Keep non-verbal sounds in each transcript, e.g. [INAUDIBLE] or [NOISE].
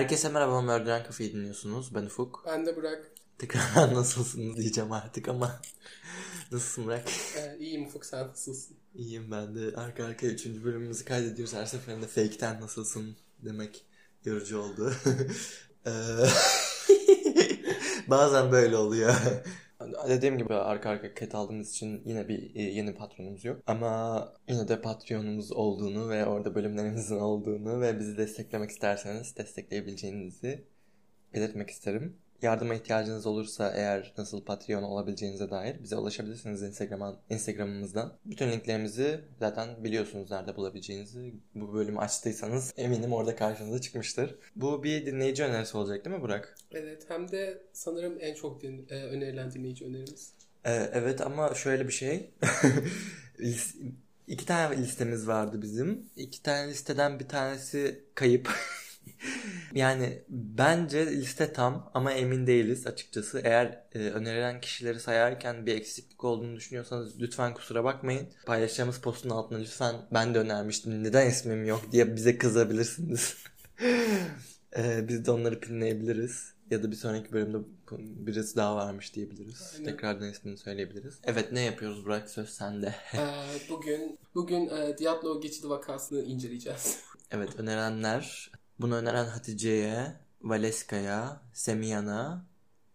Herkese merhaba Mörden Kafe'yi dinliyorsunuz. Ben Ufuk. Ben de Burak. Tekrar [LAUGHS] nasılsınız diyeceğim artık ama. [LAUGHS] Nasılsın Burak? Ee, iyiyim Ufuk sen nasılsın? İyiyim ben de. Arka arkaya üçüncü bölümümüzü kaydediyoruz. Her seferinde fake'ten nasılsın demek yorucu oldu. [LAUGHS] Ee, Bazen böyle oluyor. Dediğim gibi arka arka ket aldığımız için yine bir e, yeni patronumuz yok. Ama yine de patronumuz olduğunu ve orada bölümlerimizin olduğunu ve bizi desteklemek isterseniz destekleyebileceğinizi belirtmek isterim. Yardıma ihtiyacınız olursa eğer nasıl Patreon olabileceğinize dair bize ulaşabilirsiniz Instagram, Instagram'ımızdan. Bütün linklerimizi zaten biliyorsunuz nerede bulabileceğinizi. Bu bölümü açtıysanız eminim orada karşınıza çıkmıştır. Bu bir dinleyici önerisi olacak değil mi Burak? Evet hem de sanırım en çok din, e, önerilen dinleyici önerimiz. Ee, evet ama şöyle bir şey. [LAUGHS] İki tane listemiz vardı bizim. İki tane listeden bir tanesi kayıp. [LAUGHS] [LAUGHS] yani bence liste tam ama emin değiliz açıkçası. Eğer e, önerilen kişileri sayarken bir eksiklik olduğunu düşünüyorsanız lütfen kusura bakmayın. Paylaşacağımız postun altına lütfen ben de önermiştim neden ismim yok diye bize kızabilirsiniz. [LAUGHS] e, biz de onları pinleyebiliriz. Ya da bir sonraki bölümde birisi daha varmış diyebiliriz. Aynen. Tekrardan ismini söyleyebiliriz. Evet ne yapıyoruz Burak söz sende. [LAUGHS] ee, bugün bugün e, Diablo geçidi vakasını inceleyeceğiz. evet önerilenler bunu öneren Hatice'ye, Valeska'ya, Semiyan'a,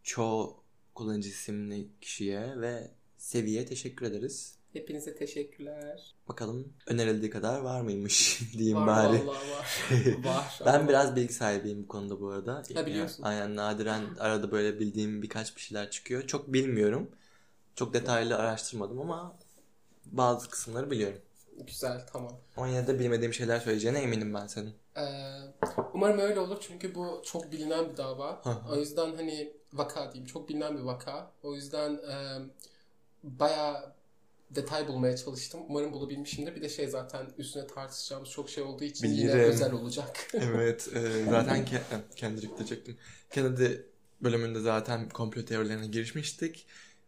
çoğu kullanıcı isimli kişiye ve Seviye teşekkür ederiz. Hepinize teşekkürler. Bakalım önerildiği kadar var mıymış [LAUGHS] diyeyim var, bari. var. [LAUGHS] var. ben ama... biraz bilgi sahibiyim bu konuda bu arada. Ha biliyorsun. Aynen nadiren arada böyle bildiğim birkaç bir şeyler çıkıyor. Çok bilmiyorum. Çok detaylı araştırmadım ama bazı kısımları biliyorum. Güzel tamam. Ama yine de bilmediğim şeyler söyleyeceğine eminim ben senin. Ee, umarım öyle olur çünkü bu çok bilinen bir dava. o yüzden hani vaka diyeyim çok bilinen bir vaka. O yüzden e, bayağı detay bulmaya çalıştım. Umarım bulabilmişimdir. Bir de şey zaten üstüne tartışacağımız çok şey olduğu için Bilirim. yine özel olacak. [LAUGHS] evet. E, zaten ke Kendrick diyecektim. Kennedy bölümünde zaten komplo teorilerine girişmiştik.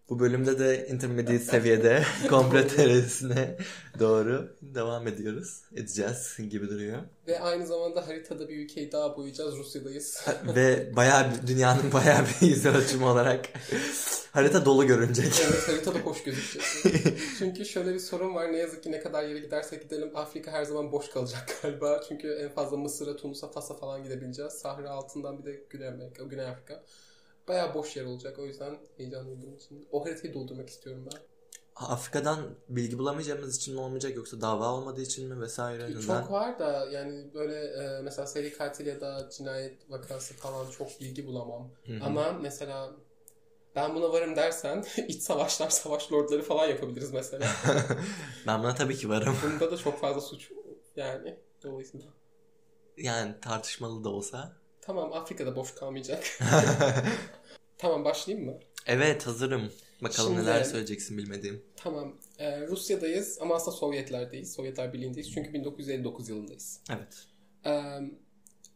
Bu bölümde de intermediate seviyede [LAUGHS] komplo teorisine doğru devam ediyoruz. Edeceğiz gibi duruyor. Ve aynı zamanda haritada bir ülkeyi daha boyayacağız. Rusya'dayız. Ve bayağı bir, dünyanın [LAUGHS] bayağı bir yüz ölçümü olarak harita dolu görünecek. Evet harita da hoş gözükecek. [LAUGHS] Çünkü şöyle bir sorun var. Ne yazık ki ne kadar yere gidersek gidelim Afrika her zaman boş kalacak galiba. Çünkü en fazla Mısır'a, Tunus'a, Fas'a falan gidebileceğiz. Sahra altından bir de Güney Amerika, Güney Afrika bayağı boş yer olacak. O yüzden heyecanlıyım bunun için. O haritayı doldurmak istiyorum ben. Afrika'dan bilgi bulamayacağımız için mi olmayacak yoksa dava olmadığı için mi vesaire? Çok neden? var da yani böyle e, mesela seri katil ya da cinayet vakası falan çok bilgi bulamam. Hı-hı. Ama mesela ben buna varım dersen [LAUGHS] iç savaşlar, savaş lordları falan yapabiliriz mesela. [LAUGHS] ben buna tabii ki varım. [LAUGHS] Bunda da çok fazla suç yani dolayısıyla. Yani tartışmalı da olsa. Tamam Afrika'da boş kalmayacak. Tamam başlayayım mı? Evet hazırım. Bakalım Şimdi, neler söyleyeceksin bilmediğim. Tamam. Ee, Rusya'dayız ama aslında Sovyetler'deyiz. Sovyetler Birliği'ndeyiz. Çünkü 1959 yılındayız. Evet. Ee,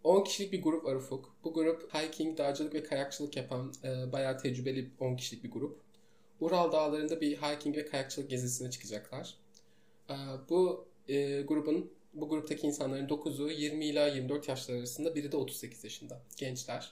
10 kişilik bir grup var Ufuk. Bu grup hiking, dağcılık ve kayakçılık yapan e, bayağı tecrübeli 10 kişilik bir grup. Ural dağlarında bir hiking ve kayakçılık gezisine çıkacaklar. Ee, bu e, grubun bu gruptaki insanların 9'u 20 ila 24 yaşlar arasında, biri de 38 yaşında. Gençler.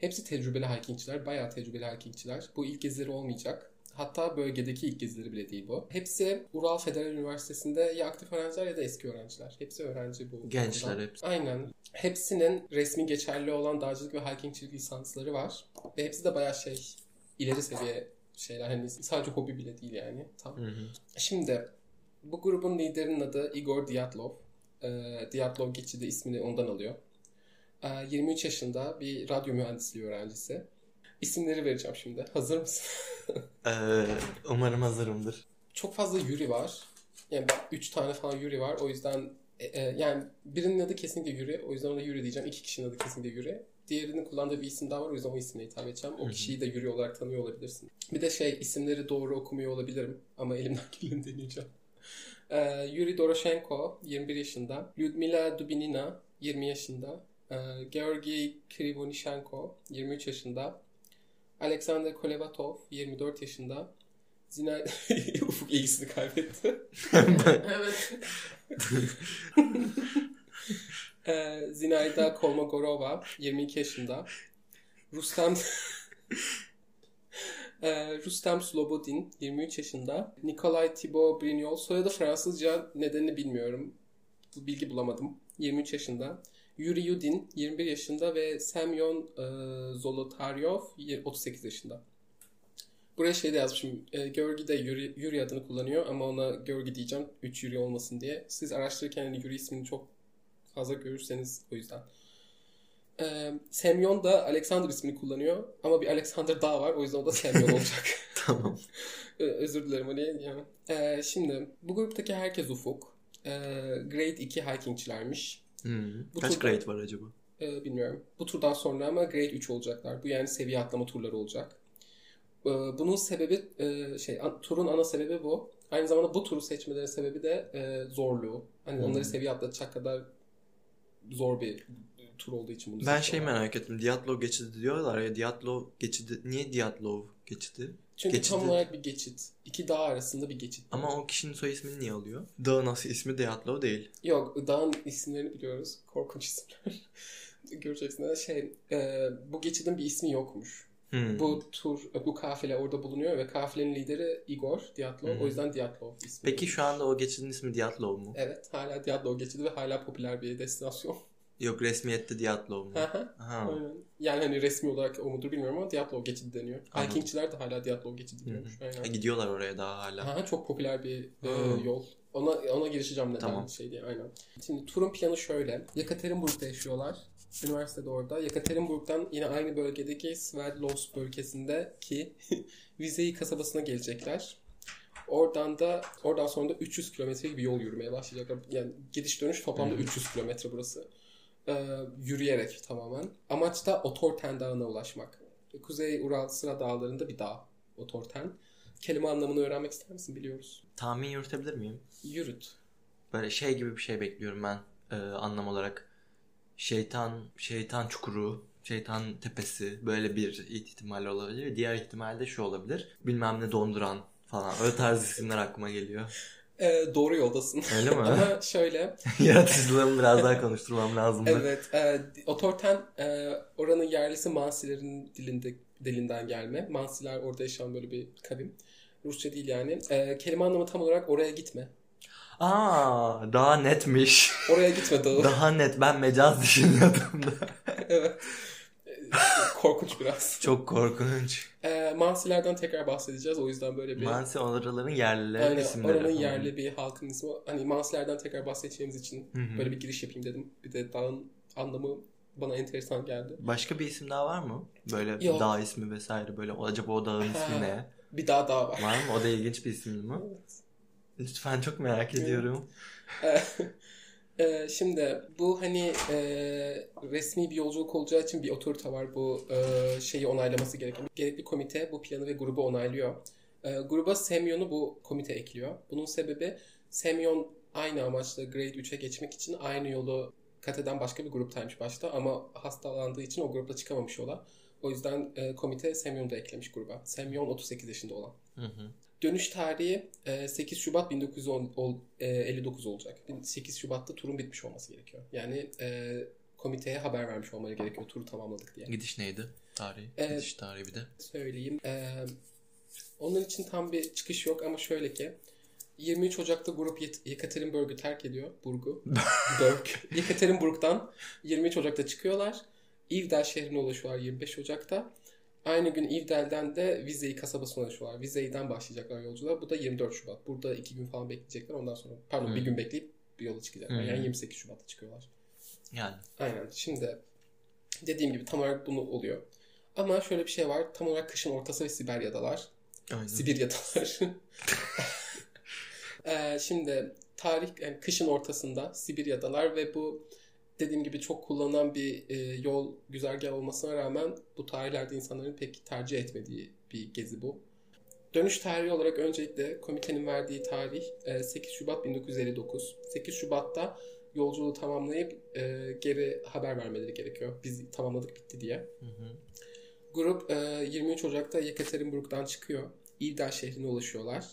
Hepsi tecrübeli hikingçiler, bayağı tecrübeli hikingçiler. Bu ilk gezileri olmayacak. Hatta bölgedeki ilk gezileri bile değil bu. Hepsi Ural Federal Üniversitesi'nde ya aktif öğrenciler ya da eski öğrenciler. Hepsi öğrenci bu. Gençler hepsi. Aynen. Hepsinin resmi geçerli olan dağcılık ve hikingçilik lisansları var. Ve hepsi de bayağı şey ileri seviye şeyler. Hani sadece hobi bile değil yani. Tam. Hı hı. Şimdi bu grubun liderinin adı Igor Dyatlov. E, Dyatlov geçidi ismini ondan alıyor. E, ee, 23 yaşında bir radyo mühendisliği öğrencisi. İsimleri vereceğim şimdi. Hazır mısın? [LAUGHS] ee, umarım hazırımdır. Çok fazla Yuri var. Yani 3 tane falan Yuri var. O yüzden e, e, yani birinin adı kesinlikle Yuri. O yüzden ona Yuri diyeceğim. İki kişinin adı kesinlikle Yuri. Diğerinin kullandığı bir isim daha var. O yüzden o isimle hitap edeceğim. O kişiyi de Yuri olarak tanıyor olabilirsin. Bir de şey isimleri doğru okumuyor olabilirim. Ama elimden [LAUGHS] geleni deneyeceğim. Ee, Yuri Doroshenko 21 yaşında. Lyudmila Dubinina 20 yaşında. Ee, Georgi Krivonishenko 23 yaşında. Alexander Kolevatov 24 yaşında. Zina [LAUGHS] Ufuk ilgisini kaybetti. [LAUGHS] evet. Ee, Zinayda Kolmogorova 22 yaşında. Rustem [LAUGHS] Ee, Rustem Slobodin 23 yaşında. Nikolay Thibaut Brignol soyadı Fransızca nedenini bilmiyorum. Bu bilgi bulamadım. 23 yaşında. Yuri Yudin 21 yaşında ve Semyon e, Zolotaryov 38 yaşında. Buraya şey de yazmışım. E, Georgi de Yuri, Yuri adını kullanıyor ama ona Georgi diyeceğim. 3 Yuri olmasın diye. Siz araştırırken hani Yuri ismini çok fazla görürseniz o yüzden. E, Semyon da Alexander ismini kullanıyor. Ama bir Alexander daha var. O yüzden o da Semyon [LAUGHS] olacak. tamam. Özür dilerim hani. Yani. E, şimdi bu gruptaki herkes ufuk. E, grade 2 hikingçilermiş. Hmm. Bu Kaç turda- grade var acaba? Ee, bilmiyorum. Bu turdan sonra ama grade 3 olacaklar. Bu yani seviye atlama turları olacak. Ee, bunun sebebi e, şey an- turun ana sebebi bu. Aynı zamanda bu turu seçmeleri sebebi de e, zorluğu. Hani Hmm. onları seviye atlatacak kadar zor bir tur olduğu için bunu Ben şey merak ettim. Diatlo geçidi diyorlar ya. Diatlo geçidi. Niye Diatlov geçidi? Çünkü geçidi- tam olarak bir geçit. İki dağ arasında bir geçit. Ama o kişinin soy ismini niye alıyor? Dağın asıl ismi Diatlov değil. Yok dağın isimlerini biliyoruz. Korkunç isimler. [LAUGHS] Göreceksiniz. Şey, e, bu geçidin bir ismi yokmuş. Hmm. Bu tur, bu kafile orada bulunuyor ve kafilenin lideri Igor Diatlov. Hı. O yüzden Diatlov ismi. Peki şu anda o geçidin ismi Diatlov mu? Evet, hala Diatlov geçidi ve hala popüler bir destinasyon. Yok resmiyette Diatlov mu? Aynen. Yani hani resmi olarak o mudur bilmiyorum ama Diatlov geçidi deniyor. Anladım. Hikingçiler de hala Diatlov geçidi diyormuş. E, Aynen. gidiyorlar oraya daha hala. Aha, çok popüler bir e, yol. Ona ona girişeceğim neden Tamam. şey diye aynen. Şimdi turun planı şöyle. Yekaterinburg'da yaşıyorlar. Üniversitede orada. Yekaterinburg'dan yine aynı bölgedeki Sverdlovsk bölgesindeki [LAUGHS] Vizey kasabasına gelecekler. Oradan da oradan sonra da 300 kilometre gibi yol yürümeye başlayacaklar. Yani gidiş dönüş toplamda Hı. 300 kilometre burası. Ee, yürüyerek tamamen. Amaç da Otorten Dağı'na ulaşmak. Kuzey Ural Sıra Dağları'nda bir dağ. Otorten. Kelime anlamını öğrenmek ister misin? Biliyoruz. Tahmin yürütebilir miyim? Yürüt. Böyle şey gibi bir şey bekliyorum ben e, anlam olarak. Şeytan, şeytan çukuru, şeytan tepesi böyle bir ihtimal olabilir. Diğer ihtimal de şu olabilir. Bilmem ne donduran falan. Öyle tarz isimler aklıma geliyor. Ee, doğru yoldasın. Öyle mi? [LAUGHS] Ama şöyle. [LAUGHS] Yaratıcılığımı biraz daha konuşturmam lazımdı. evet. E, Otorten e, oranın yerlisi Mansilerin dilinde dilinden gelme. Mansiler orada yaşayan böyle bir kavim. Rusça değil yani. E, kelime anlamı tam olarak oraya gitme. Aa, daha netmiş. Oraya gitme dağı. Daha net. Ben mecaz düşünüyordum da. [LAUGHS] evet. [LAUGHS] Korkunç biraz. Çok korkunç. E, Mansilerden tekrar bahsedeceğiz. O yüzden böyle bir... Mansi oraların yerlilerin Aynen, isimleri. oranın yerli bir halkın ismi. Hani Mansilerden tekrar bahsedeceğimiz için Hı hı. böyle bir giriş yapayım dedim. Bir de dağın anlamı bana enteresan geldi. Başka bir isim daha var mı? Böyle Yok. dağ ismi vesaire böyle. Acaba o dağın ismi ne? Bir daha daha var. Var mı? O da ilginç bir isim mi? Evet. Lütfen çok merak ediyorum. [LAUGHS] Ee, Şimdi bu hani e, resmi bir yolculuk olacağı için bir otorite var. Bu e, şeyi onaylaması gereken. Gerekli komite bu planı ve grubu onaylıyor. E, gruba Semyon'u bu komite ekliyor. Bunun sebebi Semyon aynı amaçla Grade 3'e geçmek için aynı yolu kat eden başka bir gruptaymış başta ama hastalandığı için o grupla çıkamamış yola. O yüzden e, komite Semyon'u da eklemiş gruba. Semyon 38 yaşında olan. Hı hı. Dönüş tarihi e, 8 Şubat 1959 olacak. 8 Şubat'ta turun bitmiş olması gerekiyor. Yani e, komiteye haber vermiş olmaları gerekiyor turu tamamladık diye. Gidiş neydi? Tarihi. Ee, Gidiş tarihi bir de. Söyleyeyim. E, onun için tam bir çıkış yok ama şöyle ki 23 Ocak'ta grup Yet- Yekaterinburg'u terk ediyor. Burgu. [LAUGHS] Burg. Yekaterinburg'dan 23 Ocak'ta çıkıyorlar. Ivdel şehrine ulaşıyorlar 25 Ocak'ta. Aynı gün İvdel'den de Vizey kasabasına ulaşıyorlar. Vizey'den başlayacaklar yolculuğa. Bu da 24 Şubat. Burada 2 gün falan bekleyecekler. Ondan sonra pardon Hmm. bir gün bekleyip bir yola çıkacaklar. Hmm. Yani 28 Şubat'ta çıkıyorlar. Yani. Aynen. Şimdi dediğim gibi tam olarak bunu oluyor. Ama şöyle bir şey var. Tam olarak kışın ortası ve Siberya'dalar. Aynen. Sibirya'dalar. [LAUGHS] Ee, şimdi tarih yani kışın ortasında Sibirya'dalar ve bu dediğim gibi çok kullanılan bir e, yol güzergah olmasına rağmen bu tarihlerde insanların pek tercih etmediği bir gezi bu. Dönüş tarihi olarak öncelikle komitenin verdiği tarih e, 8 Şubat 1959. 8 Şubat'ta yolculuğu tamamlayıp e, geri haber vermeleri gerekiyor. Biz tamamladık bitti diye. Hı hı. Grup e, 23 Ocak'ta Yekaterinburg'dan çıkıyor. İvdel şehrine ulaşıyorlar.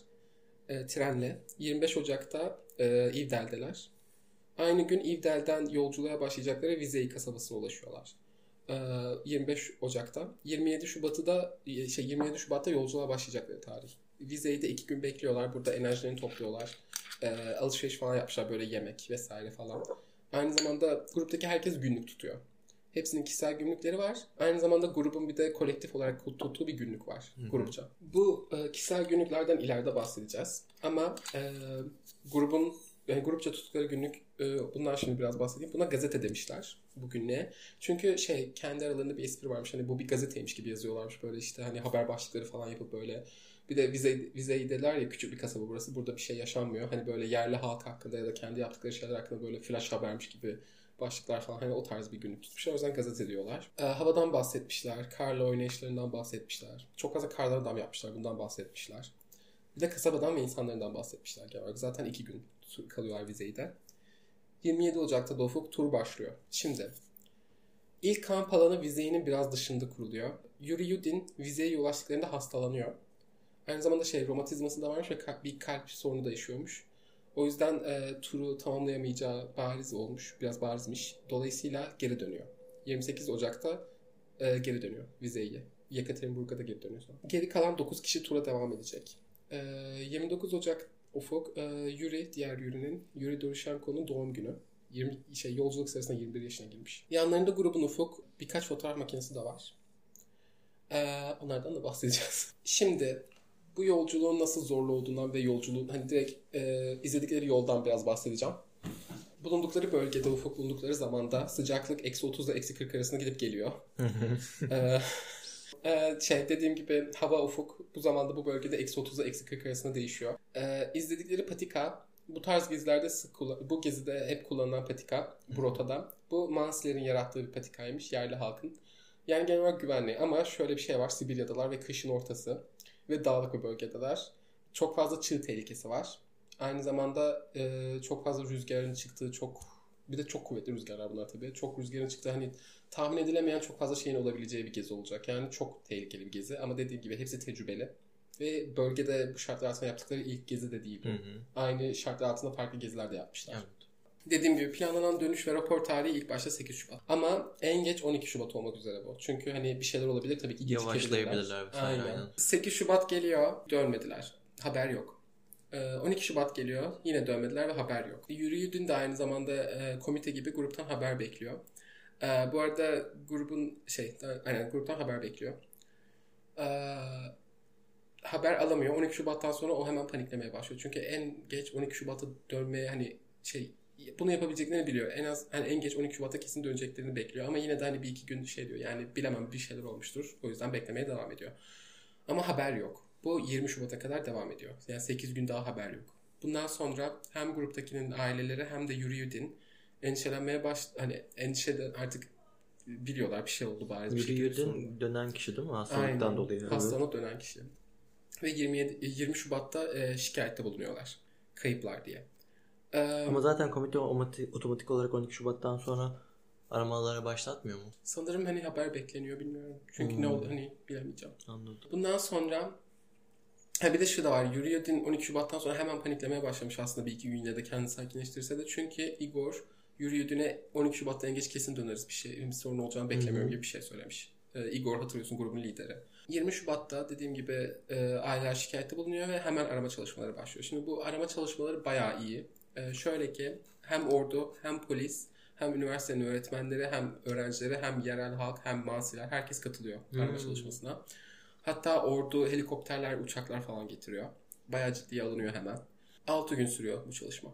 E, trenle. 25 Ocak'ta e, İvdel'deler. Aynı gün İvdel'den yolculuğa başlayacakları Vizey kasabasına ulaşıyorlar. Ee, 25 Ocak'ta. 27 Şubat'ı da şey 27 Şubat'ta yolculuğa başlayacakları tarih. Vizey'de iki gün bekliyorlar. Burada enerjilerini topluyorlar. Ee, alışveriş falan yapmışlar böyle yemek vesaire falan. Aynı zamanda gruptaki herkes günlük tutuyor. Hepsinin kişisel günlükleri var. Aynı zamanda grubun bir de kolektif olarak tuttuğu bir günlük var Hı hı. grupça. Bu e, kişisel günlüklerden ileride bahsedeceğiz. Ama e, grubun yani grupça tuttukları günlük e, bundan şimdi biraz bahsedeyim. Buna gazete demişler bu günlüğe. Çünkü şey kendi aralarında bir espri varmış. Hani bu bir gazeteymiş gibi yazıyorlarmış böyle işte hani haber başlıkları falan yapıp böyle bir de vize, vizeydeler ya küçük bir kasaba burası. Burada bir şey yaşanmıyor. Hani böyle yerli halk hakkında ya da kendi yaptıkları şeyler hakkında böyle flash habermiş gibi başlıklar falan hani o tarz bir günlük tutmuşlar. O yüzden gazete diyorlar. Ee, havadan bahsetmişler. Karla oynayışlarından bahsetmişler. Çok fazla kardan adam yapmışlar. Bundan bahsetmişler. Bir de kasabadan ve insanlarından bahsetmişler. genel. Zaten iki gün kalıyorlar vizeyde. 27 Ocak'ta da ufuk tur başlıyor. Şimdi ilk kamp alanı vizeyin biraz dışında kuruluyor. Yuri Yudin vizeye ulaştıklarında hastalanıyor. Aynı zamanda şey romatizması da varmış ve bir kalp sorunu da yaşıyormuş. O yüzden e, turu tamamlayamayacağı bariz olmuş. Biraz barizmiş. Dolayısıyla geri dönüyor. 28 Ocak'ta e, geri dönüyor vizeye. Yekaterinburg'a da geri dönüyor sonra. Geri kalan 9 kişi tura devam edecek. E, 29 Ocak Ufuk, e, Yuri, diğer Yuri'nin, Yuri Doroshenko'nun doğum günü. 20, şey, yolculuk sırasında 21 yaşına girmiş. Yanlarında grubun Ufuk birkaç fotoğraf makinesi de var. E, onlardan da bahsedeceğiz. [LAUGHS] Şimdi bu yolculuğun nasıl zorlu olduğundan ve yolculuğun hani direkt e, izledikleri yoldan biraz bahsedeceğim. Bulundukları bölgede, ufuk bulundukları zamanda sıcaklık eksi 30 ile eksi 40 arasında gidip geliyor. Ee, e, şey dediğim gibi hava ufuk bu zamanda bu bölgede eksi 30 ile eksi 40 arasında değişiyor. Ee, izledikleri patika bu tarz gezilerde sık kullan- bu gezide hep kullanılan patika bu rotada. Bu Mansiler'in yarattığı bir patikaymış yerli halkın. Yani genel olarak güvenli ama şöyle bir şey var Sibirya'dalar ve kışın ortası ve dağlık bir bölgedeler. Çok fazla çığ tehlikesi var. Aynı zamanda e, çok fazla rüzgarın çıktığı çok bir de çok kuvvetli rüzgarlar bunlar tabii. Çok rüzgarın çıktığı hani tahmin edilemeyen çok fazla şeyin olabileceği bir gezi olacak. Yani çok tehlikeli bir gezi ama dediğim gibi hepsi tecrübeli. Ve bölgede bu şartlar altında yaptıkları ilk gezi de değil. Hı hı. Aynı şartlar altında farklı geziler de yapmışlar. Evet. Dediğim gibi planlanan dönüş ve rapor tarihi ilk başta 8 Şubat. Ama en geç 12 Şubat olmak üzere bu. Çünkü hani bir şeyler olabilir tabii ki. Yavaşlayabilirler Aynen. aynen. 8 Şubat geliyor dönmediler. Haber yok. Ee, 12 Şubat geliyor yine dönmediler ve haber yok. Yürüyüdün de aynı zamanda e, komite gibi gruptan haber bekliyor. Ee, bu arada grubun şey aynen gruptan haber bekliyor. Ee, haber alamıyor. 12 Şubat'tan sonra o hemen paniklemeye başlıyor. Çünkü en geç 12 Şubat'a dönmeye hani şey bunu yapabileceklerini biliyor. En az hani en geç 12 Şubat'a kesin döneceklerini bekliyor. Ama yine de hani bir iki gün şey diyor. Yani bilemem bir şeyler olmuştur. O yüzden beklemeye devam ediyor. Ama haber yok. Bu 20 Şubat'a kadar devam ediyor. Yani 8 gün daha haber yok. Bundan sonra hem gruptakinin aileleri hem de Yürüyüdin endişelenmeye baş hani endişeden artık biliyorlar bir şey oldu bariz bir şekilde. Yürüyüdün dönen kişi değil mi? Hastalıktan Aynen. dolayı. Hastalanıp dönen kişi. Ve 27 20 Şubat'ta e, şikayette bulunuyorlar. Kayıplar diye. E, Ama zaten komite otomatik, olarak 12 Şubat'tan sonra aramalara başlatmıyor mu? sanırım hani haber bekleniyor bilmiyorum. Çünkü Hmm. ne oldu hani bilemeyeceğim. Anladım. Bundan sonra ha bir de şu da var. Yürüyordin 12 Şubat'tan sonra hemen paniklemeye başlamış aslında bir iki gün yine de kendini sakinleştirse de. Çünkü Igor Yürüyordin'e 12 Şubat'ta en geç kesin döneriz bir şey bir sorun olacağını beklemiyorum gibi bir şey söylemiş. Ee, Igor hatırlıyorsun grubun lideri. 20 Şubat'ta dediğim gibi e, aileler şikayette bulunuyor ve hemen arama çalışmaları başlıyor. Şimdi bu arama çalışmaları bayağı iyi. E, şöyle ki hem ordu hem polis hem üniversitenin öğretmenleri hem öğrencileri hem yerel halk hem mansiler herkes katılıyor arama Hmm. çalışmasına. Hatta ordu helikopterler, uçaklar falan getiriyor. Bayağı ciddiye alınıyor hemen. 6 gün sürüyor bu çalışma.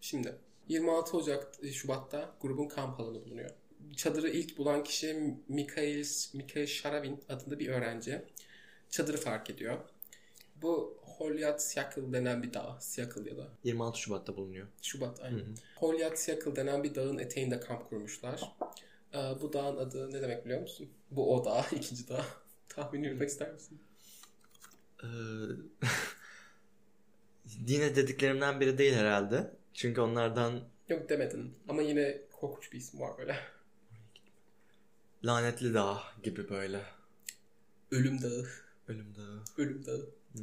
Şimdi 26 Ocak e, Şubat'ta grubun kamp alanı bulunuyor. Çadırı ilk bulan kişi Mikhail, Mikhail Sharavin adında bir öğrenci. Çadırı fark ediyor. Bu Holyat Syakıl denen bir dağ. Syakıl ya da 26 Şubat'ta bulunuyor. Şubat hı. Holyat Syakıl denen bir dağın eteğinde kamp kurmuşlar. Ee, bu dağın adı ne demek biliyor musun? Bu o dağ, [LAUGHS] ikinci dağ. Tahmin yürütmek ister misin? Ee, [LAUGHS] yine dediklerimden biri değil herhalde. Çünkü onlardan Yok demedin. Ama yine korkunç bir isim var böyle. lanetli dağ gibi böyle. Ölüm Dağı. Ölüm dağı. Ölüm Dağı. Hmm.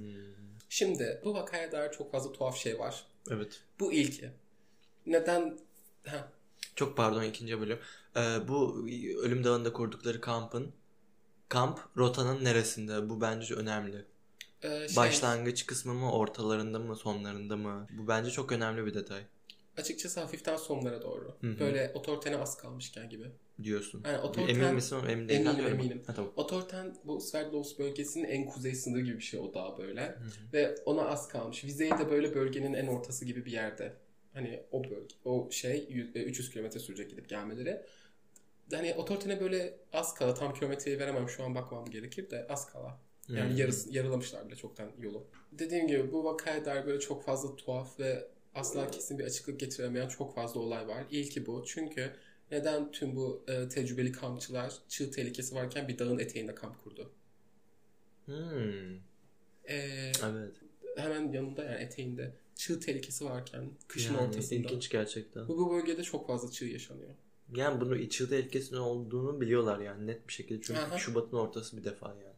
Şimdi bu vakaya dair çok fazla tuhaf şey var. Evet. Bu ilki. Neden Ha. Çok pardon ikinci bölüm. Ee, bu Ölüm Dağı'nda kurdukları kampın kamp rotanın neresinde? Bu bence önemli. Ee, şey, Başlangıç kısmı mı, ortalarında mı, sonlarında mı? Bu bence çok önemli bir detay açıkçası hafiften sonlara doğru. Hı hı. Böyle otoritene az kalmışken gibi. diyorsun. Yani otoriten, Emin misin? Emin değilim. Eminim, eminim. Ha, tamam. Otoriten bu Sverdlovsk bölgesinin en kuzey sınırı gibi bir şey o dağ böyle. Hı hı. Ve ona az kalmış. Vizey de böyle bölgenin en ortası gibi bir yerde. Hani o bölge, o şey yüz- e, 300 kilometre sürecek gidip gelmeleri. Hani otoritene böyle az kala tam kilometreyi veremem şu an bakmam gerekir de az kala. Yani Hı. yarısı, yarılamışlar bile çoktan yolu. Dediğim gibi bu vakaya dair böyle çok fazla tuhaf ve asla kesin bir açıklık getiremeyen çok fazla olay var. İlki bu. Çünkü neden tüm bu e, tecrübeli kampçılar çığ tehlikesi varken bir dağın eteğinde kamp kurdu? Hmm. E, Evet. hemen yanında yani eteğinde çığ tehlikesi varken kışın Yani ortasında. ilginç gerçekten. Bu, bu bölgede çok fazla çığ yaşanıyor. Yani bunu içi tehlikesinin olduğunu biliyorlar yani net bir şekilde. Çünkü Aha. Şubat'ın ortası bir defa yani.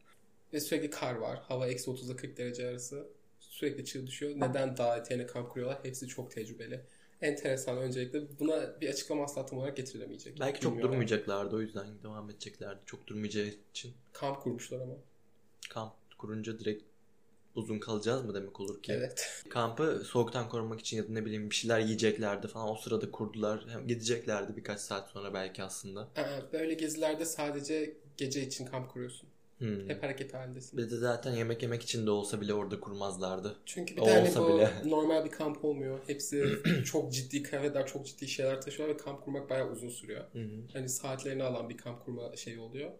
Ve sürekli kar var. Hava eksi 30'da 40 derece arası. Sürekli çığ düşüyor. Neden dağ eteğine kamp kuruyorlar? Hepsi çok tecrübeli. Enteresan öncelikle. Buna bir açıklama asla tam olarak getirilemeyecek. Belki çok Bilmiyorum. durmayacaklardı o yüzden devam edeceklerdi. Çok durmayacağı için Kamp kurmuşlar ama. kamp kurunca direkt uzun kalacağız mı demek olur ki? Evet. Kampı soğuktan korumak için ya da ne bileyim bir şeyler yiyeceklerdi falan o sırada kurdular. Hem gideceklerdi birkaç saat sonra belki aslında. Aa, Böyle gezilerde sadece gece için kamp kuruyorsun. Hmm. Hep hareket halindesin. Bir de zaten yemek yemek için de olsa bile orada kurmazlardı. Çünkü bir O tane olsa bu bile. [LAUGHS] [CLEARS THROAT] normal bir kamp olmuyor. Hepsi [CLEARS THROAT] çok ciddi kıyafetler, çok ciddi şeyler taşıyorlar ve kamp kurmak bayağı uzun sürüyor. Hani saatlerini alan bir kamp kurma şeyi oluyor.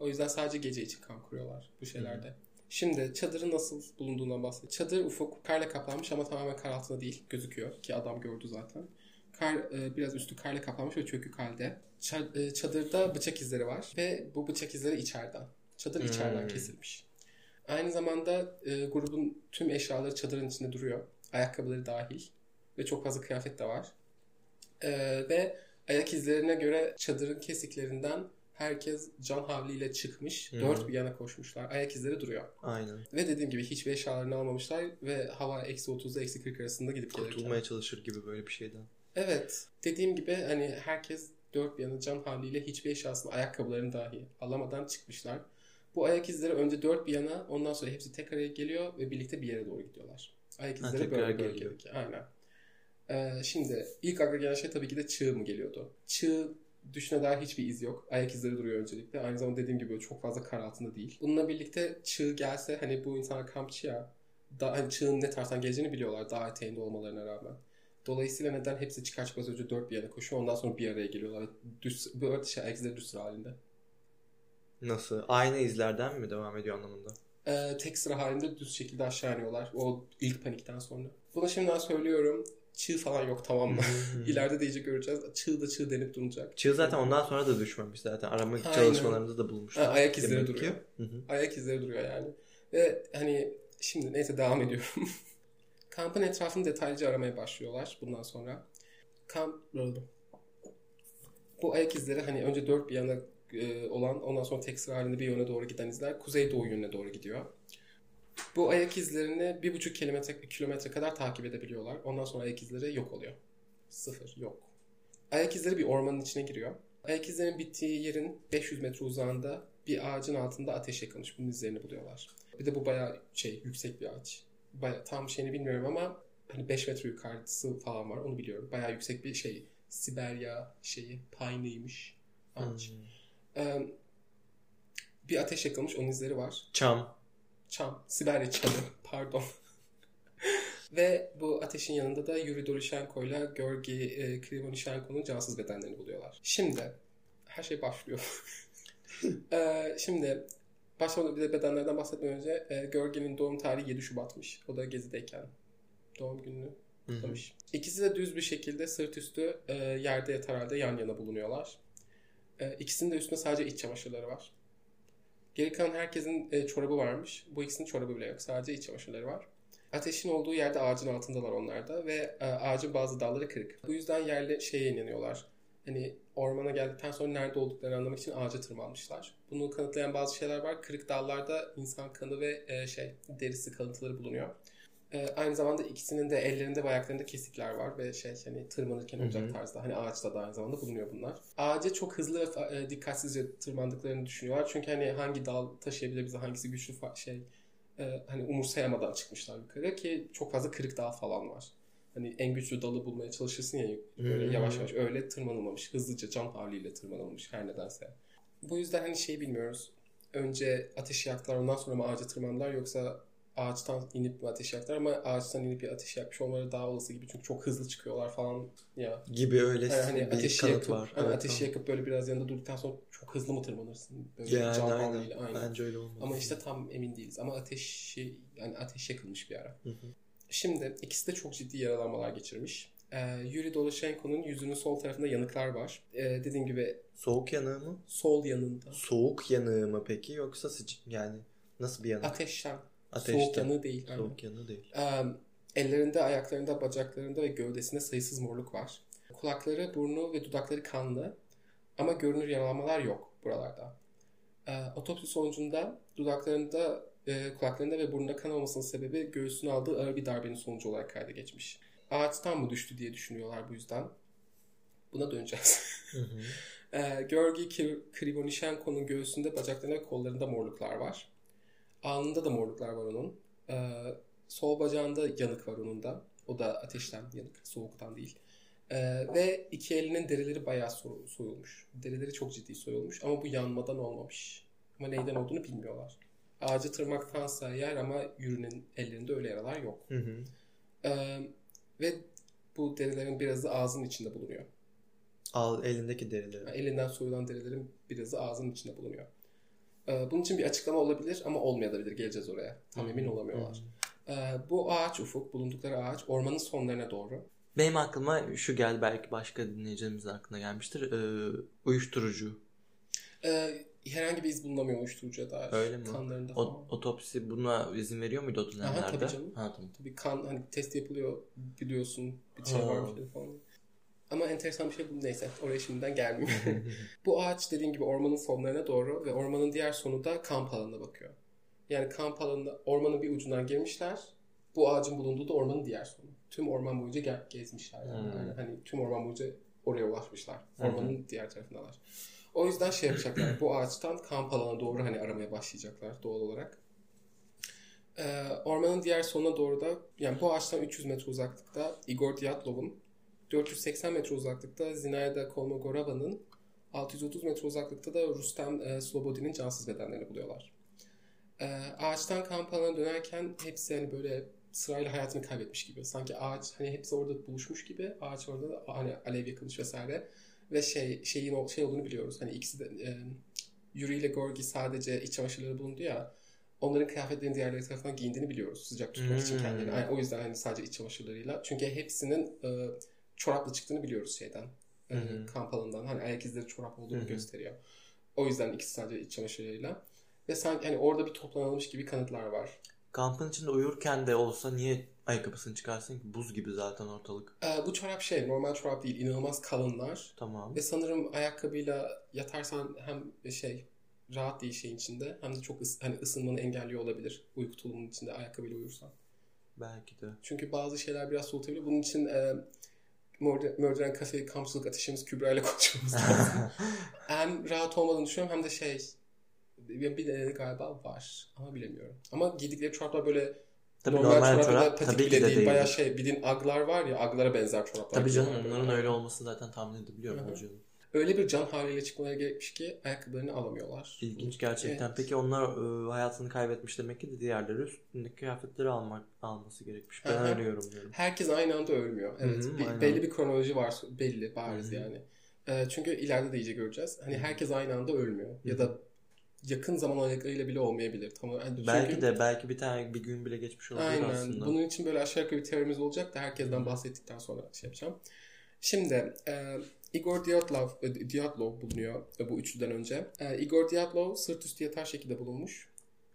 O yüzden sadece gece için kamp kuruyorlar bu şeylerde. Şimdi çadırın nasıl bulunduğundan bahsedeyim. Çadır ufuk karla kaplanmış ama tamamen kar altında değil. Gözüküyor ki adam gördü zaten. Kar e, biraz üstü karla kaplanmış ve çökük halde. E, çadırda bıçak izleri var ve bu bıçak izleri içeriden. Çadır içeriden Hmm. kesilmiş. Aynı zamanda e, grubun tüm eşyaları çadırın içinde duruyor. Ayakkabıları dahil ve çok fazla kıyafet de var. E, ve ayak izlerine göre çadırın kesiklerinden herkes can havliyle çıkmış. Hı. Dört bir yana koşmuşlar. Ayak izleri duruyor. Aynen. Ve dediğim gibi hiçbir eşyalarını almamışlar ve hava eksi 30'da eksi 40 arasında gidip gelirken. Kurtulmaya çalışır gibi böyle bir şeyden. Evet. Dediğim gibi hani herkes dört bir yana can haliyle hiçbir eşyasını ayakkabılarını dahi alamadan çıkmışlar. Bu ayak izleri önce dört bir yana ondan sonra hepsi tek araya geliyor ve birlikte bir yere doğru gidiyorlar. Ayak Ha, izleri tekrar böyle geliyor. bölgedeki. Aynen. Ee, şimdi ilk akla gelen şey tabii ki de çığ mı geliyordu? Çığ düşüne dair hiçbir iz yok. Ayak izleri duruyor öncelikle. Aynı zamanda dediğim gibi böyle çok fazla kar altında değil. Bununla birlikte çığ gelse hani bu insanlar kampçı ya da, hani çığın ne tarzdan geleceğini biliyorlar daha eteğinde olmalarına rağmen. Dolayısıyla neden hepsi çıkar çıkmaz önce dört bir yana koşuyor ondan sonra bir araya geliyorlar. Düz, böyle şey ayak izleri düz halinde. Nasıl? Aynı izlerden mi devam ediyor anlamında? Ee, tek sıra halinde düz şekilde aşağı iniyorlar. O ilk panikten sonra. Bunu şimdiden söylüyorum. Çığ falan yok tamam mı? [LAUGHS] İleride de iyice göreceğiz. Çığ da çığ denip duracak. Çığ zaten ondan sonra da düşmemiş zaten. Arama Aynen. çalışmalarında da bulmuşlar. Ha, ayak izleri Demek duruyor. Hı hı. Ayak izleri duruyor yani. Ve hani şimdi neyse devam ediyorum. [LAUGHS] Kampın etrafını detaylıca aramaya başlıyorlar bundan sonra. Kamp bu ayak izleri hani önce dört bir yana olan ondan sonra tek sıra halinde bir yöne doğru giden izler kuzey doğu yönüne doğru gidiyor. Bu ayak izlerini bir buçuk kilometre, kilometre kadar takip edebiliyorlar. Ondan sonra ayak izleri yok oluyor. Sıfır, yok. Ayak izleri bir ormanın içine giriyor. Ayak izlerinin bittiği yerin 500 metre uzağında bir ağacın altında ateş yakılmış. Bunun izlerini buluyorlar. Bir de bu bayağı şey yüksek bir ağaç. Bayağı, tam şeyini bilmiyorum ama hani 5 metre yukarısı falan var onu biliyorum. Bayağı yüksek bir şey. Siberya şeyi pine'ıymış ağaç. Hmm. Ee, bir ateş yakılmış onun izleri var. Çam. Çam. Siberya çamı. [LAUGHS] Pardon. Ve bu ateşin yanında da Yuri Doroshenko ile Georgi e, Krivonishenko'nun cansız bedenlerini buluyorlar. Şimdi her şey başlıyor. Ee, [LAUGHS] şimdi başlamadan bir de bedenlerden bahsetmeden önce e, Georgi'nin doğum tarihi 7 Şubat'mış. O da gezideyken doğum gününü kutlamış. İkisi de düz bir şekilde sırt üstü e, yerde yatar halde yan yana bulunuyorlar. E, ikisinin de üstünde sadece iç çamaşırları var. Geri kalan herkesin e, çorabı varmış. Bu ikisinin çorabı bile yok. Sadece iç çamaşırları var. Ateşin olduğu yerde ağacın altındalar onlar da ve e, ağacın bazı dalları kırık. Bu yüzden yerli şeye inanıyorlar. Hani ormana geldikten sonra nerede olduklarını anlamak için ağaca tırmanmışlar. Bunu kanıtlayan bazı şeyler var. Kırık dallarda insan kanı ve e, şey derisi kalıntıları bulunuyor. Ee, aynı zamanda ikisinin de ellerinde ve ayaklarında kesikler var ve şey hani tırmanırken olacak Hı hı. tarzda. Hani ağaçta da aynı zamanda bulunuyor bunlar. Ağaca çok hızlı ve e, dikkatsizce tırmandıklarını düşünüyorlar. Çünkü hani hangi dal taşıyabilir bize hangisi güçlü fa- şey e, hani umursayamadan çıkmışlar yukarı ki çok fazla kırık dal falan var. Hani en güçlü dalı bulmaya çalışırsın ya böyle Hmm. yavaş yavaş öyle tırmanılmamış. Hızlıca can havliyle tırmanılmış her nedense. Bu yüzden hani şey bilmiyoruz. Önce ateşi yaktılar ondan sonra mı ağaca tırmandılar yoksa ağaçtan inip mi ateş yaktılar ama ağaçtan inip bir ateş yakmış olmaları daha olası gibi çünkü çok hızlı çıkıyorlar falan ya. Gibi öyle Yani hani bir ateşi kanıt yakıp, var. hani Evet, ateşi tamam. yakıp böyle biraz yanında durduktan sonra çok hızlı mı tırmanırsın? Böyle Yani can aynen. aynen. Bence öyle olmalı. Ama işte tam emin değiliz. Ama ateşi yani ateş yakılmış bir ara. Hı hı. Şimdi ikisi de çok ciddi yaralanmalar geçirmiş. Ee, Yuri Doloshenko'nun yüzünün sol tarafında yanıklar var. Ee, dediğim gibi Soğuk yanığı mı? sol yanında. Soğuk yanığı mı peki yoksa sıcak yani nasıl bir yanık? Ateşten. Ateşten. Soğuk yanığı değil. Soğuk yanığı değil. Ee, ellerinde, ayaklarında, bacaklarında ve gövdesinde sayısız morluk var. Kulakları, burnu ve dudakları kanlı. Ama görünür yaralanmalar yok buralarda. Ee, otopsi sonucunda dudaklarında, e, kulaklarında ve burnunda kan olmasının sebebi göğsüne aldığı ağır bir darbenin sonucu olarak kayda geçmiş. Ağaçtan mı düştü diye düşünüyorlar bu yüzden. Buna döneceğiz. Hı hı. [LAUGHS] Ee, Georgi Kri- Krivonishenko'nun göğsünde, bacaklarında ve kollarında morluklar var. Alnında da morluklar var onun. Ee, sol bacağında yanık var onun da. O da ateşten yanık, soğuktan değil. Ee, ve iki elinin derileri bayağı so- soyulmuş. Derileri çok ciddi soyulmuş ama bu yanmadan olmamış. Ama neyden olduğunu bilmiyorlar. Ağaca tırmaktansa yer ama yürünen ellerinde öyle yaralar yok. Hı hı. Ee, ve bu derilerin birazı ağzının içinde bulunuyor. Al elindeki derileri. Yani elinden soyulan derilerin birazı ağzının içinde bulunuyor. Ee, bunun için bir açıklama olabilir ama olmayabilir. Geleceğiz oraya. Tam emin olamıyorlar. Ee, bu ağaç ufuk, bulundukları ağaç ormanın sonlarına doğru. Benim aklıma şu geldi belki başka dinleyicilerimizin aklına gelmiştir. Ee, uyuşturucu. Ee, herhangi bir iz bulunamıyor uyuşturucuya dair. Öyle mi? Kanlarında O, falan. otopsi buna izin veriyor muydu o dönemlerde? Aha, tabii canım. Ha, tamam. Tabii kan hani test yapılıyor biliyorsun bir şey Ha. var falan. Ama enteresan bir şey bu neyse oraya şimdiden gelmeyeyim. [LAUGHS] bu ağaç dediğim gibi ormanın sonlarına doğru ve ormanın diğer sonu da kamp alanına bakıyor. Yani kamp alanında ormanın bir ucundan girmişler. Bu ağacın bulunduğu da ormanın diğer sonu. Tüm orman boyunca ge- gezmişler. Yani. Hmm. Yani hani tüm orman boyunca oraya ulaşmışlar. Ormanın diğer tarafındalar. O yüzden şey yapacaklar. bu ağaçtan kamp alanına doğru hani aramaya başlayacaklar doğal olarak. Ee, ormanın diğer sonuna doğru da yani bu ağaçtan 300 metre uzaklıkta Igor Dyatlov'un 480 metre uzaklıkta Zinaida Kolmogorova'nın 630 metre uzaklıkta da Rustem e, Slobodin'in cansız bedenlerini buluyorlar. Ee, ağaçtan kamp alanına dönerken hepsi hani böyle sırayla hayatını kaybetmiş gibi. Sanki ağaç hani hepsi orada buluşmuş gibi. Ağaç orada da hani alev yakılmış vesaire. Ve şey şeyin şey olduğunu biliyoruz. Hani ikisi de e, Yuri ile Gorgi sadece iç çamaşırları bulundu ya. Onların kıyafetlerini diğerleri tarafından giyindiğini biliyoruz. Sıcak tutmak için Hmm. kendilerini. Yani o yüzden hani sadece iç çamaşırlarıyla. Çünkü hepsinin e, çorapla çıktığını biliyoruz şeyden. E, Hı hı. kamp alanından. Hani ayak izleri çorap olduğunu Hı hı. gösteriyor. O yüzden ikisi sadece iç çamaşırlarıyla. Ve sanki hani orada bir toplanılmış gibi kanıtlar var. Kampın içinde uyurken de olsa niye ayakkabısını çıkarsın ki? Buz gibi zaten ortalık. E, bu çorap şey normal çorap değil. inanılmaz kalınlar. Tamam. Ve sanırım ayakkabıyla yatarsan hem şey rahat değil şeyin içinde hem de çok ıs- hani ısınmanı engelliyor olabilir uyku tulumunun içinde ayakkabıyla uyursan. Belki de. Çünkü bazı şeyler biraz soğutabilir. Bunun için e, Murder, and Cafe kampçılık ateşimiz Kübra ile konuşmamız [LAUGHS] lazım. hem rahat olmadığını düşünüyorum hem de şey bir de galiba var ama bilemiyorum. Ama giydikleri çoraplar böyle Tabii normal, normal, çorap, patik tabii bile de değil. değil. Bayağı şey bildiğin aglar var ya aglara benzer çoraplar. Tabii canım onların öyle olması zaten tahmin edebiliyorum hocam. Öyle bir can haliyle çıkmaları gerekmiş ki ayakkabılarını alamıyorlar. İlginç gerçekten. Evet. Peki onlar e, hayatını kaybetmiş demek ki de diğerleri üstündeki kıyafetleri almak alması gerekmiş. Ben Aha. öyle yorumluyorum. Herkes aynı anda ölmüyor. Evet. Hı hı, bir- belli bir kronoloji var. Belli, bariz Hı hı. yani. Ee, çünkü ileride de iyice göreceğiz. Hani herkes aynı anda ölmüyor. Ya Hı da yakın zaman aralıklarıyla bile olmayabilir. Tamam. Yani Belki çünkü- de belki bir tane bir gün bile geçmiş olabilir Aynen. aslında. Bunun için böyle aşağı yukarı bir teorimiz olacak da herkesten bahsettikten sonra şey yapacağım. Şimdi e, Igor Dyatlov, e, Dyatlov bulunuyor e, bu üçlüden önce. E, Igor Dyatlov sırt üstü yatar şekilde bulunmuş.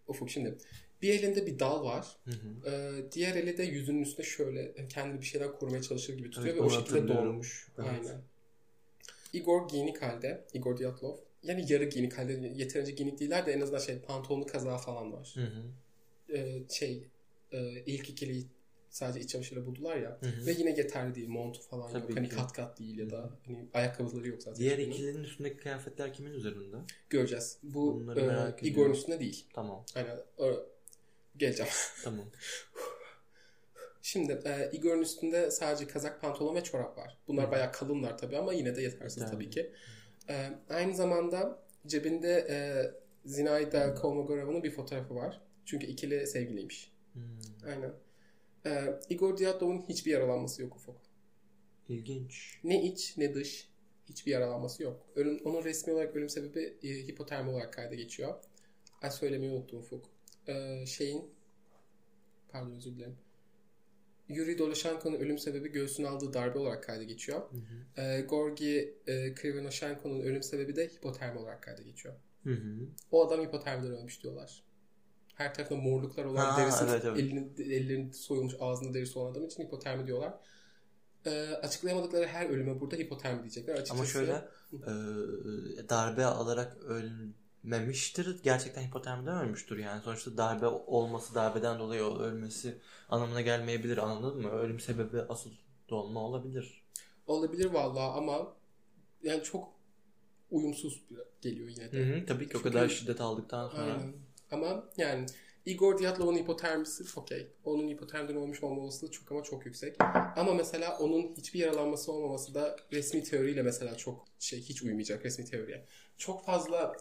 Ufuk şimdi. Bir elinde bir dal var. Hı hı. E, diğer eli de yüzünün üstünde şöyle kendini bir şeyden korumaya çalışır gibi tutuyor Evet, ve o şekilde doğmuş. Evet. Aynen. Igor giyinik halde. Igor Dyatlov. Yani yarı giyinik halde. Yeterince giyinik değiller de en azından şey pantolonlu kazağı falan var. Hı hı. E, şey e, ilk ikili Sadece iç çamaşırı buldular ya. Hı hı. Ve yine yeterli değil. Montu falan Tabii yok. Hani ki. kat kat değil ya da hani ayakkabıları yok zaten. Diğer ikilinin üstündeki kıyafetler kimin üzerinde? Göreceğiz. Bu e, Igor'un üstünde değil. Tamam. Aynen. O- Geleceğim. Tamam. [LAUGHS] Şimdi e, Igor'un üstünde sadece kazak, pantolon ve çorap var. Bunlar Hı. bayağı kalınlar tabii ama yine de yetersiz Yeterli. tabii ki. E, aynı zamanda cebinde e, Zinaida Kolmogorova'nın bir fotoğrafı var. Çünkü ikili sevgiliymiş. Hmm. Aynen. E, Igor Diatlov'un hiçbir yaralanması yok Ufuk. İlginç. Ne iç ne dış hiçbir yaralanması yok. Ölüm, onun resmi olarak ölüm sebebi e, hipotermi olarak kayda geçiyor. Ay söylemeyi unuttum Ufuk. E, şeyin pardon özür dilerim. Yuri Doloshenko'nun ölüm sebebi göğsüne aldığı darbe olarak kayda geçiyor. Hı hı. E, Gorgi e, Krivonoshenko'nun ölüm sebebi de hipotermi olarak kayda geçiyor. Hı hı. O adam hipotermiden ölmüş diyorlar. Her tarafında morluklar olan Ha, derisi, evet, evet. elinin, ellerinin soyulmuş ağzında derisi olan adam için hipotermi diyorlar. E, açıklayamadıkları her ölüme burada hipotermi diyecekler. Açıkçası, Ama şöyle e, darbe alarak ölmemiştir. Gerçekten hipotermiden ölmüştür yani. Sonuçta darbe olması, darbeden dolayı ölmesi anlamına gelmeyebilir anladın mı? Ölüm sebebi asıl dolma olabilir. Olabilir vallahi ama yani çok uyumsuz geliyor yine Hı de. hı, tabii ki o Çünkü- kadar şiddet aldıktan sonra. Aynen. Ama yani Igor Diatlov'un hipotermisi okey. Onun hipotermiden olmuş olma olasılığı çok ama çok yüksek. Ama mesela onun hiçbir yaralanması olmaması da resmi teoriyle mesela çok şey hiç uymayacak resmi teoriye. Çok fazla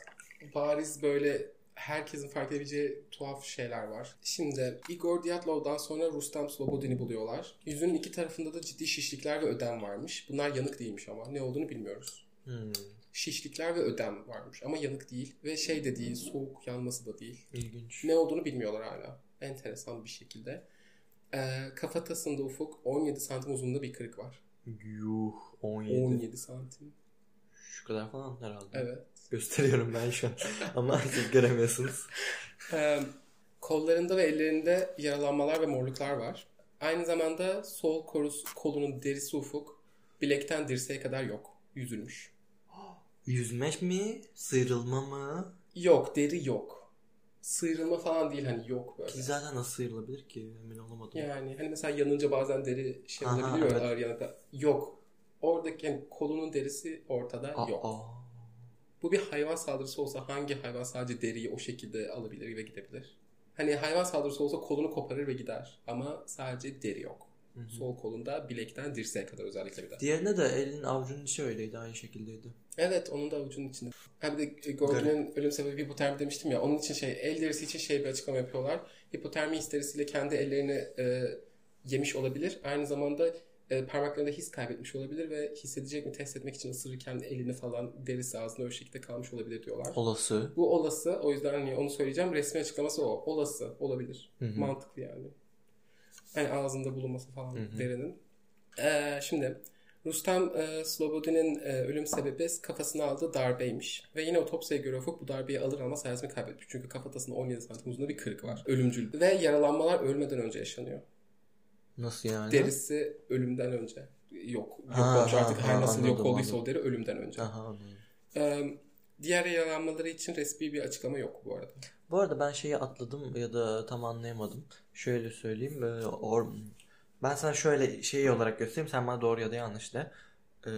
bariz böyle herkesin fark edebileceği tuhaf şeyler var. Şimdi Igor Diatlov'dan sonra Rustam Slobodin'i buluyorlar. Yüzünün iki tarafında da ciddi şişlikler ve ödem varmış. Bunlar yanık değilmiş ama ne olduğunu bilmiyoruz. Hmm, Şişlikler ve ödem varmış ama yanık değil ve şey de değil, soğuk yanması da değil. ilginç. Ne olduğunu bilmiyorlar hala. Enteresan bir şekilde. Ee, kafatasında ufuk 17 santim uzunluğunda bir kırık var. Yuh 17. 17 santim. Şu kadar falan herhalde. Evet. Gösteriyorum ben şu an. [LAUGHS] Ama siz göremiyorsunuz. Ee, kollarında ve ellerinde yaralanmalar ve morluklar var. Aynı zamanda sol korus, kolunun derisi ufuk bilekten dirseğe kadar yok. Yüzülmüş. Yüzme mi? Sıyrılma mı? Yok deri yok. Sıyrılma falan değil hani yok böyle. Ki zaten nasıl sıyrılabilir ki? Emin olamadım. Yani hani mesela yanınca bazen deri şey Aha, olabiliyor evet. ağır yanıkta. Yok. Oradaki yani kolunun derisi ortada Aa, yok. aa. Bu bir hayvan saldırısı olsa hangi hayvan sadece deriyi o şekilde alabilir ve gidebilir? Hani hayvan saldırısı olsa kolunu koparır ve gider. Ama sadece deri yok. Hı hı. Sol kolunda bilekten dirseğe kadar özellikle bir de. Diğerine de elin avucunun içi öyleydi. Aynı şekildeydi. Evet onun da avucunun içinde. Ha bir de Gordon'un ölüm sebebi hipotermi demiştim ya. Onun için şey el derisi için şey bir açıklama yapıyorlar. Hipotermi histerisiyle kendi ellerini e, yemiş olabilir. Aynı zamanda e, parmaklarında his kaybetmiş olabilir ve hissedecek mi test etmek için ısırırken elini falan derisi ağzında o şekilde kalmış olabilir diyorlar. Olası. Bu olası. O yüzden hani onu söyleyeceğim. Resmi açıklaması o. Olası. Olabilir. Hı hı. Mantıklı yani. Hani ağzında bulunması falan Hı hı. derinin. Ee, şimdi Rustam e, Slobodin'in e, ölüm sebebi kafasına aldığı darbeymiş. Ve yine otopsiye göre Ufuk bu darbeyi alır almaz hayatını kaybetmiş. Çünkü kafatasında 17 santim uzunluğunda bir kırık var. Ölümcül. Ve yaralanmalar ölmeden önce yaşanıyor. Nasıl yani? Derisi ölümden önce. Yok. Yok Ha, olmuş artık ha, her ha, nasıl yok anladım, olduysa o anladım. deri ölümden önce. Aha anladım. Ee, diğer yaralanmaları için resmi bir açıklama yok bu arada. Bu arada ben şeyi atladım ya da tam anlayamadım. Şöyle söyleyeyim. Or... Ben sana şöyle şey olarak göstereyim. Sen bana doğru ya da yanlış de. Ee,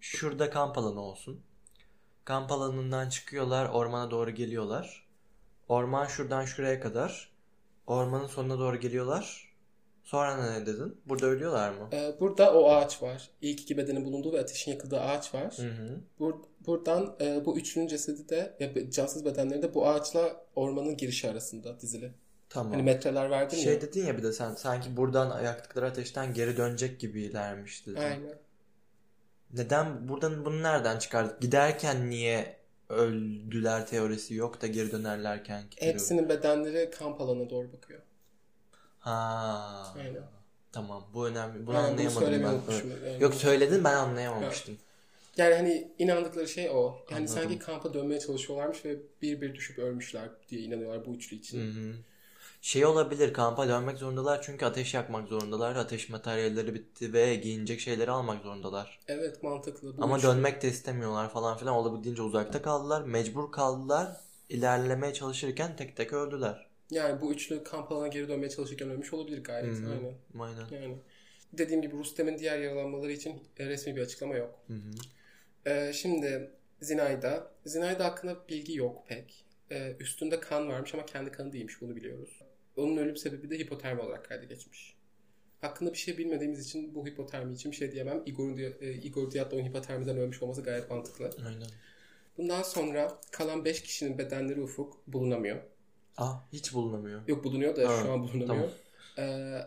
şurada kamp alanı olsun. Kamp alanından çıkıyorlar. Ormana doğru geliyorlar. Orman şuradan şuraya kadar. Ormanın sonuna doğru geliyorlar. Sonra ne dedin? Burada ölüyorlar mı? Ee, burada o ağaç var. İlk iki bedenin bulunduğu ve ateşin yakıldığı ağaç var. Hı hı. Bur- buradan e, bu üçünün cesedi de ya, cansız bedenleri de bu ağaçla ormanın girişi arasında dizili. Tamam. Hani metreler verdin Şey ya. dedin ya bir de sen sanki buradan yaktıkları ateşten geri dönecek gibilermiş dedin. Aynen. Neden buradan bunu nereden çıkardık? Giderken niye öldüler teorisi yok da geri dönerlerken ki Hepsinin bedenleri kamp alanına doğru bakıyor. Ha. Aynen. Tamam. Bu önemli. Bunu bunu anlayamadım ben. Yani- Yok söyledin ben anlayamamıştım. Yani hani inandıkları şey o. Yani Anladım. sanki kampa dönmeye çalışıyorlarmış ve bir bir düşüp ölmüşler diye inanıyorlar bu üçlü için. Hı hı. Şey olabilir kampa dönmek zorundalar çünkü ateş yakmak zorundalar. Ateş materyalleri bitti ve giyinecek şeyleri almak zorundalar. Evet mantıklı. Bu Ama üçlü. dönmek de istemiyorlar falan filan. Olabildiğince uzakta kaldılar. Mecbur kaldılar. İlerlemeye çalışırken tek tek öldüler. Yani bu üçlü kamp alanına geri dönmeye çalışırken ölmüş olabilir gayet. Hı hı. Aynen. Aynen. Yani dediğim gibi Rustem'in diğer yaralanmaları için resmi bir açıklama yok. Ee, şimdi Zinayda. Zinayda hakkında bilgi yok pek. Ee, üstünde kan varmış ama kendi kanı değilmiş bunu biliyoruz. Onun ölüm sebebi de hipotermi olarak kayda geçmiş. Hakkında bir şey bilmediğimiz için bu hipotermi için bir şey diyemem. Igor, e, Igor Diatlov'un hipotermiden ölmüş olması gayet mantıklı. Aynen. Bundan sonra kalan 5 kişinin bedenleri ufuk bulunamıyor. Aa hiç bulunamıyor. Yok bulunuyor da Ha, şu an bulunamıyor. tamam. Ee,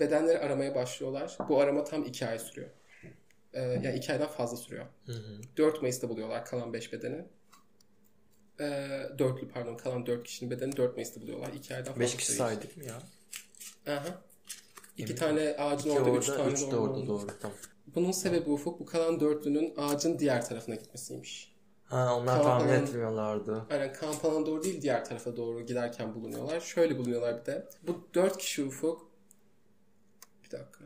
bedenleri aramaya başlıyorlar. Bu arama tam 2 ay sürüyor. Ee, yani 2 aydan fazla sürüyor. Hı hı. 4 Mayıs'ta buluyorlar kalan 5 bedeni. Ee, dörtlü pardon kalan 4 kişinin bedeni 4 Mayıs'ta buluyorlar. 2 aydan fazla 5 kişi sürüyor. saydık mı ya? Aha. 2 Emin tane ağacın İki orada, orada, 3 tane üç de orada doğru. Tamam. Bunun sebebi ufuk bu kalan dörtlünün ağacın diğer tarafına gitmesiymiş. Ha onlar tahmin etmiyorlardı. Aynen kamp alanına doğru değil diğer tarafa doğru giderken bulunuyorlar. Şöyle bulunuyorlar bir de. Bu dört kişi ufuk. Bir dakika.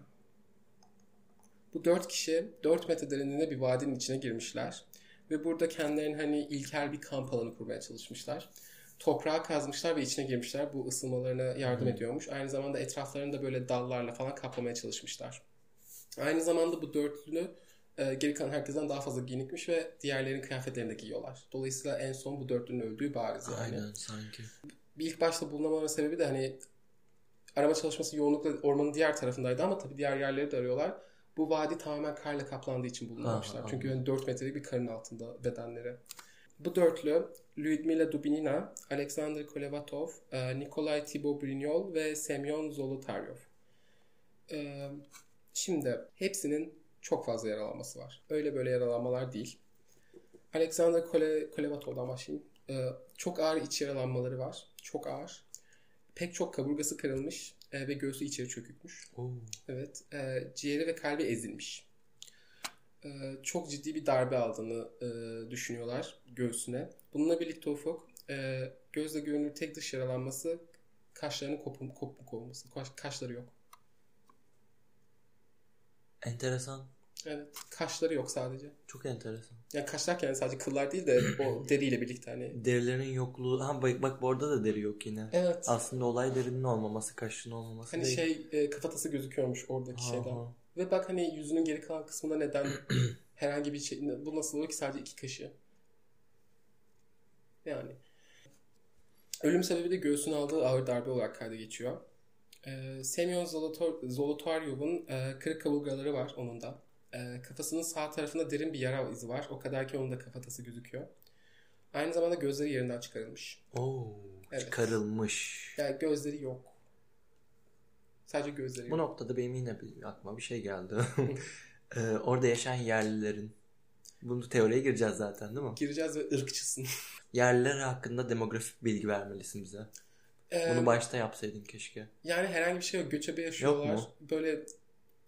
Bu dört kişi 4 metre derinliğinde bir vadinin içine girmişler. Ve burada kendilerine hani ilkel bir kamp alanı kurmaya çalışmışlar. Toprağa kazmışlar ve içine girmişler. Bu ısınmalarına yardım ediyormuş. Aynı zamanda etraflarını da böyle dallarla falan kaplamaya çalışmışlar. Aynı zamanda bu dörtlünü e, geri kalan herkesten daha fazla giyinikmiş ve diğerlerinin kıyafetlerini de giyiyorlar. Dolayısıyla en son bu dörtlünün öldüğü bariz yani. Aynen sanki. Bir ilk başta bulunamamanın sebebi de hani arama çalışması yoğunlukla ormanın diğer tarafındaydı ama tabii diğer yerleri de arıyorlar. Bu vadi tamamen karla kaplandığı için bulunmamışlar. Aha, Çünkü yani 4 metrelik bir karın altında bedenleri. Bu dörtlü Lyudmila Dubinina, Alexander Kolevatov, e, Nikolay Thibault-Brignol ve Semyon Zolotaryov. E, Şimdi hepsinin çok fazla yaralanması var. Öyle böyle yaralanmalar değil. Alexander Kole, Kolevatov'dan başlayayım. E, Çok ağır iç yaralanmaları var. Çok ağır. Pek çok kaburgası kırılmış e, ve göğsü içeri çökükmüş. Oo. Evet. E, ciğeri ve kalbi ezilmiş. E, çok ciddi bir darbe aldığını e, düşünüyorlar göğsüne. Bununla birlikte ufuk e, gözle görünür tek dış yaralanması kaşlarının kopum, kopuk olması. Kaş, kaşları yok. Enteresan. Evet. Kaşları yok sadece. Çok enteresan. Yani kaş derken sadece kıllar değil de o [CLEARS THROAT] deriyle birlikte hani. Derilerin yokluğu. Ha bak, bak bu arada da deri yok yine. Evet. Aslında olay derinin olmaması, kaşın olmaması Hani değil. şey e, kafatası gözüküyormuş oradaki Ha, şeyden. ha. Ve bak hani yüzünün geri kalan kısmında neden [CLEARS THROAT] herhangi bir şey bu nasıl oluyor ki sadece iki kaşı? Yani. Ölüm sebebi de göğsüne aldığı ağır darbe olarak kayda geçiyor. Ee, Semyon Zolotaryov'un e, kırık kaburgaları var onun da. E, kafasının sağ tarafında derin bir yara izi var. O kadar ki onun da kafatası gözüküyor. Aynı zamanda gözleri yerinden çıkarılmış. Oo, Evet. çıkarılmış. Yani gözleri yok. Sadece gözleri Bu yok. noktada benim yine bir, aklıma bir şey geldi. [LAUGHS] Ee, orada yaşayan yerlilerin. Bunu teoriye gireceğiz zaten değil mi? Gireceğiz ve ırkçısın. [LAUGHS] Yerliler hakkında demografik bilgi vermelisin bize. Ee, Bunu başta yapsaydın keşke. Yani herhangi bir şey yok. Göçebe yaşıyorlar. mu? Böyle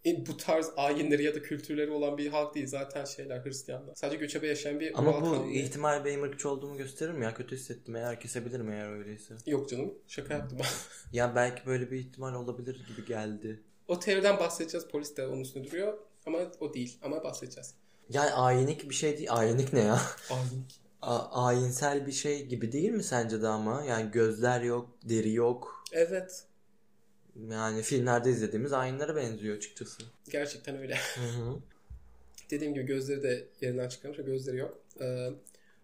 e, bu tarz ayinleri ya da kültürleri olan bir halk değil. Zaten şeyler Hristiyanlar. Sadece göçebe yaşayan bir Ama bu kavmi. ihtimal benim ırkçı olduğumu gösterir mi ya? Kötü hissettim eğer kesebilirim eğer öyleyse. Yok canım. Şaka yaptım ben. [LAUGHS] Ya belki böyle bir ihtimal olabilir gibi geldi. o teoriden bahsedeceğiz. Polis de onun üstünde duruyor. Ama o değil. Ama bahsedeceğiz. Yani ayinik bir şey değil. Ayinik ne ya? [LAUGHS] Ayin. A- ayinsel bir şey gibi değil mi sence de ama? Yani gözler yok, deri yok. Evet. Yani filmlerde izlediğimiz ayinlere benziyor açıkçası. Gerçekten öyle. Hı hı. [LAUGHS] Dediğim gibi gözleri de yerinden çıkarmış gözleri yok. Ee,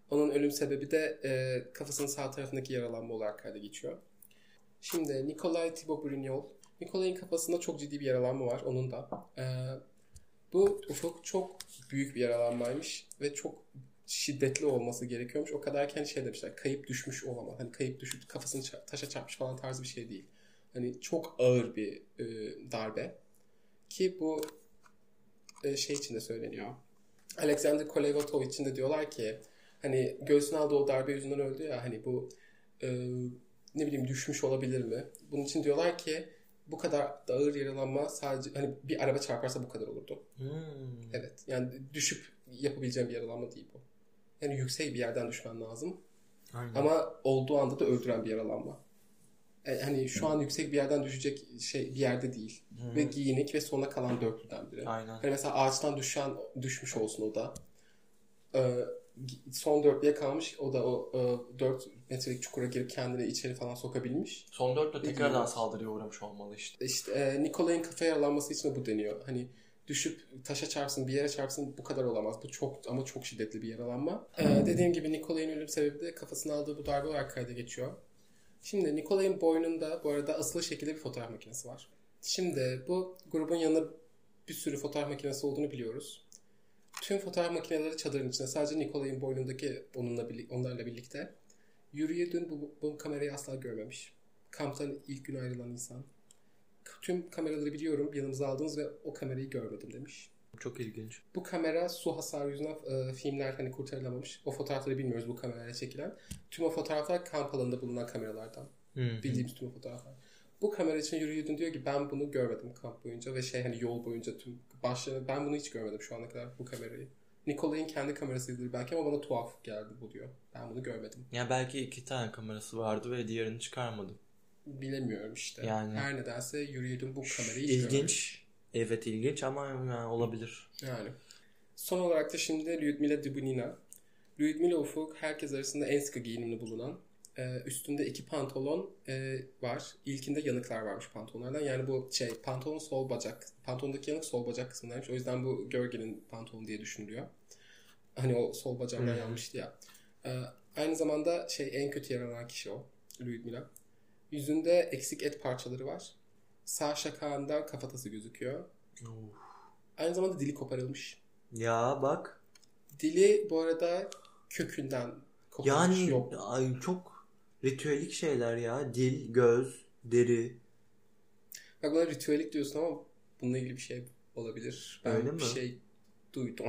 onun ölüm sebebi de e, kafasının sağ tarafındaki yaralanma olarak kayda geçiyor. Şimdi Nikolay Thibault-Brignol. Nikolay'ın kafasında çok ciddi bir yaralanma var onun da. Ee, bu ufuk çok büyük bir yaralanmaymış ve çok şiddetli olması gerekiyormuş. O kadar ki hani şey demişler kayıp düşmüş olamaz. Hani kayıp düşüp kafasını taşa çarpmış falan tarzı bir şey değil. Hani çok ağır bir e, darbe. Ki bu e, şey için de söyleniyor. Alexander Kolevatov için de diyorlar ki hani göğsüne aldığı o darbe yüzünden öldü ya hani bu e, ne bileyim düşmüş olabilir mi? Bunun için diyorlar ki bu kadar da ağır yaralanma sadece hani bir araba çarparsa bu kadar olurdu. Hmm. Evet. Yani düşüp yapabileceğim bir yaralanma değil bu. Yani yüksek bir yerden düşmen lazım. Aynen. Ama olduğu anda da öldüren bir yaralanma. Yani hani şu an yüksek bir yerden düşecek şey bir yerde değil. Hı. Ve giyinik ve sona kalan dörtlüden biri. Aynen. Hani mesela ağaçtan düşen düşmüş olsun o da. Ee, son dörtlüğe kalmış. O da o e, 4 metrelik çukura girip kendini içeri falan sokabilmiş. Son dörtte tekrardan saldırıya uğramış olmalı işte. İşte e, Nikolay'ın kafa yaralanması için de bu deniyor. Hani düşüp taşa çarpsın bir yere çarpsın bu kadar olamaz. Bu çok ama çok şiddetli bir yaralanma. Ee, dediğim gibi Nikolay'ın ölüm sebebi de kafasına aldığı bu darbe olarak kayda geçiyor. Şimdi Nikolay'ın boynunda bu arada asılı şekilde bir fotoğraf makinesi var. Şimdi bu grubun yanında bir sürü fotoğraf makinesi olduğunu biliyoruz. Tüm fotoğraf makineleri çadırın içinde. Sadece Nikolay'ın boynundaki onunla onlarla birlikte. Yuriye dün bu, bu kamerayı asla görmemiş. Kamptan ilk gün ayrılan insan tüm kameraları biliyorum yanımıza aldınız ve o kamerayı görmedim demiş. Çok ilginç. Bu kamera su hasarı yüzünden e, filmler hani kurtarılamamış. O fotoğrafları bilmiyoruz bu kamerayla çekilen. Tüm o fotoğraflar kamp alanında bulunan kameralardan. Hı-hı. Bildiğimiz tüm o fotoğraflar. Bu kamera için yürüyordun diyor ki ben bunu görmedim kamp boyunca ve şey hani yol boyunca tüm başlarını ben bunu hiç görmedim şu ana kadar bu kamerayı. Nikolay'ın kendi kamerasıydı belki ama bana tuhaf geldi bu diyor. Ben bunu görmedim. Ya belki iki tane kamerası vardı ve diğerini çıkarmadı bilemiyorum işte. Yani Her nedense yürüyordum bu kamerayı İlginç. Evet ilginç ama yani olabilir. Yani. Son olarak da şimdi Lyudmila Dubunina. Lyudmila Ufuk herkes arasında en sıkı giyinimli bulunan. Ee, üstünde iki pantolon e, var. İlkinde yanıklar varmış pantolonlardan. Yani bu şey pantolon sol bacak. Pantolondaki yanık sol bacak kısmındaymış. O yüzden bu gölgenin pantolonu diye düşünülüyor. Hani o sol bacağından hmm. yanmıştı ya. Ee, aynı zamanda şey en kötü yaralanan kişi o. Lyudmila. Yüzünde eksik et parçaları var. Sağ şakağında kafatası gözüküyor. Of. Aynı zamanda dili koparılmış. Ya bak. Dili bu arada kökünden koparılmış. Yani yok. Ay, çok ritüelik şeyler ya. Dil, göz, deri. Bak buna ritüelik diyorsun ama bununla ilgili bir şey olabilir. Ben Öyle bir mi? şey duydum.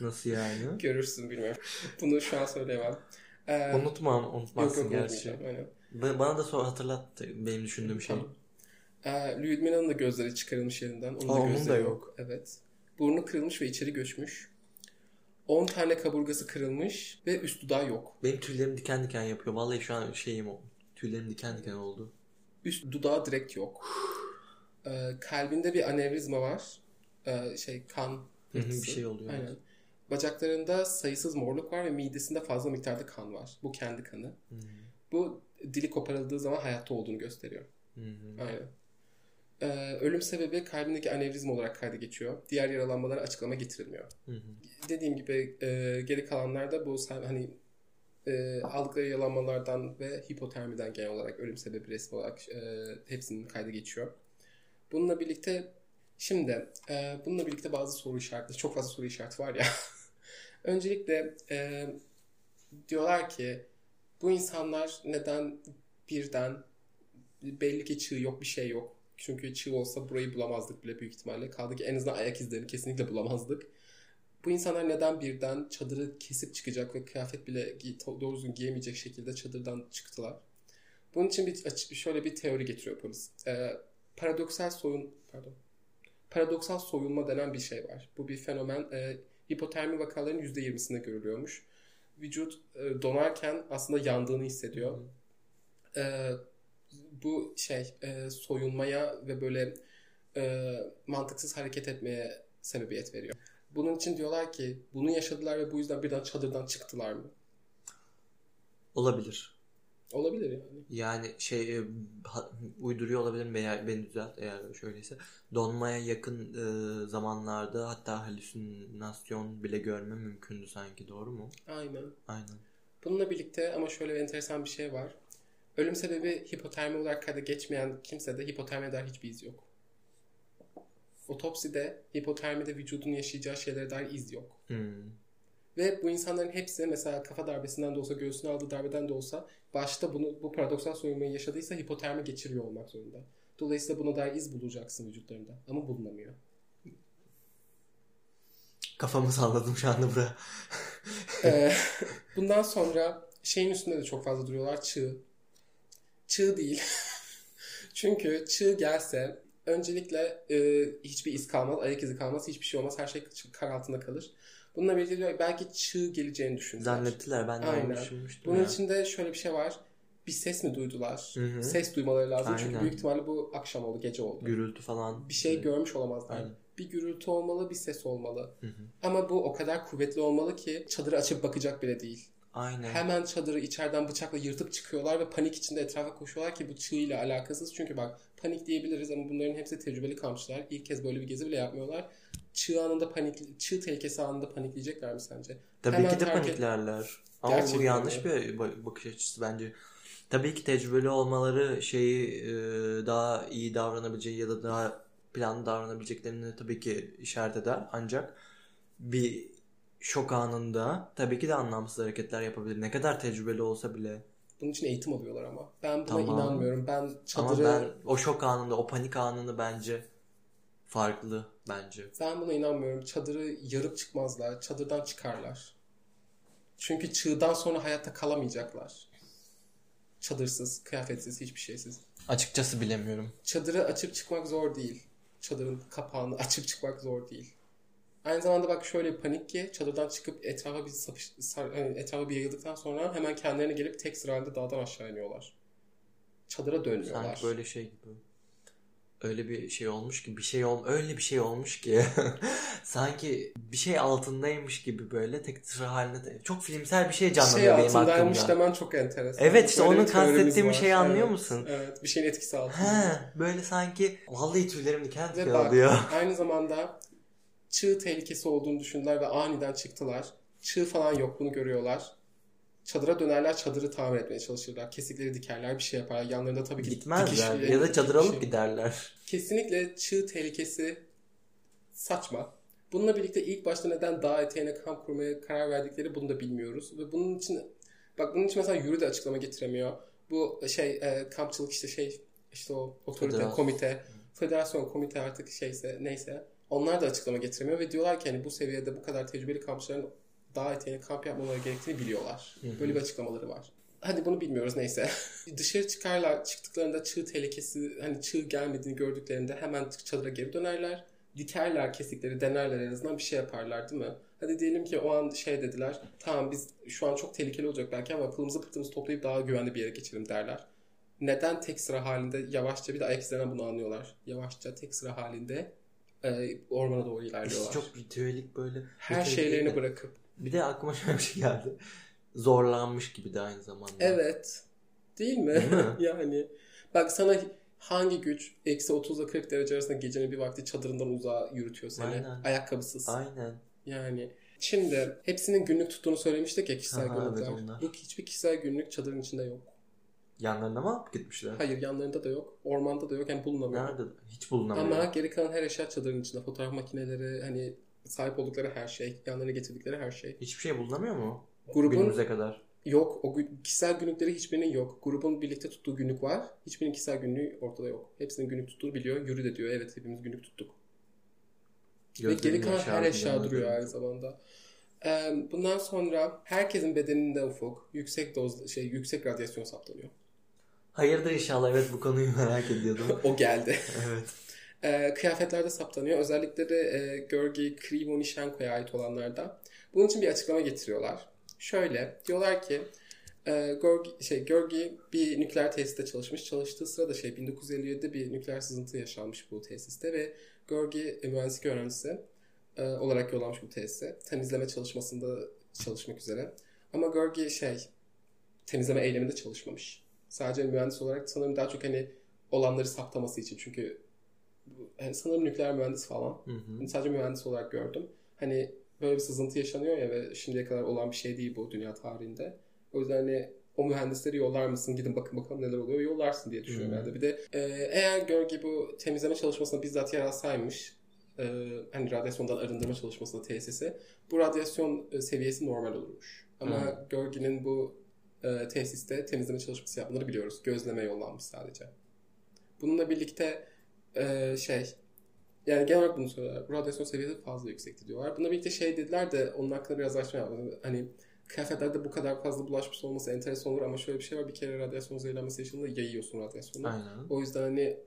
Nasıl yani? [LAUGHS] Görürsün bilmiyorum. Bunu şu an söyleyemem. Ee, Unutmam, unutmazsın yok, yok, gerçi. Aynen. Bana da sonra hatırlattı benim düşündüğüm şey. Tamam. Ee, Lyudmila'nın da gözleri çıkarılmış yerinden. Onun, Aa, da, onun da yok. yok. Evet. Burnu kırılmış ve içeri göçmüş. 10 tane kaburgası kırılmış ve üst dudağı yok. Benim tüylerim diken diken yapıyor. Vallahi şu an şeyim o. Tüylerim diken diken oldu. Üst dudağı direkt yok. Ee, kalbinde bir anevrizma var. Ee, şey kan. bir şey oluyor. Aynen. Bacaklarında sayısız morluk var ve midesinde fazla miktarda kan var. Bu kendi kanı. Hı-hı. Bu dili koparıldığı zaman hayatta olduğunu gösteriyor. Hı-hı. Aynen. Ee, ölüm sebebi kalbindeki anevrizma olarak kayda geçiyor. Diğer yaralanmalara açıklama getirilmiyor. Hı hı. Dediğim gibi e, geri kalanlarda bu hani e, aldıkları yaralanmalardan ve hipotermiden genel olarak ölüm sebebi resmi olarak e, hepsinin kayda geçiyor. Bununla birlikte şimdi e, bununla birlikte bazı soru işaretleri, çok fazla soru işareti var ya. [LAUGHS] Öncelikle e, diyorlar ki bu insanlar neden birden belli ki çığ yok bir şey yok. Çünkü çığ olsa burayı bulamazdık bile büyük ihtimalle. Kaldı ki en azından ayak izlerini kesinlikle bulamazdık. Bu insanlar neden birden çadırı kesip çıkacak ve kıyafet bile doğru düzgün giyemeyecek şekilde çadırdan çıktılar? Bunun için bir şöyle bir teori getiriyor polis. Ee, paradoksal soyun pardon. Paradoksal soyulma denen bir şey var. Bu bir fenomen. E, hipotermi vakalarının %20'sinde görülüyormuş. Vücut e, donarken aslında yandığını hissediyor. E, bu şey e, soyunmaya ve böyle e, mantıksız hareket etmeye sebebiyet veriyor. Bunun için diyorlar ki bunu yaşadılar ve bu yüzden birden çadırdan çıktılar mı? Olabilir. Olabilir yani. Yani şey e, uyduruyor olabilirim veya beni düzelt eğer şöyleyse. Donmaya yakın e, zamanlarda hatta halüsinasyon bile görme mümkündü sanki doğru mu? Aynen. Aynen. Bununla birlikte ama şöyle bir enteresan bir şey var. Ölüm sebebi hipotermi olarak kayda geçmeyen kimsede hipotermiye dair hiçbir iz yok. Otopside hipotermide vücudun yaşayacağı şeylere dair iz yok. Hmm. Ve bu insanların hepsi mesela kafa darbesinden de olsa, göğsüne aldığı darbeden de olsa başta bunu bu paradoksal soyunmayı yaşadıysa hipotermi geçiriyor olmak zorunda. Dolayısıyla buna dair iz bulacaksın vücutlarında. Ama bulunamıyor. Kafamı salladım şu anda buraya. ee, [LAUGHS] bundan sonra şeyin üstünde de çok fazla duruyorlar. Çığ. Çığ değil. [LAUGHS] Çünkü çığ gelse öncelikle e, hiçbir iz kalmaz, ayak izi kalmaz, hiçbir şey olmaz. Her şey kar altında kalır. Bununla birlikte belki çığ geleceğini düşündüler. Zannettiler ben de Aynen. düşünmüştüm Bunun ya. içinde şöyle bir şey var. Bir ses mi duydular? Hı hı. Ses duymaları lazım. Aynen. Çünkü büyük ihtimalle bu akşam oldu, gece oldu. Gürültü falan. Bir şey görmüş olamazlar. Aynen. Bir gürültü olmalı, bir ses olmalı. Hı hı. Ama bu o kadar kuvvetli olmalı ki çadırı açıp bakacak bile değil. Aynen. Hemen çadırı içeriden bıçakla yırtıp çıkıyorlar ve panik içinde etrafa koşuyorlar ki bu çığ ile alakasız. Çünkü bak panik diyebiliriz ama bunların hepsi tecrübeli kampçılar. İlk kez böyle bir gezi bile yapmıyorlar. Çığ anında panik, çığ tehlikesi anında panikleyecekler mi sence? Tabii Hemen ki de terk paniklerler. Ama bu Gerçekten yanlış mi? bir ba- bakış açısı bence. Tabii ki tecrübeli olmaları şeyi e, daha iyi davranabileceği ya da daha planlı davranabileceklerini tabii ki işaret eder. Ancak bir şok anında tabii ki de anlamsız hareketler yapabilir. Ne kadar tecrübeli olsa bile. Bunun için eğitim alıyorlar ama. Ben buna Tamam. inanmıyorum. Ben Ama çadırı ben o şok anında, o panik anını bence farklı bence. Ben buna inanmıyorum. Çadırı yarıp çıkmazlar. Çadırdan çıkarlar. Çünkü çığdan sonra hayatta kalamayacaklar. Çadırsız, kıyafetsiz, hiçbir şeysiz. Açıkçası bilemiyorum. Çadırı açıp çıkmak zor değil. Çadırın kapağını [LAUGHS] açıp çıkmak zor değil. Aynı zamanda bak şöyle panik ki çadırdan çıkıp etrafa bir sapış, sar, hani etrafa bir yayıldıktan sonra hemen kendilerine gelip tek sıra halinde dağdan aşağı iniyorlar. Çadıra dönmüyorlar. Sanki böyle şey gibi. Öyle bir şey olmuş ki bir şey ol öyle bir şey olmuş ki [LAUGHS] sanki bir şey altındaymış gibi böyle tek sıra halinde de- çok filmsel bir şey şey canlanıyor benim altındaymış aklımda. demen çok enteresan. Evet, işte Böyle onun kastettiğim şeyi anlıyor Evet, musun? Evet bir şeyin etkisi altında. He, böyle sanki vallahi tüylerim diken diken oluyor. aynı zamanda çığ tehlikesi olduğunu düşündüler ve aniden çıktılar. Çığ falan yok bunu görüyorlar. Çadıra dönerler çadırı tamir etmeye çalışırlar. Kesikleri dikerler bir şey yaparlar. Yanlarında tabii ki Gitmezler ya da çadır alıp giderler. Kesinlikle çığ tehlikesi saçma. Bununla birlikte ilk başta neden dağ eteğine kamp kurmaya karar verdikleri bunu da bilmiyoruz. Ve bunun için bak bunun için mesela yürü de açıklama getiremiyor. Bu şey e, kampçılık işte şey işte o otorite, Federasyon. komite, federasyon, komite artık şeyse neyse onlar da açıklama getiremiyor ve diyorlar ki hani bu seviyede bu kadar tecrübeli kampçıların dağ eteğine kamp yapmaları gerektiğini biliyorlar. Böyle bir açıklamaları var. Hadi bunu bilmiyoruz neyse. [LAUGHS] Dışarı çıkarlar çıktıklarında çığ tehlikesi hani çığ gelmediğini gördüklerinde hemen çadıra geri dönerler. Dikerler kesikleri denerler en azından bir şey yaparlar değil mi? Hadi diyelim ki o an şey dediler tamam biz şu an çok tehlikeli olacak belki ama pılımızı pıhtımızı toplayıp daha güvenli bir yere geçelim derler. Neden tek sıra halinde yavaşça bir de ayak izlerinden bunu anlıyorlar. Yavaşça tek sıra halinde e, ormana doğru ilerliyorlar. İşte çok ritüelik böyle. Her şeylerini de- bırakıp. Bir de aklıma şöyle bir şey geldi. Zorlanmış gibi de aynı zamanda. Evet. Değil mi? Değil mi? [LAUGHS] yani bak sana hangi güç eksi 30 ile 40 derece arasında gecenin bir vakti çadırından uzağa yürütüyor seni. Aynen. Ayakkabısız. Aynen. Yani şimdi hepsinin günlük tuttuğunu söylemiştik ya kişisel günlükler. evet, onlar. Bu hiçbir kişisel günlük çadırın içinde yok. Yanlarına mı alıp gitmişler? Hayır yanlarında da yok. Ormanda da yok. Yani bulunamıyor. Nerede? Hiç bulunamıyor. Ama geri kalan her eşya çadırın içinde. Fotoğraf makineleri hani sahip oldukları her şey. Yanlarına getirdikleri her şey. Hiçbir şey bulunamıyor mu? Grubun Günümüze kadar. Yok. O kişisel günlükleri hiçbirinin yok. Grubun birlikte tuttuğu günlük var. Hiçbirinin kişisel günlüğü ortada yok. Hepsinin günlük tuttuğunu biliyor. Yürü de diyor. Evet hepimiz günlük tuttuk. Ve geri Gözlerin kalan her eşya duruyor aynı zamanda. Bundan sonra herkesin bedeninde ufuk yüksek doz şey yüksek radyasyon saptanıyor. Hayırdır inşallah. Evet bu konuyu merak ediyordum. [LAUGHS] o geldi. evet. [LAUGHS] Ee, kıyafetlerde saptanıyor. Özellikle de e, Georgi Krivonishenko'ya ait olanlarda. Bunun için bir açıklama getiriyorlar. Şöyle diyorlar ki e, Georgi, şey, Georgi bir nükleer tesiste çalışmış. Çalıştığı sırada şey 1957'de bir nükleer sızıntı yaşanmış bu tesiste ve Georgi e, mühendislik öğrencisi e, olarak yollanmış bu tesise. Temizleme çalışmasında çalışmak üzere. Ama Georgi şey temizleme eyleminde çalışmamış. Sadece mühendis olarak sanırım daha çok hani olanları saptaması için. Çünkü yani sanırım nükleer mühendis falan. Hı hı. Hani sadece mühendis olarak gördüm. Hani böyle bir sızıntı yaşanıyor ya ve şimdiye kadar olan bir şey değil bu dünya tarihinde. O yüzden hani o mühendisleri yollar mısın? Gidin bakın bakalım neler oluyor. Yollarsın diye düşünüyorum herhalde. Bir de e, eğer Görgi bu temizleme çalışmasına bizzat yer alsaymış e, hani radyasyondan arındırma çalışmasında tesisi bu radyasyon e, seviyesi normal olurmuş. Ama Hı. Görgi'nin bu e, tesiste temizleme çalışması yapmaları biliyoruz. Gözleme yollanmış sadece. Bununla birlikte e, şey yani genel olarak bunu söylüyorlar. Bu radyasyon seviyesi fazla yüksekti diyorlar. Bununla birlikte şey dediler de onun hakkında biraz araştırma yapmadım. Hani kıyafetlerde bu kadar fazla bulaşmış olması enteresan olur ama şöyle bir şey var. Bir kere radyasyon zehirlenmesi yaşadığında yayıyorsun radyasyonu. Aynen. O yüzden hani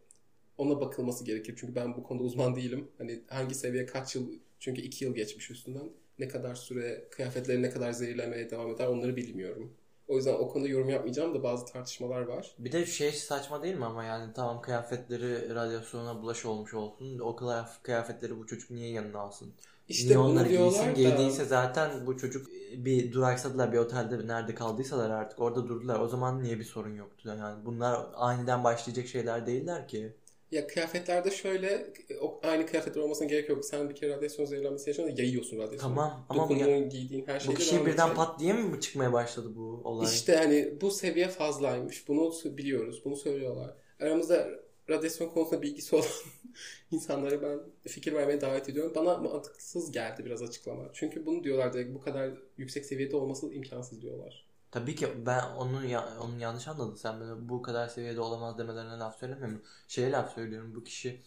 ona bakılması gerekir. Çünkü ben bu konuda uzman değilim. Hani hangi seviye kaç yıl çünkü iki yıl geçmiş üstünden. Ne kadar süre kıyafetleri ne kadar zehirlemeye devam eder onları bilmiyorum. O yüzden o konuda yorum yapmayacağım da bazı tartışmalar var. Bir de şey saçma değil mi ama yani tamam kıyafetleri radyasyona bulaş olmuş olsun. O kıyaf- kıyafetleri bu çocuk niye yanına alsın? İşte niye onları giysin da giydiyse zaten bu çocuk bir duraksadılar bir otelde nerede kaldıysalar artık orada durdular. O zaman niye bir sorun yoktu? Yani bunlar aniden başlayacak şeyler değiller ki. Ya kıyafetlerde şöyle o, aynı kıyafetler olmasına gerek yok. Sen bir kere radyasyon zehirlenmesi yaşadın yayıyorsun radyasyonu. Tamam ama Dokunduğun, giydiğin her bu şeyde kişi birden edecek. pat diye mi çıkmaya başladı bu olay? İşte hani bu seviye fazlaymış. Bunu biliyoruz. Bunu söylüyorlar. Aramızda radyasyon konusunda bilgisi olan [LAUGHS] insanlara ben fikir vermeye davet ediyorum. Bana mantıksız geldi biraz açıklama. Çünkü bunu diyorlar direkt bu kadar yüksek seviyede olması imkansız diyorlar. Tabii ki ben onu ya, onu yanlış anladın. Sen bana bu kadar seviyede olamaz demelerine laf söylemiyorum. Şeye laf söylüyorum. Bu kişi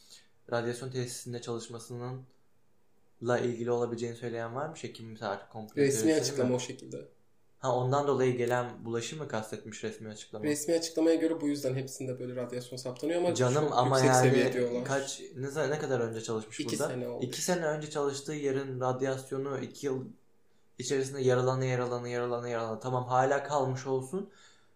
radyasyon tesisinde çalışmasının la ilgili olabileceğini söyleyen var mı? Şey kimse artık komplo Resmi açıklama mi? o şekilde. Ha ondan dolayı gelen bulaşı mı kastetmiş resmi açıklama? Resmi açıklamaya göre bu yüzden hepsinde böyle radyasyon saptanıyor ama Canım ama yüksek seviye yani diyorlar. kaç ne, ne kadar önce çalışmış İki burada? sene oldu. İki sene önce çalıştığı yerin radyasyonu iki yıl içerisinde yaralana yaralana yaralana yaralana tamam hala kalmış olsun.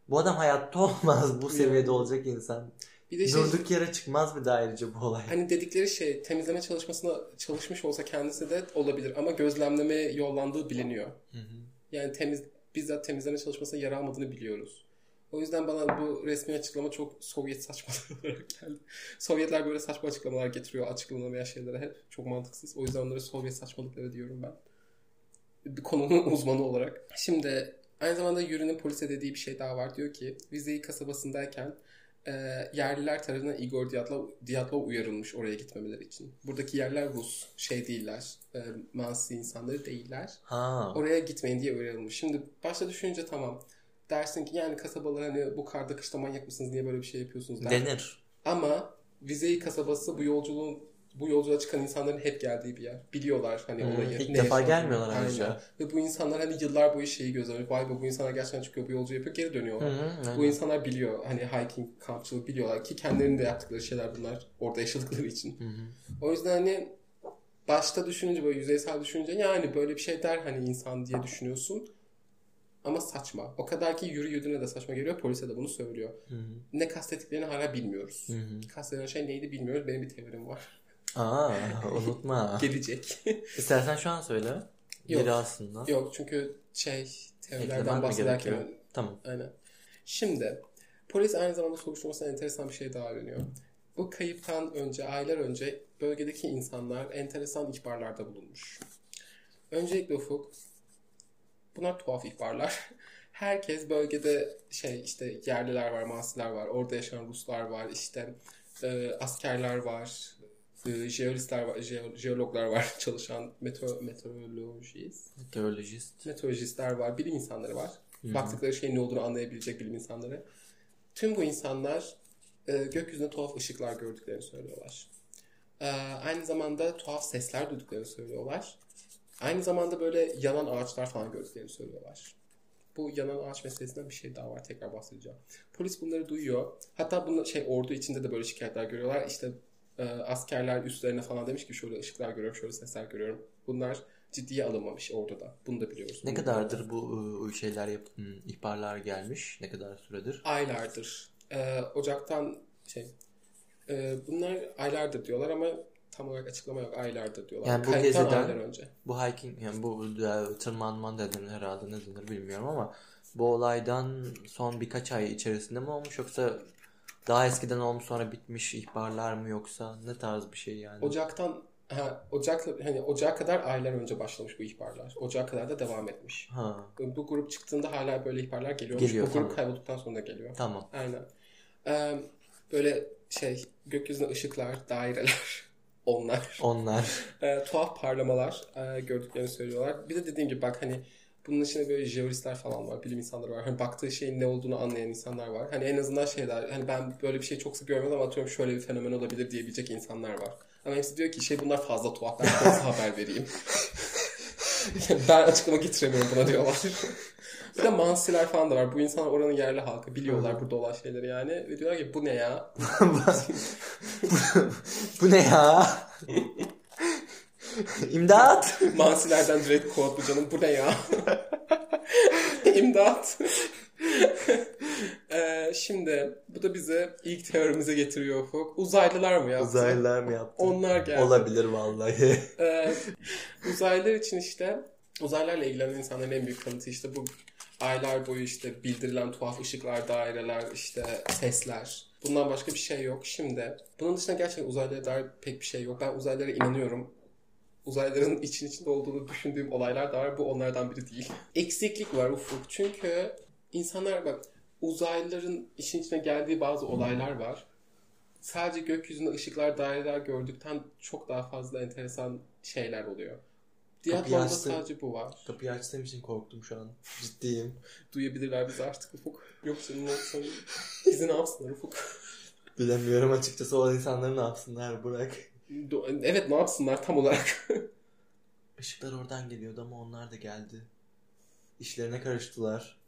Bu adam hayatta olmaz bu seviyede olacak insan. Bir de şey Durduk yere çıkmaz bir de ayrıca bu olay. Hani dedikleri şey temizleme çalışmasına çalışmış olsa kendisi de olabilir ama gözlemlemeye yollandığı biliniyor. Hı hı. Yani temiz bizzat temizleme çalışmasına yer almadığını biliyoruz. O yüzden bana bu resmi açıklama çok Sovyet saçmalığı [LAUGHS] olarak geldi. Sovyetler böyle saçma açıklamalar getiriyor açıklanamayan şeylere hep. Çok mantıksız. O yüzden onlara Sovyet saçmalıkları diyorum ben. Bir konunun [LAUGHS] uzmanı olarak. Şimdi aynı zamanda Yuri'nin polise dediği bir şey daha var. Diyor ki Vizeyi kasabasındayken e, yerliler tarafından Igor Dyatlov, Dyatlov uyarılmış oraya gitmemeleri için. Buradaki yerler Rus. Şey değiller. E, Mansi insanları değiller. Ha. Oraya gitmeyin diye uyarılmış. Şimdi başta düşününce tamam. Dersin ki yani kasabalar hani bu karda kışta manyak mısınız niye böyle bir şey yapıyorsunuz der. Denir. Ama Vizeyi kasabası bu yolculuğun bu yolculuğa çıkan insanların hep geldiği bir yer. Biliyorlar hani Hmm, olayı. ilk defa gelmiyorlar ayrıca. Ve bu insanlar hani yıllar boyu şeyi gözlemliyor. Vay be bu insanlar gerçekten çıkıyor bu yolcu yapıyor geri dönüyorlar. Hı, Bu insanlar biliyor hani hiking kampçılık biliyorlar ki kendilerinin de yaptıkları şeyler bunlar orada yaşadıkları için. Hı. O yüzden hani başta düşününce böyle yüzeysel düşününce yani böyle bir şey der hani insan diye düşünüyorsun. Ama saçma. O kadar ki yürü yürüdüğüne de saçma geliyor. Polise de bunu söylüyor. Hı hı. Ne kastettiklerini hala bilmiyoruz. Hı hı. Kastedilen şey neydi bilmiyoruz. Benim bir teorim var. Aa, [LAUGHS] unutma. Gelecek. İstersen şu an söyle. Yok. Geri aslında. Yok çünkü şey teorilerden bahsederken? Tamam. Aynen. Şimdi polis aynı zamanda soruşturmasında enteresan bir şey daha öğreniyor. Bu kayıptan önce, aylar önce bölgedeki insanlar enteresan ihbarlarda bulunmuş. Öncelikle Ufuk, bunlar tuhaf ihbarlar. [LAUGHS] Herkes bölgede şey işte yerliler var, Masiler var, orada yaşayan Ruslar var, işte e, askerler var, e, jeolistler var, jeo- jeologlar var, [LAUGHS] çalışan meteor, meteorolojist, Teolojist. meteorolojistler var, bilim insanları var. Hı. Baktıkları şeyin ne olduğunu anlayabilecek bilim insanları. Tüm bu insanlar e, gökyüzünde tuhaf ışıklar gördüklerini söylüyorlar. E, aynı zamanda tuhaf sesler duyduklarını söylüyorlar. Aynı zamanda böyle yanan ağaçlar falan gördüklerini söylüyorlar. Bu yanan ağaç meselesinden bir şey daha var. Tekrar bahsedeceğim. Polis bunları duyuyor. Hatta bunu şey ordu içinde de böyle şikayetler görüyorlar. İşte e, askerler üstlerine falan demiş ki şöyle ışıklar görüyorum, şöyle sesler görüyorum. Bunlar ciddiye alınmamış orduda. Bunu da biliyoruz. Ne kadardır bu ıı, şeyler yap ım, ihbarlar gelmiş? Ne kadar süredir? aylardır. Ee, Ocaktan şey e, bunlar aylardır diyorlar ama tam olarak açıklama yok. Aylardır diyorlar. Yani bu Kayıptan geziden- önce. Bu hiking yani bu e, tırmanman dedin herhalde ne denir bilmiyorum ama bu olaydan son birkaç ay içerisinde mi olmuş yoksa daha eskiden olmuş sonra bitmiş ihbarlar mı yoksa ne tarz bir şey yani? Ocaktan ha, Ocak hani Ocağa kadar aylar önce başlamış bu ihbarlar. Ocağa kadar da devam etmiş. Ha, Bu grup çıktığında hala böyle ihbarlar geliyormuş. Geliyor, bu grup tamam. kaybolduktan sonra geliyor. tamam. Aynen. Ee, böyle şey gökyüzünde ışıklar, daireler, [LAUGHS] onlar. Onlar. e, tuhaf parlamalar e, gördüklerini söylüyorlar. Bir de dediğim gibi bak hani bunun içinde böyle jeolistler falan var, bilim insanları var. Hani baktığı şeyin ne olduğunu anlayan insanlar var. Hani en azından şeyler, hani ben böyle bir şey çok sık görmedim ama atıyorum şöyle bir fenomen olabilir diyebilecek insanlar var. Ama hepsi diyor ki şey bunlar fazla tuhaf, ben nasıl haber vereyim? [LAUGHS] ben açıklama getiremiyorum buna diyorlar. [LAUGHS] bir de mansiler falan da var. Bu insanlar oranın yerli halkı. Biliyorlar burada olan şeyleri yani. Ve diyorlar ki bu ne ya? [LAUGHS] Bu ne ya? [LAUGHS] İmdat! Mansilerden direkt bu canım. Bu ne ya? [LAUGHS] İmdat. [LAUGHS] Ee, şimdi bu da bize ilk teorimize getiriyor Ufuk. Uzaylılar mı yaptı? Uzaylılar mı yaptı? Onlar geldi. Olabilir vallahi. Ee, uzaylılar için işte uzaylarla ilgilenen insanların en büyük kanıtı işte bu aylar boyu işte bildirilen tuhaf ışıklar, daireler, işte sesler. Bundan başka bir şey yok. Şimdi bunun dışında gerçekten uzaylılara dair pek bir şey yok. Ben uzaylılara inanıyorum. Uzaylıların için içinde olduğunu düşündüğüm olaylar da var. Bu onlardan biri değil. Eksiklik var Ufuk. Çünkü insanlar bak uzaylıların işin içine geldiği bazı olaylar var. Sadece gökyüzünde ışıklar, daireler gördükten çok daha fazla enteresan şeyler oluyor. Diatlon'da açtı. sadece bu var. Kapıyı açtığım için korktum şu an. Ciddiyim. Duyabilirler bizi artık Ufuk. Yoksa ne olsa bizi ne yapsınlar Ufuk? Bilemiyorum açıkçası o insanları ne yapsınlar bırak. Evet ne yapsınlar tam olarak. [LAUGHS] Işıklar oradan geliyordu ama onlar da geldi. İşlerine karıştılar.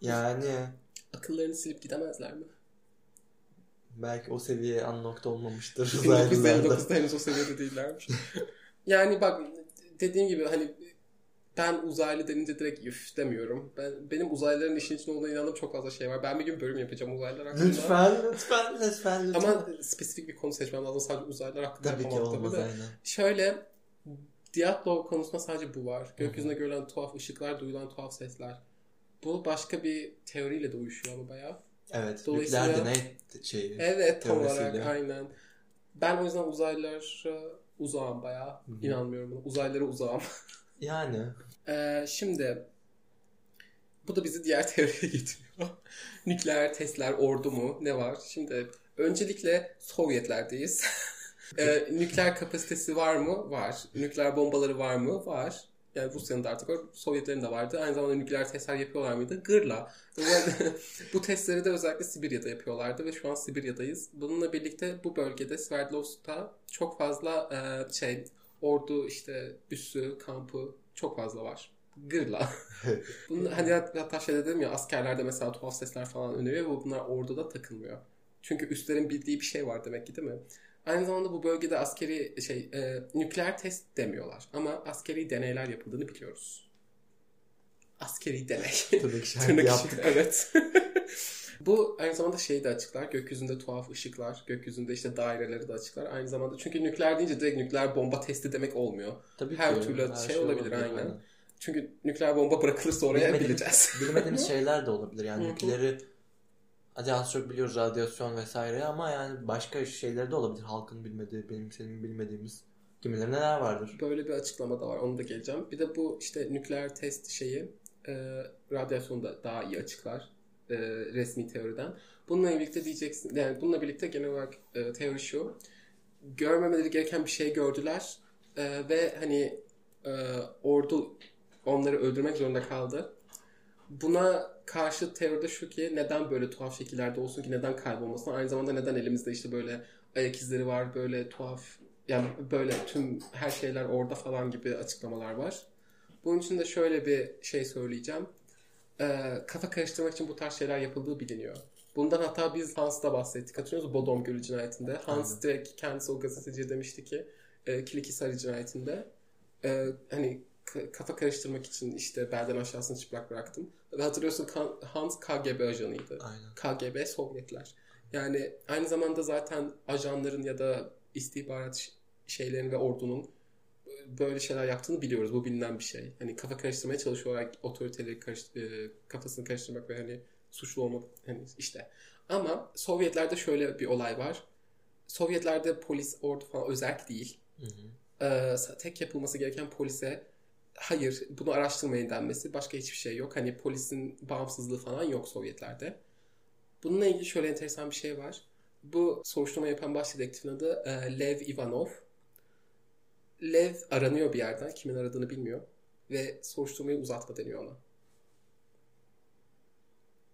Yani Akıllarını silip gidemezler mi? belki o seviye unlocked olmamıştır [LAUGHS] uzaylılarda. 1959'da henüz o seviyede değillermiş. yani bak dediğim gibi hani ben uzaylı denince direkt üf demiyorum. Ben, benim uzaylıların işin içinde olduğuna inandığım çok fazla şey var. Ben bir gün bölüm yapacağım uzaylılar hakkında. Lütfen, lütfen, lütfen, lütfen. Ama spesifik bir konu seçmem lazım. Sadece uzaylılar hakkında Tabii ki olmaz tabii aynen. Şöyle Diablo konusunda sadece bu var. Gökyüzünde görülen tuhaf ışıklar, duyulan tuhaf sesler. Bu başka bir teoriyle de uyuşuyor ama bayağı. Evet, Dolayısıyla- nükleer deney şeyi. Evet tam olarak aynen. Ben o yüzden uzaylılara uzağım bayağı. Hı hı. İnanmıyorum buna. Uzaylılara uzağım. [LAUGHS] Yani Ee, şimdi bu da bizi diğer [LAUGHS] teoriye getiriyor. Nükleer testler, ordu mu? Ne var? Şimdi öncelikle Sovyetlerdeyiz. [LAUGHS] Ee, nükleer kapasitesi var mı? Var. Nükleer bombaları var mı? Var. Yani Rusya'nın da artık var. Sovyetlerin de vardı. Aynı zamanda nükleer testler yapıyorlar mıydı? Gırla. [LAUGHS] Bu- testleri de özellikle Sibirya'da yapıyorlardı ve şu an Sibirya'dayız. Bununla birlikte bu bölgede Sverdlovsk'ta çok fazla e, şey ordu işte üssü, kampı çok fazla var. Gırla. [LAUGHS] Bunun, hani hat- hatta şey dedim ya askerlerde mesela tuhaf sesler falan öneriyor ve bunlar orduda takılmıyor. Çünkü üstlerin bildiği bir şey var demek ki değil mi? Aynı zamanda bu bölgede askeri şey e, nükleer test demiyorlar ama askeri deneyler yapıldığını biliyoruz. Askeri deney. tırnak [LAUGHS] işareti yaptık. Evet. [LAUGHS] Bu aynı zamanda şeyi de açıklar. Gökyüzünde tuhaf ışıklar, gökyüzünde işte daireleri de açıklar. Aynı zamanda çünkü nükleer deyince direkt nükleer bomba testi demek olmuyor. Tabii Her ki, türlü şey olabilir, aynen. Çünkü nükleer bomba bırakılırsa oraya Bilmediğimiz- bileceğiz. [LAUGHS] Bilmediğimiz şeyler de olabilir. Yani nükleeri hadi az çok biliyoruz radyasyon vesaire ama yani başka şeyler de olabilir. Halkın bilmediği, benim senin bilmediğimiz. Kimileri neler vardır. Böyle bir açıklama da var. Onu da geleceğim. Bir de bu işte nükleer test şeyi e, radyasyonu da daha iyi açıklar e, resmi teoriden. Bununla birlikte diyeceksin yani bununla birlikte genel olarak e, teori şu. Görmemeleri gereken bir şey gördüler e, ve hani e, ordu onları öldürmek zorunda kaldı. Buna karşı teoride şu ki neden böyle tuhaf şekillerde olsun ki neden kaybolmasın? Aynı zamanda neden elimizde işte böyle ayak izleri var, böyle tuhaf yani böyle tüm her şeyler orada falan gibi açıklamalar var. Bunun için de şöyle bir şey söyleyeceğim. Ee, kafa karıştırmak için bu tarz şeyler yapıldığı biliniyor. Bundan hatta biz Hans'ta bahsettik. Hatırlıyor musunuz? Bodom Gölü cinayetinde. Hans Aynen. direkt kendisi o gazeteciye demişti ki e, Kilikisari cinayetinde e, hani kafa karıştırmak için işte belden aşağısını çıplak bıraktım. Ve hatırlıyorsun Hans KGB ajanıydı. Aynen. KGB Sovyetler. Yani aynı zamanda zaten ajanların ya da istihbarat şeylerin ve ordunun böyle şeyler yaptığını biliyoruz. Bu bilinen bir şey. Hani kafa karıştırmaya çalışıyorlar otoriteleri karış- e, kafasını karıştırmak ve hani suçlu olmak hani işte. Ama Sovyetlerde şöyle bir olay var. Sovyetlerde polis, ordu falan özerk değil. Hı hı. Ee, tek yapılması gereken polise hayır bunu araştırmayın denmesi. Başka hiçbir şey yok. Hani polisin bağımsızlığı falan yok Sovyetlerde. Bununla ilgili şöyle enteresan bir şey var. Bu soruşturma yapan baş dedektifin adı e, Lev Ivanov. Lev aranıyor bir yerden. Kimin aradığını bilmiyor. Ve soruşturmayı uzatma deniyor ona.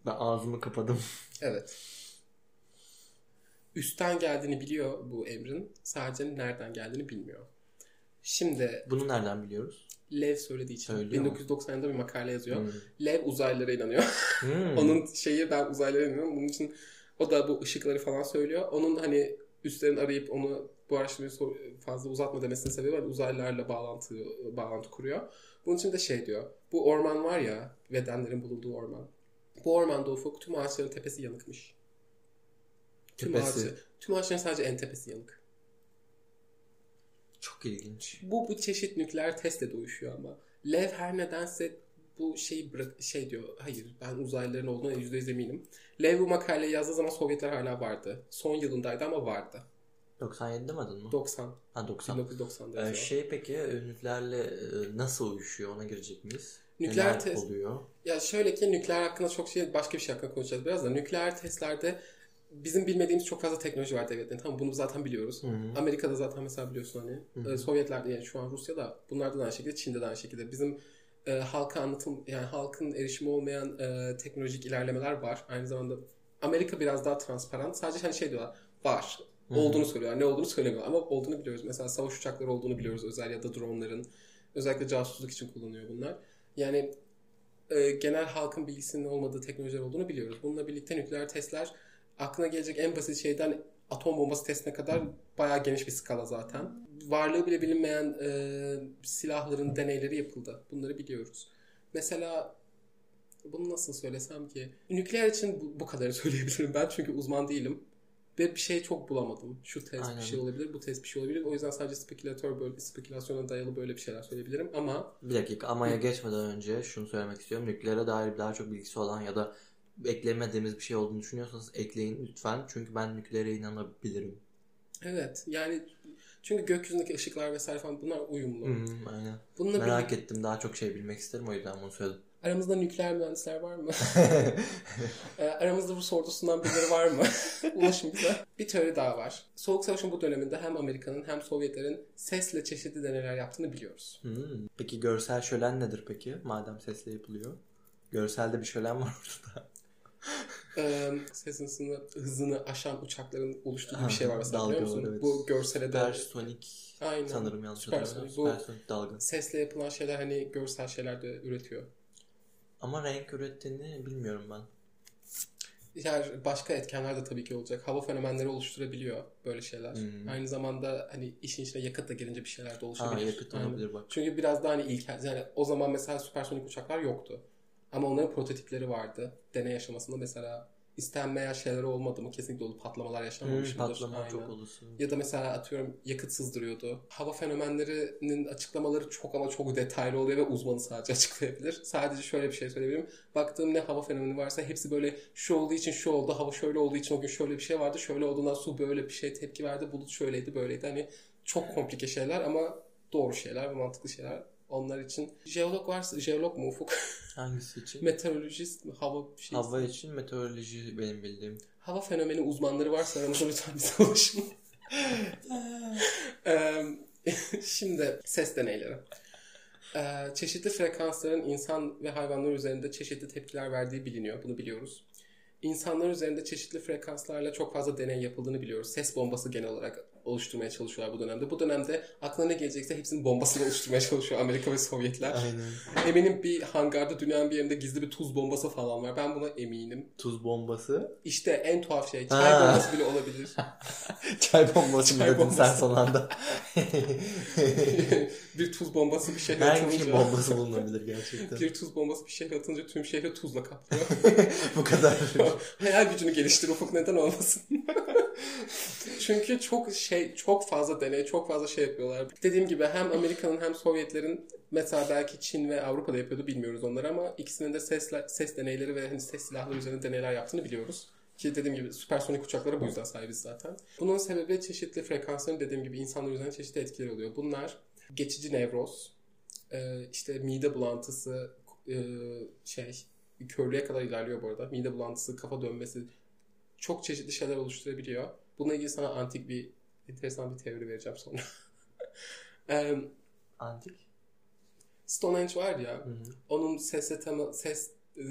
Ben ağzımı kapadım. Evet. Üstten geldiğini biliyor bu emrin. Sadece nereden geldiğini bilmiyor. Şimdi Bunu nereden biliyoruz? Lev söylediği için Söylüyor mu? 1990'da bir makale yazıyor. Hmm. Lev uzaylılara inanıyor. Hmm. [LAUGHS] Onun şeyi ben uzaylılara inanıyorum. Bunun için o da bu ışıkları falan söylüyor. Onun hani üstlerini arayıp onu bu araştırmayı fazla uzatma demesinin sebebi hani uzaylılarla bağlantı bağlantı kuruyor. Bunun için de şey diyor. Bu orman var ya Vedenlerin bulunduğu orman. Bu ormanda ufuk tüm ağaçların tepesi yanıkmış. Tüm, Tepesi. ağaçı, tüm ağaçların sadece en tepesi yanık. Çok ilginç. Bu bu çeşit nükleer testle de uyuşuyor ama. Lev her nedense bu şeyi bırak şey diyor. Hayır ben uzaylıların olduğuna %100 eminim. Lev bu makaleyi yazdığı zaman Sovyetler hala vardı. Son yılındaydı ama vardı. 97 demedin mi? 90. Ha 90. 1990'da. Ee, şey peki nükleerle e, nasıl uyuşuyor ona girecek miyiz? Nükleer Neler test- oluyor? Ya şöyle ki nükleer hakkında çok şey başka bir şey hakkında konuşacağız biraz da. Nükleer testlerde bizim bilmediğimiz çok fazla teknoloji var devletlerin. Tamam bunu zaten biliyoruz. Hı hı. Amerika'da zaten mesela biliyorsun hani Hı hı. e, Sovyetlerde yani şu an Rusya'da bunlarda da aynı şekilde Çin'de de aynı şekilde bizim e, halka anlatım yani halkın erişimi olmayan e, teknolojik ilerlemeler var. Aynı zamanda Amerika biraz daha transparan. Sadece hani şey diyorlar var. Olduğunu söylüyorlar. Ne olduğunu söylemiyorlar ama olduğunu biliyoruz. Mesela savaş uçakları olduğunu biliyoruz özel ya da dronların. Özellikle casusluk için kullanıyor bunlar. Yani e, genel halkın bilgisinin olmadığı teknolojiler olduğunu biliyoruz. Bununla birlikte nükleer testler aklına gelecek en basit şeyden atom bombası testine kadar bayağı geniş bir skala zaten. Varlığı bile bilinmeyen e, silahların deneyleri yapıldı. Bunları biliyoruz. Mesela bunu nasıl söylesem ki nükleer için bu, bu kadarı [LAUGHS] söyleyebilirim ben çünkü uzman değilim. Ve bir şey çok bulamadım. Şu test Aynen. bir şey olabilir, bu test bir şey olabilir. O yüzden sadece spekülatör böyle spekülasyona dayalı böyle bir şeyler söyleyebilirim ama Bir dakika amaya geçmeden önce şunu söylemek istiyorum. Nükleere dair daha çok bilgisi olan ya da eklemediğimiz bir şey olduğunu düşünüyorsanız ekleyin lütfen. Çünkü ben nükleere inanabilirim. evet yani çünkü gökyüzündeki ışıklar vesaire falan bunlar uyumlu. Hı aynen. Bununla Merak birlikte ettim. Daha çok şey bilmek isterim. O yüzden bunu söyledim. Aramızda nükleer mühendisler var mı? [LAUGHS] Ee, aramızda bu sordusundan birileri var mı? [LAUGHS] Ulaşın bize. Bir teori daha var. Soğuk Savaş'ın bu döneminde hem Amerika'nın hem Sovyetlerin sesle çeşitli deneyler yaptığını biliyoruz. Hmm. Peki görsel şölen nedir peki? Madem sesle yapılıyor. Görselde bir şölen var orada. Ee, ses hızını, hızını aşan uçakların oluşturduğu bir şey var mesela Dalga biliyor musun? var, evet. Bu görsele de Süpersonik Aynen. sanırım yanlış Süpersonik. Bu- Süpersonik dalga. sesle yapılan şeyler hani görsel şeyler de üretiyor. Ama renk ürettiğini bilmiyorum ben. Diğer başka etkenler de tabii ki olacak. Hava fenomenleri oluşturabiliyor böyle şeyler. Hmm. Aynı zamanda hani işin içine yakıt da gelince bir şeyler de Ha oluşabilir. yakıt Aynen. olabilir bak. Çünkü biraz daha hani ilkel. Yani o zaman mesela süpersonik uçaklar yoktu. Ama onların prototipleri vardı. Deney aşamasında mesela istenmeyen şeyler olmadı mı? Kesinlikle olup patlamalar Hmm, yaşanmamış mıdır? patlama Aynen. çok olası. Ya da mesela atıyorum yakıt sızdırıyordu. Hava fenomenlerinin açıklamaları çok ama çok detaylı oluyor ve uzmanı sadece [LAUGHS] açıklayabilir. Sadece şöyle bir şey söyleyebilirim. Baktığım ne hava fenomeni varsa hepsi böyle şu olduğu için şu oldu, hava şöyle olduğu için o gün şöyle bir şey vardı, şöyle olduğundan su böyle bir şey tepki verdi, bulut şöyleydi, böyleydi. Hani çok komplike şeyler ama doğru şeyler ve mantıklı şeyler. Onlar için jeolog varsa, jeolog mu Ufuk? [LAUGHS] Hangisi için? Meteorolojist mi? Hava bir şey. Hava için meteoroloji benim bildiğim. Hava fenomeni uzmanları varsa aramızda lütfen bize ulaşın. [LAUGHS] Şimdi ses deneyleri. Çeşitli frekansların insan ve hayvanlar üzerinde çeşitli tepkiler verdiği biliniyor. Bunu biliyoruz. İnsanlar üzerinde çeşitli frekanslarla çok fazla deney yapıldığını biliyoruz. Ses bombası genel olarak oluşturmaya çalışıyorlar bu dönemde. Bu dönemde aklına ne gelecekse hepsinin bombasını [LAUGHS] oluşturmaya çalışıyor Amerika ve Sovyetler. Aynen. Eminim bir hangarda dünyanın bir yerinde gizli bir tuz bombası falan var. Ben buna eminim. Tuz bombası. İşte en tuhaf şey. Çay Ha. bombası bile olabilir. [LAUGHS] Çay bombası mı dedin sen son anda? [LAUGHS] bir tuz bombası bir şehre Her atınca. şeyin bombası bulunabilir gerçekten. Bir tuz bombası bir şehre atınca tüm şehri tuzla kaplıyor. Bu kadar. Hayal gücünü geliştir ufuk neden olmasın? Çünkü çok şey çok fazla deney, çok fazla şey yapıyorlar. Dediğim gibi hem Amerika'nın hem Sovyetlerin mesela belki Çin ve Avrupa'da yapıyordu bilmiyoruz onları ama ikisinin de ses ses deneyleri ve hani ses silahları üzerinde deneyler yaptığını biliyoruz. Ki dediğim gibi süpersonik uçaklara bu yüzden sahibiz zaten. Bunun sebebi çeşitli frekansların dediğim gibi insanlar üzerinde çeşitli etkileri oluyor. Bunlar geçici nevroz, e, işte mide bulantısı, e, şey körlüğe kadar ilerliyor bu arada. Mide bulantısı, kafa dönmesi çok çeşitli şeyler oluşturabiliyor. Bununla ilgili sana antik bir enteresan bir teori vereceğim sonra. [LAUGHS] Em, Antik. Stonehenge var ya, Hı hı. onun sesle tema, ses e,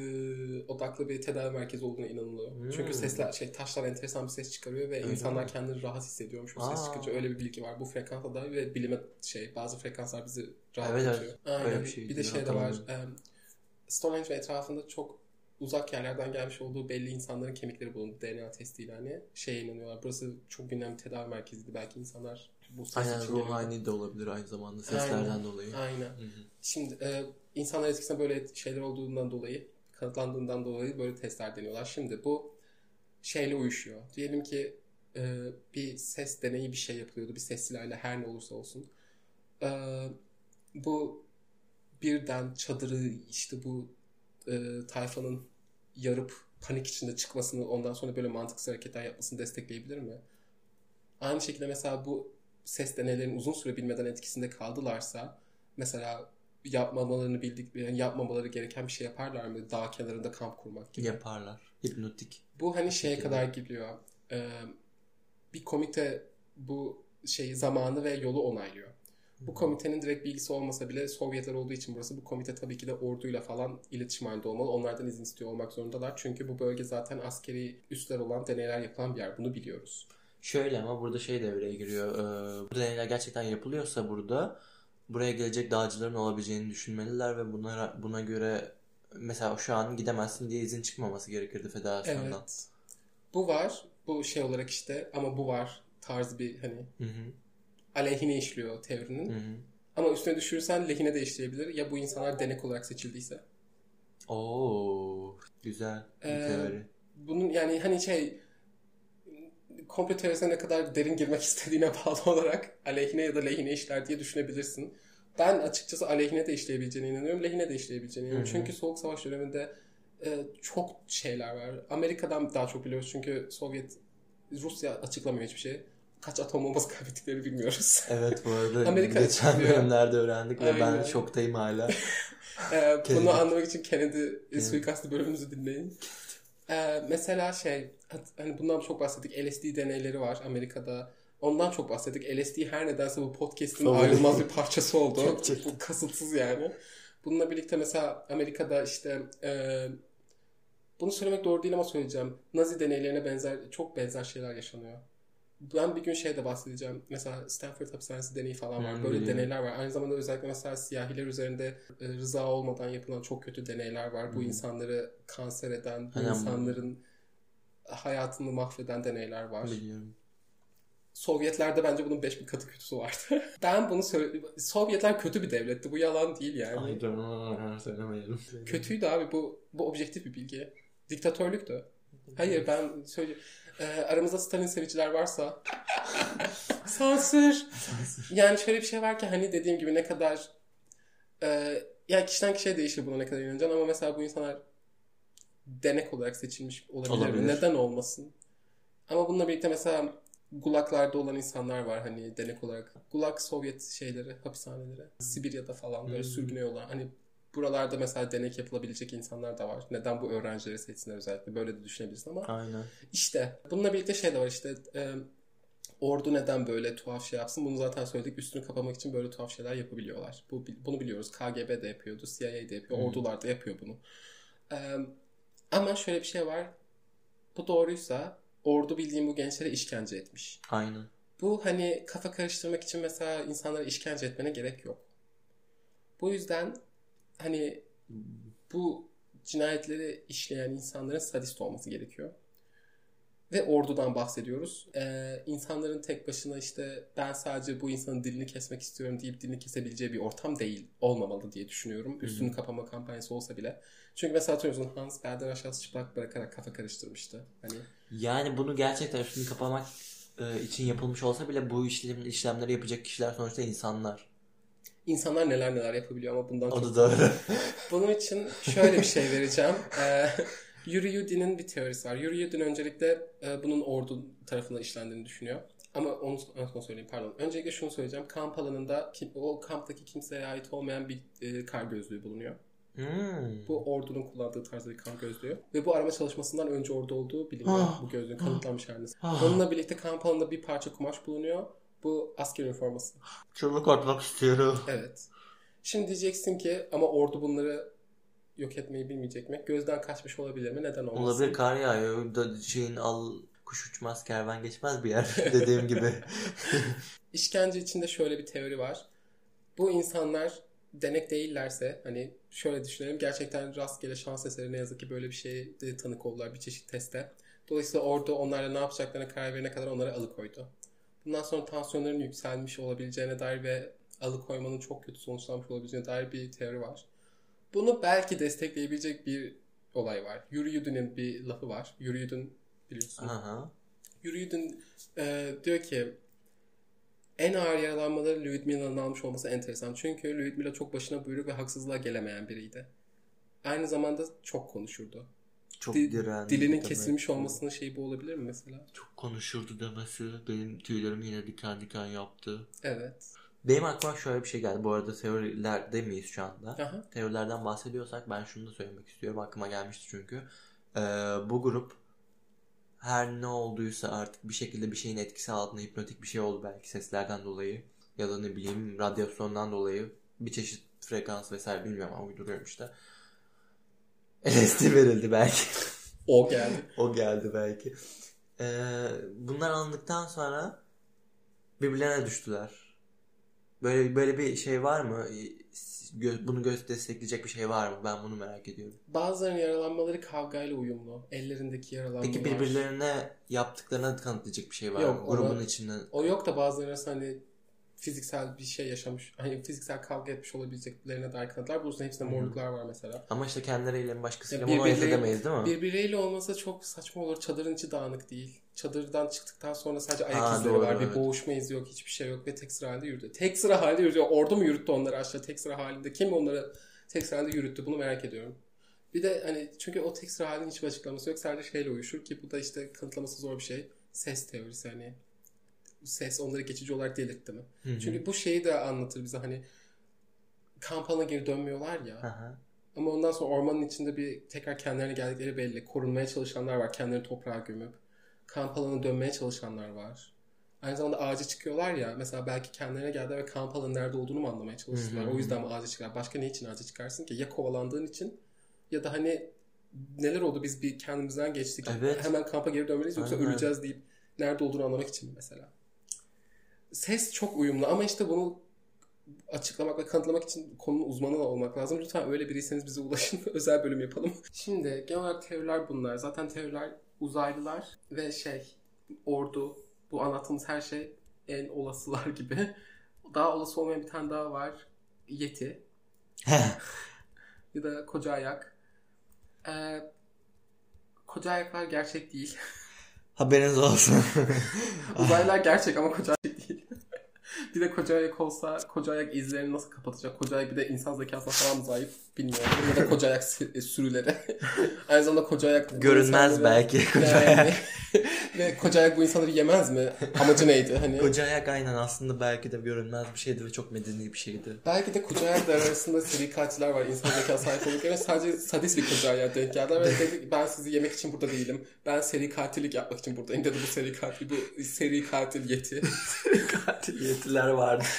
odaklı bir tedavi merkezi olduğuna inanılıyor. Hmm. Çünkü sesler şey taşlar enteresan bir ses çıkarıyor ve Öyle insanlar mi? kendini rahat hissediyormuş o ses Aa. çıkınca. Öyle bir bilgi var. Bu frekansa dair ve bilime şey bazı frekanslar bizi rahat Evet, evet. Aynen. Öyle bir şey bir de şey de var. em, Stonehenge ve etrafında çok uzak yerlerden gelmiş olduğu belli insanların kemikleri bulundu DNA testiyle hani şeye inanıyorlar. Burası çok bir tedavi merkeziydi. Belki insanlar bu ses Aynen ruhani de olabilir aynı zamanda seslerden Aynen. dolayı. Aynen. Hı hı. Şimdi e, insanlar etkisinde böyle şeyler olduğundan dolayı, kanıtlandığından dolayı böyle testler deniyorlar. Şimdi bu şeyle uyuşuyor. Diyelim ki e, bir ses deneyi bir şey yapılıyordu. Bir ses silahıyla her ne olursa olsun. E, bu birden çadırı işte bu e, tayfanın yarıp panik içinde çıkmasını ondan sonra böyle mantıksız hareketler yapmasını destekleyebilir mi? Aynı şekilde mesela bu ses deneylerin uzun süre bilmeden etkisinde kaldılarsa mesela yapmamalarını bildik yani yapmamaları gereken bir şey yaparlar mı? Dağ kenarında kamp kurmak gibi. Yaparlar. Hipnotik. Bu hani şeye Şekilde. kadar gidiyor. Ee, bir komite bu şeyi zamanı ve yolu onaylıyor. Bu komitenin direkt bilgisi olmasa bile Sovyetler olduğu için burası bu komite tabii ki de orduyla falan iletişim halinde olmalı. Onlardan izin istiyor olmak zorundalar. Çünkü bu bölge zaten askeri üsler olan deneyler yapılan bir yer. Bunu biliyoruz. Şöyle ama burada şey devreye giriyor. Ee, bu deneyler gerçekten yapılıyorsa burada buraya gelecek dağcıların olabileceğini düşünmeliler ve bunlara buna göre mesela şu an gidemezsin diye izin çıkmaması gerekirdi federasyondan. Evet. Bu var. Bu şey olarak işte ama bu var tarzı bir hani Hı hı. Aleyhine işliyor teorinin. Hı hı. Ama üstüne düşürürsen lehine de işleyebilir. Ya bu insanlar denek olarak seçildiyse. Oo, güzel bir Ee, teori. Bunun yani hani şey komplo teorisine ne kadar derin girmek [LAUGHS] istediğine bağlı olarak aleyhine ya da lehine işler diye düşünebilirsin. Ben açıkçası aleyhine de işleyebileceğine inanıyorum, lehine de işleyebileceğine inanıyorum. Hı hı. Çünkü Soğuk Savaş döneminde e, çok şeyler var. Amerika'dan daha çok biliyoruz çünkü Sovyet, Rusya açıklamıyor hiçbir şey. Kaç atom bombası kaybettiklerini bilmiyoruz. [LAUGHS] Evet bu arada Amerika geçen açıklıyor. bölümlerde öğrendik ve ben şoktayım hala. [LAUGHS] Ee, Kennedy. bunu anlamak için Kennedy suikastı bölümümüzü dinleyin. Ee, mesela şey, hani bundan çok bahsettik. LSD deneyleri var Amerika'da. Ondan çok bahsettik. LSD her nedense bu podcast'in ayrılmaz bir parçası [LAUGHS] oldu. Gerçekten. bu kasıtsız yani. Bununla birlikte mesela Amerika'da işte e, bunu söylemek doğru değil ama söyleyeceğim. Nazi deneylerine benzer, çok benzer şeyler yaşanıyor. Ben bir gün şeyde bahsedeceğim. Mesela Stanford hapishanesi deneyi falan var. Hmm, Böyle deneyler var. Aynı zamanda özellikle mesela siyahiler üzerinde e, rıza olmadan yapılan çok kötü deneyler var. Bu Hmm. insanları kanser eden, bu Aynen. insanların hayatını mahveden deneyler var. Biliyorum. Sovyetlerde bence bunun 5000 katı kötüsü vardı. [LAUGHS] ben bunu söyle Sovyetler kötü bir devletti. Bu yalan değil yani. Ay dur, söylemeyelim. Kötüydü abi bu bu objektif bir bilgi. Diktatörlüktü. Hayır ben söyle Ee, aramızda Stalin seviciler varsa [LAUGHS] sansür. Yani şöyle bir şey var ki hani dediğim gibi ne kadar e, ya kişiden kişiye değişir buna ne kadar inanacaksın ama mesela bu insanlar denek olarak seçilmiş olabilir. Olabilir. Neden olmasın? Ama bununla birlikte mesela Gulaglarda olan insanlar var hani denek olarak. Gulag Sovyet şeyleri, hapishaneleri. Sibirya'da falan böyle Hmm. sürgüne yollar. Hani buralarda mesela denek yapılabilecek insanlar da var. Neden bu öğrencileri seçsinler özellikle böyle de düşünebilirsin ama Aynen. işte bununla birlikte şey de var işte e, ordu neden böyle tuhaf şey yapsın bunu zaten söyledik üstünü kapamak için böyle tuhaf şeyler yapabiliyorlar. Bu, bunu biliyoruz KGB de yapıyordu CIA de yapıyor Hı. ordular da yapıyor bunu. E, ama şöyle bir şey var bu doğruysa ordu bildiğim bu gençlere işkence etmiş. Aynen. Bu hani kafa karıştırmak için mesela insanlara işkence etmene gerek yok. Bu yüzden hani bu cinayetleri işleyen insanların sadist olması gerekiyor. Ve ordudan bahsediyoruz. Ee, insanların tek başına işte ben sadece bu insanın dilini kesmek istiyorum deyip dilini kesebileceği bir ortam değil. Olmamalı diye düşünüyorum. Üstünü kapama kampanyası olsa bile. Çünkü mesela hatırlıyorsun Hans belden aşağısı çıplak bırakarak kafa karıştırmıştı. Hani Yani bunu gerçekten üstünü kapamak e, için yapılmış olsa bile bu işlem, işlemleri yapacak kişiler sonuçta insanlar. İnsanlar neler neler yapabiliyor ama bundan O çok da doğru. Bunun için şöyle bir şey vereceğim. [LAUGHS] Ee, Yuri Yudin'in bir teorisi var. Yuri Yudin öncelikle e, bunun ordu tarafından işlendiğini düşünüyor. Ama onu son söyleyeyim pardon. Öncelikle şunu söyleyeceğim. Kamp alanında kim- o kamptaki kimseye ait olmayan bir e, kar gözlüğü bulunuyor. Hmm. Bu ordunun kullandığı tarzda bir kar gözlüğü. Ve bu arama çalışmasından önce orada olduğu biliniyor. Ah. bu gözlüğün kanıtlanmış halinde. Ah. Onunla birlikte kamp alanında bir parça kumaş bulunuyor. Bu asker üniforması. Çığlık atmak istiyorum. Evet. Şimdi diyeceksin ki ama ordu bunları yok etmeyi bilmeyecek mi? Gözden kaçmış olabilir mi? Neden olmasın? Olabilir kar yağıyor. Da şeyin al kuş uçmaz kervan geçmez bir yer [LAUGHS] dediğim gibi. [LAUGHS] İşkence içinde şöyle bir teori var. Bu insanlar denek değillerse hani şöyle düşünelim gerçekten rastgele şans eseri ne yazık ki böyle bir şeye de tanık oldular bir çeşit teste. Dolayısıyla orada onlarla ne yapacaklarına karar verene kadar onları alıkoydu. Bundan sonra tansiyonların yükselmiş olabileceğine dair ve alıkoymanın çok kötü sonuçlanmış olabileceğine dair bir teori var. Bunu belki destekleyebilecek bir olay var. Yuri Yudin'in bir lafı var. Yuri Yudin biliyorsun. Aha. Yuri Yudin e, diyor ki en ağır yaralanmaları Lyudmila'nın almış olması enteresan. Çünkü Lyudmila çok başına buyruk ve haksızlığa gelemeyen biriydi. Aynı zamanda çok konuşurdu. Çok Di- direnci Dilinin demek. kesilmiş olmasının şeyi bu olabilir mi mesela? Çok konuşurdu demesi benim tüylerim yine diken diken yaptı. Evet. Benim aklıma şöyle bir şey geldi. Bu arada teorilerde miyiz şu anda? Aha. Teorilerden bahsediyorsak ben şunu da söylemek istiyorum. Aklıma gelmişti çünkü. Ee, bu grup her ne olduysa artık bir şekilde bir şeyin etkisi altında hipnotik bir şey oldu belki seslerden dolayı ya da ne bileyim radyasyondan dolayı bir çeşit frekans vesaire bilmiyorum ama uyduruyorum işte. LSD verildi belki. O geldi. o geldi belki. Ee, bunlar alındıktan sonra birbirlerine düştüler. Böyle böyle bir şey var mı? Gö- bunu göz destekleyecek bir şey var mı? Ben bunu merak ediyorum. Bazılarının yaralanmaları kavgayla uyumlu. Ellerindeki yaralanmalar. Peki birbirlerine yaptıklarına kanıtlayacak bir şey var Yok, mı? Grubun ona- içinden. O yok da bazıları arasında hani fiziksel bir şey yaşamış. Hani fiziksel kavga etmiş olabileceklerine dair kanıtlar. Bunun hepsinde Hı hı. morluklar var mesela. Ama işte kendileriyle başkasıyla bunu ayırt edemeyiz değil mi? Birbiriyle olmasa çok saçma olur. Çadırın içi dağınık değil. Çadırdan çıktıktan sonra sadece ayak Ha, izleri doğru, var. Bir evet. boğuşma izi yok. Hiçbir şey yok. Ve tek sıra halinde yürüdü. Tek sıra halinde yürüdü. Ordu mu yürüttü onları aşağı tek sıra halinde? Kim onları tek sıra halinde yürüttü? Bunu merak ediyorum. Bir de hani çünkü o tek sıra halinin hiçbir açıklaması yok. Sadece şeyle uyuşur ki bu da işte kanıtlaması zor bir şey. Ses teorisi hani. Ses onları geçici olarak delirtti mi? Hı hı. Çünkü bu şeyi de anlatır bize hani kamp alanına geri dönmüyorlar ya. Aha. Ama ondan sonra ormanın içinde bir tekrar kendilerine geldikleri belli. Korunmaya çalışanlar var. Kendilerini toprağa gömüp. Kamp alanına dönmeye çalışanlar var. Aynı zamanda ağaca çıkıyorlar ya. Mesela belki kendilerine geldiler ve kamp alanı nerede olduğunu mu anlamaya çalıştılar. Hı hı. O yüzden mi ağaca çıkar? Başka ne için ağaca çıkarsın ki? Ya kovalandığın için ya da hani neler oldu biz bir kendimizden geçtik. Evet. Hemen kampa geri dönmeliyiz yoksa Aynen. öleceğiz deyip nerede olduğunu anlamak için mesela? Ses çok uyumlu ama işte bunu açıklamak ve kanıtlamak için konunun uzmanı olmak lazım. Lütfen öyle biriyseniz bize ulaşın. [LAUGHS] Özel bölüm yapalım. Şimdi genel olarak teoriler bunlar. Zaten teoriler uzaylılar ve şey ordu bu anlattığımız her şey en olasılar gibi. Daha olası olmayan bir tane daha var. Yeti [LAUGHS] ya da koca ayak. Ee, koca ayaklar gerçek değil. Haberiniz olsun. [LAUGHS] Uzaylılar gerçek ama koca ayak. Bir de koca ayak olsa koca ayak izlerini nasıl kapatacak? Koca ayak bir de insan zekasına falan zayıf bilmiyorum. Ya da koca ayak sü- sürüleri. [LAUGHS] Aynı zamanda koca ayak Görünmez insanları- belki koca Yani- ayak. [LAUGHS] ve koca ayak bu insanları yemez mi? Amacı neydi? Hani Koca ayak aynen aslında belki de görünmez bir şeydi ve çok medeni bir şeydi. Belki de koca ayaklar arasında seri katiller var. İnsan zeka sahip oldukları sadece sadist bir koca ayağa denk geldiler ve dedi ben sizi yemek için burada değilim. Ben seri katillik yapmak için buradayım dedi bu seri katil. Bu seri katil yeti. Katil [LAUGHS] yetiler vardı. [LAUGHS]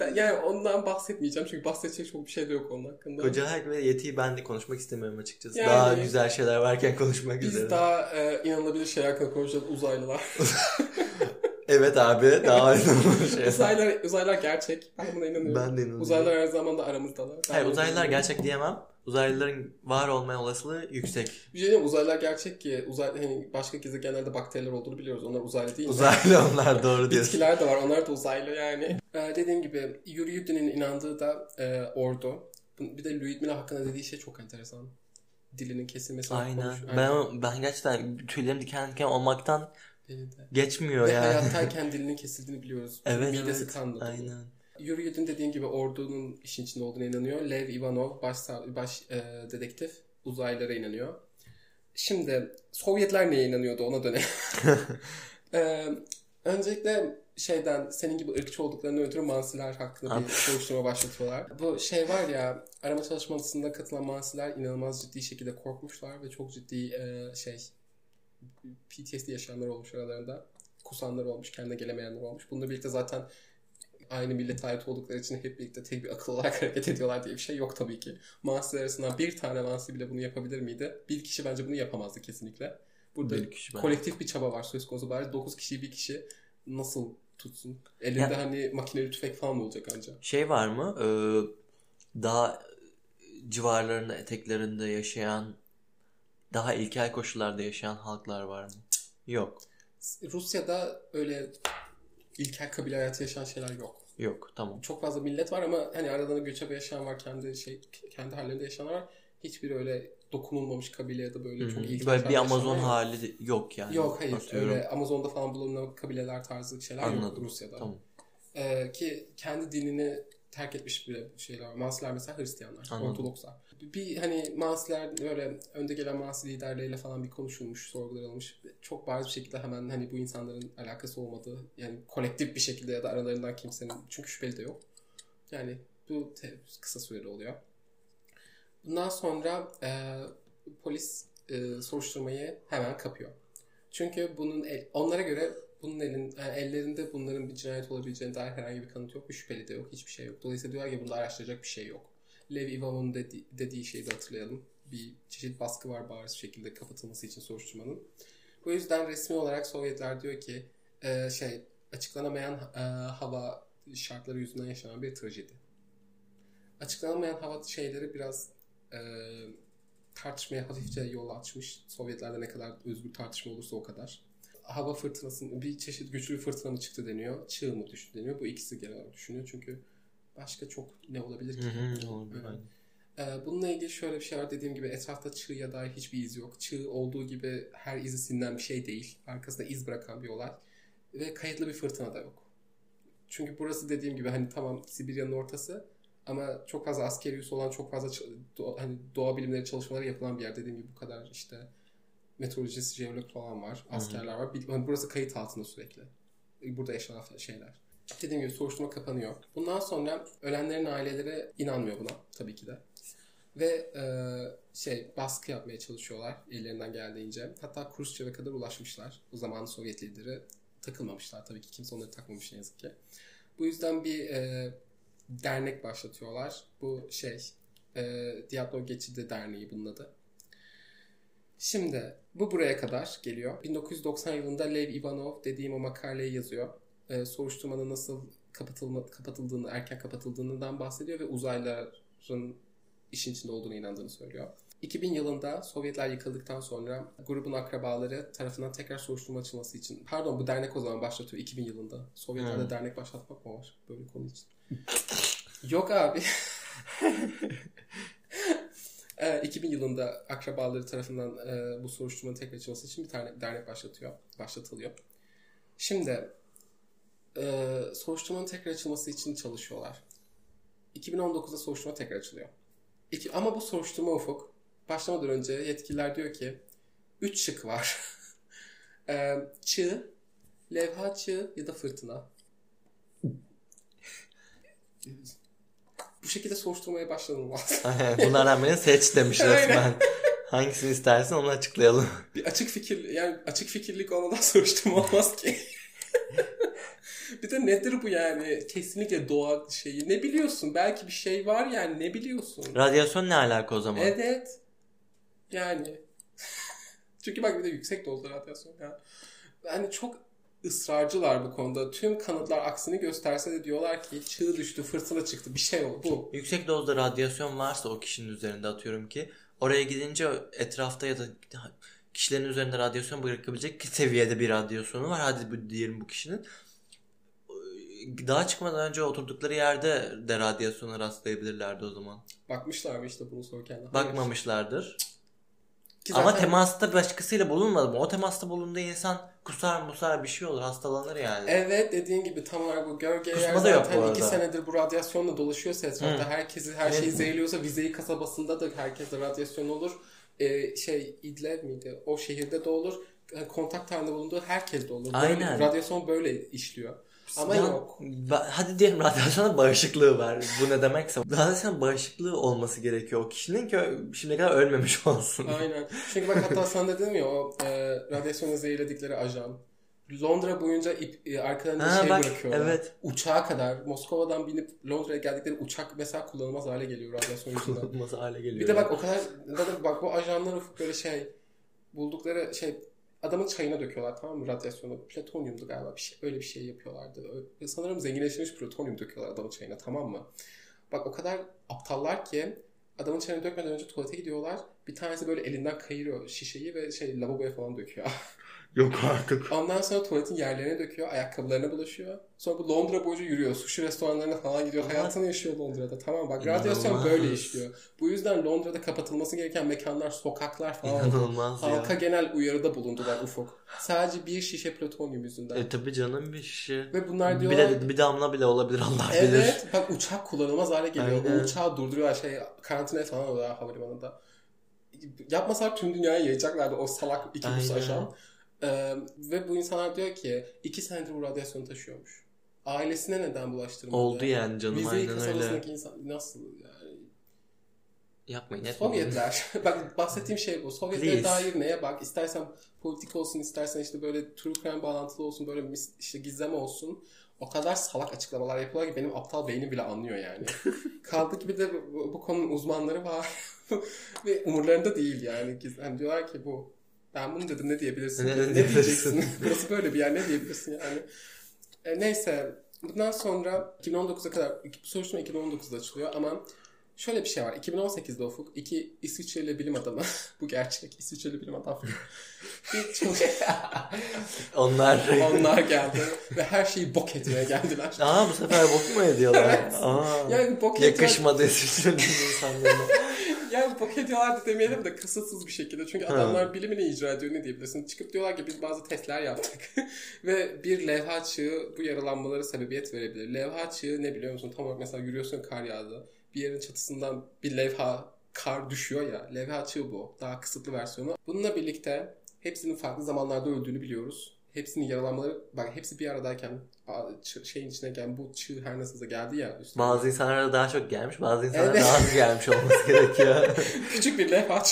Ben, yani ondan bahsetmeyeceğim çünkü bahsedecek çok bir şey de yok onun hakkında. Koca ayak ve yetiyi ben de konuşmak istemiyorum açıkçası. Yani- Daha güzel şeyler varken konuşmak Biz üzere. daha e, inanılabilir şeyler hakkında konuşacağız. Uzaylılar. [LAUGHS] Evet abi daha önemli şey. uzaylılar, uzaylılar gerçek. Ben buna inanıyorum. Ben de inanıyorum. Uzaylılar her zaman da aramızdalar. Ben Hayır uzaylılar gerçek diyemem. Uzaylıların var olma olasılığı yüksek. Bir şey diyeyim uzaylılar gerçek ki uzay, hani başka gezegenlerde bakteriler olduğunu biliyoruz. Onlar uzaylı değil? Uzaylı onlar doğru diyorsun. Bitkiler de var. Onlar da uzaylı yani. Ee, dediğim gibi Yuri Yudin'in inandığı da e, ordu. Bir de Lyudmila hakkında dediği şey çok enteresan. Dilinin kesilmesi. Aynen. konuş- Ben ben gerçekten tüylerim diken diken olmaktan geçmiyor Ve yani. hayattayken [LAUGHS] dilinin kesildiğini biliyoruz. Evet Midesi evet. kanlı. Aynen. Yuri dediğin gibi ordunun işin içinde olduğuna inanıyor. Lev Ivanov baş, baş e, dedektif uzaylılara inanıyor. Şimdi Sovyetler neye inanıyordu ona dönelim. [LAUGHS] [LAUGHS] e, öncelikle şeyden senin gibi ırkçı olduklarını ötürü Mansiler hakkında bir soruşturma başlatıyorlar. Bu şey var ya arama çalışmasında katılan Mansiler inanılmaz ciddi şekilde korkmuşlar ve çok ciddi e, şey PTSD yaşayanlar olmuş aralarında. Kusanlar olmuş, kendine gelemeyenler olmuş. Bununla birlikte zaten aynı millete ait oldukları için hep birlikte tek bir akıl olarak hareket ediyorlar diye bir şey yok tabii ki. Mansiler arasından bir tane Mansi bile bunu yapabilir miydi? Bir kişi bence bunu yapamazdı kesinlikle. Burada Bir kişi kolektif bir çaba var söz konusu. Bari 9 kişi bir kişi nasıl tutsun. Elinde Ya- hani makineli tüfek falan mı olacak ancak? Şey var mı? Ee, daha civarlarında, eteklerinde yaşayan, daha ilkel koşullarda yaşayan halklar var mı? Yok. Rusya'da öyle ilkel kabile hayatı yaşayan şeyler yok. Yok. Tamam. Çok fazla millet var ama hani aralarında göçebe yaşayan var, kendi şey kendi hallerinde yaşayanlar var. Hiçbir öyle dokunulmamış kabile ya da böyle Hı çok ilkel Böyle bir Amazon yok. hali yok yani. Yok hayır. Atıyorum. Öyle Amazon'da falan bulunan kabileler tarzı şeyler yok Anladım. Rusya'da. Tamam. Ee, ki kendi dinini terk etmiş bile şeyler var. Mesela Hristiyanlar, Anladım. Ortodokslar. Bir hani Mansiler böyle önde gelen Mansi liderleriyle falan bir konuşulmuş, sorgular alınmış. Çok bariz bir şekilde hemen hani bu insanların alakası olmadığı yani kolektif bir şekilde ya da aralarından kimsenin çünkü şüpheli de yok. Yani bu kısa süreli oluyor. Bundan sonra e, polis e, soruşturmayı hemen kapıyor. Çünkü bunun el- onlara göre bunun elin, yani ellerinde bunların bir cinayet olabileceğine dair herhangi bir kanıt yok. Bir şüpheli de yok. Hiçbir şey yok. Dolayısıyla diyorlar ki bunda araştıracak bir şey yok. Lev Ivanov'un dedi, dediği şeyi de hatırlayalım. Bir çeşit baskı var bariz şekilde kapatılması için soruşturmanın. Bu yüzden resmi olarak Sovyetler diyor ki e, şey açıklanamayan e, hava şartları yüzünden yaşanan bir trajedi. Açıklanamayan hava şeyleri biraz e, tartışmaya hafifçe yol açmış. Sovyetlerde ne kadar özgür tartışma olursa o kadar. Hava fırtınasının bir çeşit güçlü bir fırtına mı çıktı deniyor. Çığ mı düştü deniyor. Bu ikisi genel olarak düşünüyor. Çünkü başka çok ne olabilir ki? Hı hı, olabilir, Evet. Ee, bununla ilgili şöyle bir şey var. Dediğim gibi etrafta çığya dair hiçbir iz yok. Çığ olduğu gibi her izi silinen bir şey değil. Arkasında iz bırakan bir olay. Ve kayıtlı bir fırtına da yok. Çünkü burası dediğim gibi hani tamam Sibirya'nın ortası ama çok fazla askeri üs olan çok fazla hani doğa bilimleri çalışmaları yapılan bir yer. Dediğim gibi bu kadar işte meteorolojisi, jeolog falan var. Askerler var. Bir- hani burası kayıt altında sürekli. Burada yaşanan şeyler. Dediğim gibi soruşturma kapanıyor. Bundan sonra ölenlerin aileleri inanmıyor buna tabii ki de. Ve e, şey baskı yapmaya çalışıyorlar ellerinden geldiğince. Hatta Khrushchev'e kadar ulaşmışlar. O zaman Sovyet lideri takılmamışlar. Tabii ki kimse onları takmamış ne yazık ki. Bu yüzden bir e, dernek başlatıyorlar. Bu şey e, Diablo Geçidi Derneği bunun adı. Şimdi bu buraya kadar geliyor. 1990 yılında Lev Ivanov dediğim o makaleyi yazıyor. E, soruşturmanın nasıl kapatılma, kapatıldığını, erken kapatıldığından bahsediyor ve uzaylıların işin içinde olduğunu inandığını söylüyor. 2000 yılında Sovyetler yıkıldıktan sonra grubun akrabaları tarafından tekrar soruşturma açılması için pardon bu dernek o zaman başlatıyor 2000 yılında. Sovyetlerde Hmm. dernek başlatmak mı var böyle konu için? [LAUGHS] Yok abi. [LAUGHS] Ee, 2000 yılında akrabaları tarafından e, bu soruşturmanın tekrar açılması için bir tane dernek başlatıyor, başlatılıyor. Şimdi e, soruşturmanın tekrar açılması için çalışıyorlar. 2019'da soruşturma tekrar açılıyor. İki, ama bu soruşturma ufuk başlamadan önce yetkililer diyor ki 3 şık var. [LAUGHS] e, çığ, levha çığ ya da fırtına. Bu şekilde soruşturmaya başlanılmaz. [LAUGHS] Bunlardan birini seç demiş resmen. Hangisini istersen onu açıklayalım. [LAUGHS] Bir açık fikir yani açık fikirlik olmadan [LAUGHS] soruşturma olmaz ki. bir de nedir bu yani? Kesinlikle doğa şeyi. Ne biliyorsun? Belki bir şey var yani ne biliyorsun? Radyasyon ne alaka o zaman? Evet. Yani. Çünkü bak bir de yüksek dozda radyasyon ya. Yani çok ısrarcılar bu konuda. Tüm kanıtlar aksini gösterse de diyorlar ki çığ düştü, fırtına çıktı, bir şey oldu. Bu. Yüksek dozda radyasyon varsa o kişinin üzerinde atıyorum ki oraya gidince etrafta ya da kişilerin üzerinde radyasyon bırakabilecek seviyede bir radyasyonu var. Hadi bu diyelim bu kişinin. Daha çıkmadan önce oturdukları yerde de radyasyona rastlayabilirlerdi o zaman. Bakmışlar mı işte bunu sorarken? Bakmamışlardır. Ki Ama zaten- temasta başkasıyla bulunmadı mı? O temasta bulunduğu insan kusar musar bir şey olur. Hastalanır yani. Evet dediğin gibi tam olarak bu gölge Kusma yer zaten iki senedir bu radyasyonla dolaşıyorsa etrafta herkesi her Evet. şeyi zehirliyorsa Vizeyi kasabasında da herkeste radyasyon olur. Ee, şey İdlib miydi? O şehirde de olur. Kontak halinde bulunduğu herkes de olur. Böyle, Aynen. radyasyon böyle işliyor. Ama Ya, yok. ba- hadi diyelim radyasyona bağışıklığı var. Bu ne demekse. Radyasyon bağışıklığı olması gerekiyor o kişinin ki şimdiye kadar ölmemiş [LAUGHS] olsun. Aynen. Çünkü bak hatta sen de dedim ya o e, radyasyonu zehirledikleri ajan. Londra boyunca ip, e, arkalarında Ha, şey bak, bırakıyorlar. evet. Uçağa kadar Moskova'dan binip Londra'ya geldikleri uçak mesela kullanılmaz hale geliyor radyasyon yüzünden. Kullanılması hale geliyor. Bir de bak o kadar da da bak bu ajanlar ufuk böyle şey buldukları şey adamın çayına döküyorlar tamam mı radyasyonu. Plütonyumdu galiba bir şey. Öyle bir şey yapıyorlardı. Ö- Sanırım zenginleştirilmiş plütonyum döküyorlar adamın çayına tamam mı? Bak o kadar aptallar ki adamın çayını dökmeden önce tuvalete gidiyorlar. Bir tanesi böyle elinden kayırıyor şişeyi ve şey lavaboya falan döküyor. [LAUGHS] Yok artık. Ondan sonra tuvaletin yerlerine döküyor, ayakkabılarına bulaşıyor. Sonra bu Londra boyunca yürüyor, sushi restoranlarına falan gidiyor. Ama- Hayatını yaşıyor Londra'da. Tamam bak radyasyon böyle işliyor. Bu yüzden Londra'da kapatılması gereken mekanlar, sokaklar falan oldu. İnanılmaz Halka ya. genel uyarıda bulundular Ufuk. Sadece bir şişe plütonyum yüzünden. E tabi canım bir şişe. Ve bunlar Bir, diyorlar de, bir damla bile olabilir Allah bilir. Evet bak uçak kullanılmaz hale geliyor. Aynen. O uçağı durduruyorlar şey karantinaya falan oluyorlar havalimanında. Yapmasalar tüm dünyaya yayacaklardı o salak iki bus aşan. Ee, ve bu insanlar diyor ki iki senedir bu radyasyonu taşıyormuş. Ailesine neden bulaştırmadı? Oldu yani canım Vizeyi aynen öyle. insan nasıl yani? Yapmayın etmeyin. Sovyetler. [LAUGHS] Bak bahsettiğim şey bu. Sovyetlere Please. dair neye bak? İstersen politik olsun, istersen işte böyle true crime bağlantılı olsun, böyle mis- işte gizem olsun. O kadar salak açıklamalar yapıyorlar ki benim aptal beynim bile anlıyor yani. [LAUGHS] Kaldı ki bir de bu, bu konunun uzmanları var. [LAUGHS] Ve umurlarında değil yani. Hani diyorlar ki bu ben bunu dedim ne diyebilirsin? Ne- Ne, ne diyeceksin? [LAUGHS] Burası böyle bir yer ne diyebilirsin yani? E, neyse bundan sonra 2019'a kadar bu soruşturma 2019'da açılıyor ama şöyle bir şey var. 2018'de Ufuk iki İsviçreli bilim adamı [LAUGHS] bu gerçek İsviçreli bilim adamı [LAUGHS] bir çalış- Onlar. onlar geldi ve her şeyi bok etmeye geldiler. Aa bu sefer bok mu ediyorlar? Evet. Aa. Yani bok Yakışmadı İsviçre'nin insanlarına. Yani da demeyelim de kasıtsız bir şekilde. Çünkü adamlar bilimini icra ediyor ne diyebilirsin. Çıkıp diyorlar ki biz bazı testler yaptık. [LAUGHS] ve bir levha çığı bu yaralanmalara sebebiyet verebilir. Levha çığı ne biliyor musun? Tam olarak mesela yürüyorsun kar yağdı. Bir yerin çatısından bir levha kar düşüyor ya. Levha çığı bu. Daha kısıtlı versiyonu. Bununla birlikte hepsinin farklı zamanlarda öldüğünü biliyoruz. Hepsinin yaralanmaları bak hepsi bir aradayken şeyin içindeyken bu çığ her nasılsa geldi ya. üstüne. Bazı insanlara daha çok gelmiş, bazı insanlara Evet. daha az gelmiş olması gerekiyor. [LAUGHS] Küçük bir levha.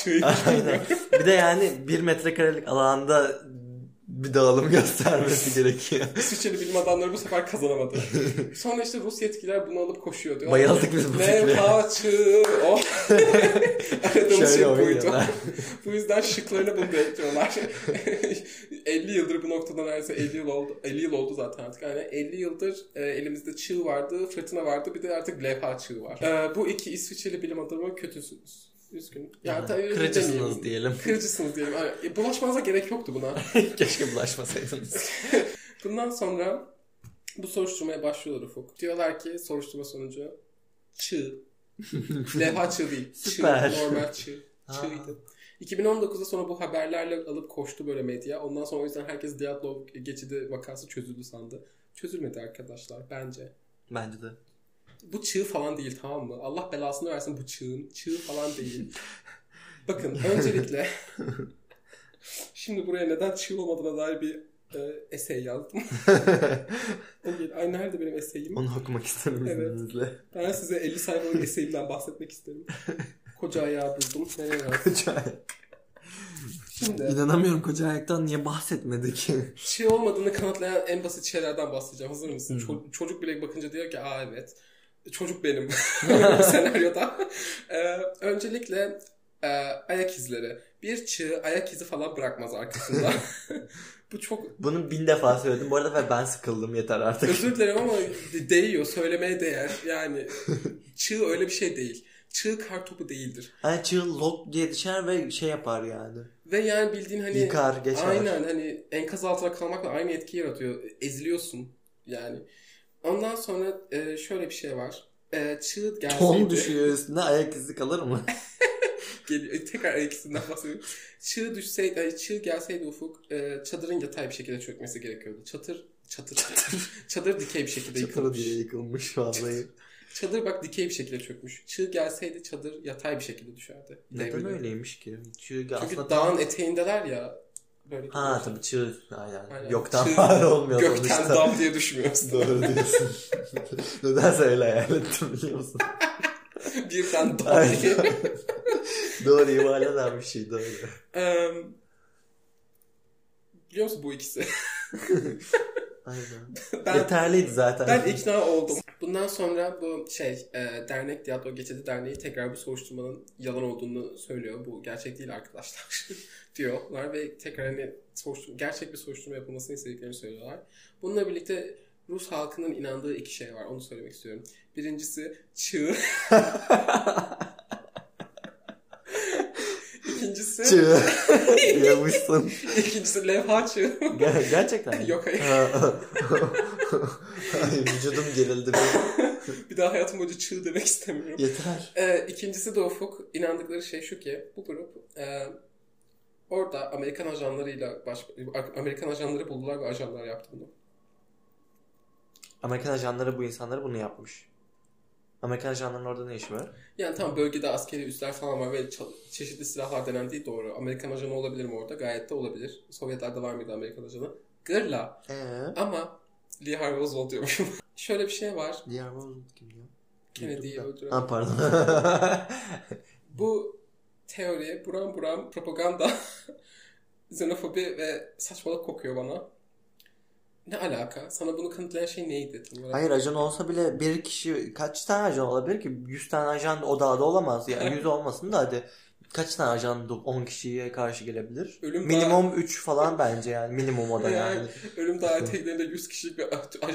Aynen. Bir de yani bir metrekarelik alanda bir dağılım [LAUGHS] göstermesi gerekiyor. [LAUGHS] İsviçreli bilim adamları bu sefer kazanamadı. [LAUGHS] Sonra işte Rus yetkililer bunu alıp koşuyor diyor. Bayıldık biz bu fikre. Levha çığ. Oh. Aradığımız şey buydu. bu yüzden şıklarını bunu bekliyorlar. 50 yıldır bu noktada neredeyse 50 yıl oldu. 50 yıl oldu zaten artık. Yani 50 yıldır e, elimizde çığ vardı, fırtına vardı. Bir de artık levha çığ var. E, bu iki İsviçreli bilim adamı kötüsünüz. Üzgün. Ya, tabii öyle Kırıcısınız diyelim. Kırıcısınız diyelim. Yani, e, bulaşmanıza gerek yoktu buna. [LAUGHS] Keşke bulaşmasaydınız. [LAUGHS] Bundan sonra bu soruşturmaya başlıyorlar Ufuk. Diyorlar ki soruşturma sonucu çığ. [LAUGHS] Levha çığ değil. Süper. Çığ. Normal çığ. Çığ'ydı. 2019'da sonra bu haberlerle alıp koştu böyle medya. Ondan sonra o yüzden herkes Diatlov geçidi vakası çözüldü sandı. Çözülmedi arkadaşlar bence. Bence de. Bu çığ falan değil tamam mı? Allah belasını versin bu çığın. Çığ falan değil. [LAUGHS] Bakın öncelikle [LAUGHS] şimdi buraya neden çığ olmadığına dair bir e, essay yazdım. [LAUGHS] Ay nerede benim essayim? Onu okumak isterim Evet. izninizle. Ben size 50 sayfalık essayimden bahsetmek isterim. Koca ayağı buldum. Nereye yazdım? Şimdi İnanamıyorum koca ayaktan niye bahsetmedik? çığ olmadığını kanıtlayan en basit şeylerden bahsedeceğim. Hazır mısın? Ço- çocuk bile bakınca diyor ki aa evet. Çocuk benim [LAUGHS] [LAUGHS] senaryoda. Ee, öncelikle e, ayak izleri. Bir çığ ayak izi falan bırakmaz arkasında. [LAUGHS] Bu çok Bunu bin defa söyledim bu arada ben sıkıldım yeter artık. özür dilerim ama de- değiyor. Söylemeye değer. Yani çığ öyle bir şey değil. Çığ kar topu değildir. Hani çığ lok diye düşer ve şey yapar yani. Ve yani bildiğin hani Yıkar geçer. aynen hani enkaz altına kalmakla aynı etki yaratıyor. Eziliyorsun yani. Ondan sonra e, şöyle bir şey var. E, çığ gelseydi. [LAUGHS] Ton düşüyor üstüne ayak izi kalır mı? [LAUGHS] Geliyor. E, Tekrar ayak izinden bahsediyorum. Çığ düşseydi, ay, çığ gelseydi ufuk e, çadırın yatay bir şekilde çökmesi gerekiyordu. Çatır, çatır, çatır. [LAUGHS] çadır dikey bir şekilde yıkılmış. diye yıkılmış vallahi. Çadır bak dikey bir şekilde çökmüş. Çığ gelseydi çadır yatay bir şekilde düşerdi. Neden Devrilir. öyleymiş ki? Çığ Çünkü aslında dağın eteğindeler ya. Böyle Ha tabii çığ. Aynen. Aynen. Yoktan Çığ, var olmuyor Gökten sonuçta. dam diye düşmüyorsun. [LAUGHS] Doğru diyorsun. [LAUGHS] Nedense öyle hayal ettim biliyor musun? [LAUGHS] Birden dam diye. doğru eden bir şey doğru. Eee, biliyor musun bu ikisi? Aynen. [LAUGHS] Ben- Yeterliydi zaten. Ben ikna oldum. Bundan sonra bu şey e, dernek Diyatro Geçidi Derneği tekrar bu soruşturmanın yalan olduğunu söylüyor. Bu gerçek değil arkadaşlar [LAUGHS] diyorlar ve tekrar hani soruşturma, gerçek bir soruşturma yapılmasını istediklerini söylüyorlar. Bununla birlikte Rus halkının inandığı iki şey var. Onu söylemek istiyorum. Birincisi çığ. [LAUGHS] İkincisi Çığ. [LAUGHS] Yapmışsın. ikincisi levha çığ. Ger- gerçekten mi? [LAUGHS] Yok, hayır. [LAUGHS] Ay, vücudum gerildi. bir. Bir daha hayatım boyunca çığ demek istemiyorum. Yeter. Ee, ikincisi de Ufuk. İnandıkları şey şu ki bu grup e, orada Amerikan ajanlarıyla baş, Amerikan ajanları buldular ve ajanlar yaptı bunu. Amerikan ajanları bu insanları bunu yapmış. Amerikan ajanlarının orada ne işi var? Yani tam bölgede askeri üsler falan var ve ça- çeşitli silahlar denendiği doğru. Amerikan ajanı olabilir mi orada? Gayet de olabilir. Sovyetlerde var mıydı Amerikan ajanı? Gırla. Ee, Ama Lee Harvey Oswald diyormuşum. [LAUGHS] Şöyle bir şey var. diğer Roosevelt kim ya? Kennedy'yi öldüren. Ha pardon. [LAUGHS] Bu teori buram buram propaganda, [LAUGHS] xenofobi ve saçmalık kokuyor bana. Ne alaka? Sana bunu kanıtlayan şey neydi? tam olarak? Hayır ajan olsa bile bir kişi kaç tane ajan olabilir ki? 100 tane ajan o dağda olamaz. Yani 100 olmasın da hadi kaç tane ajan 10 kişiye karşı gelebilir? Ölüm Minimum 3 falan bence yani. Minimum o da Yani yani. Ölüm Dağı [LAUGHS] eteklerinde 100 kişilik bir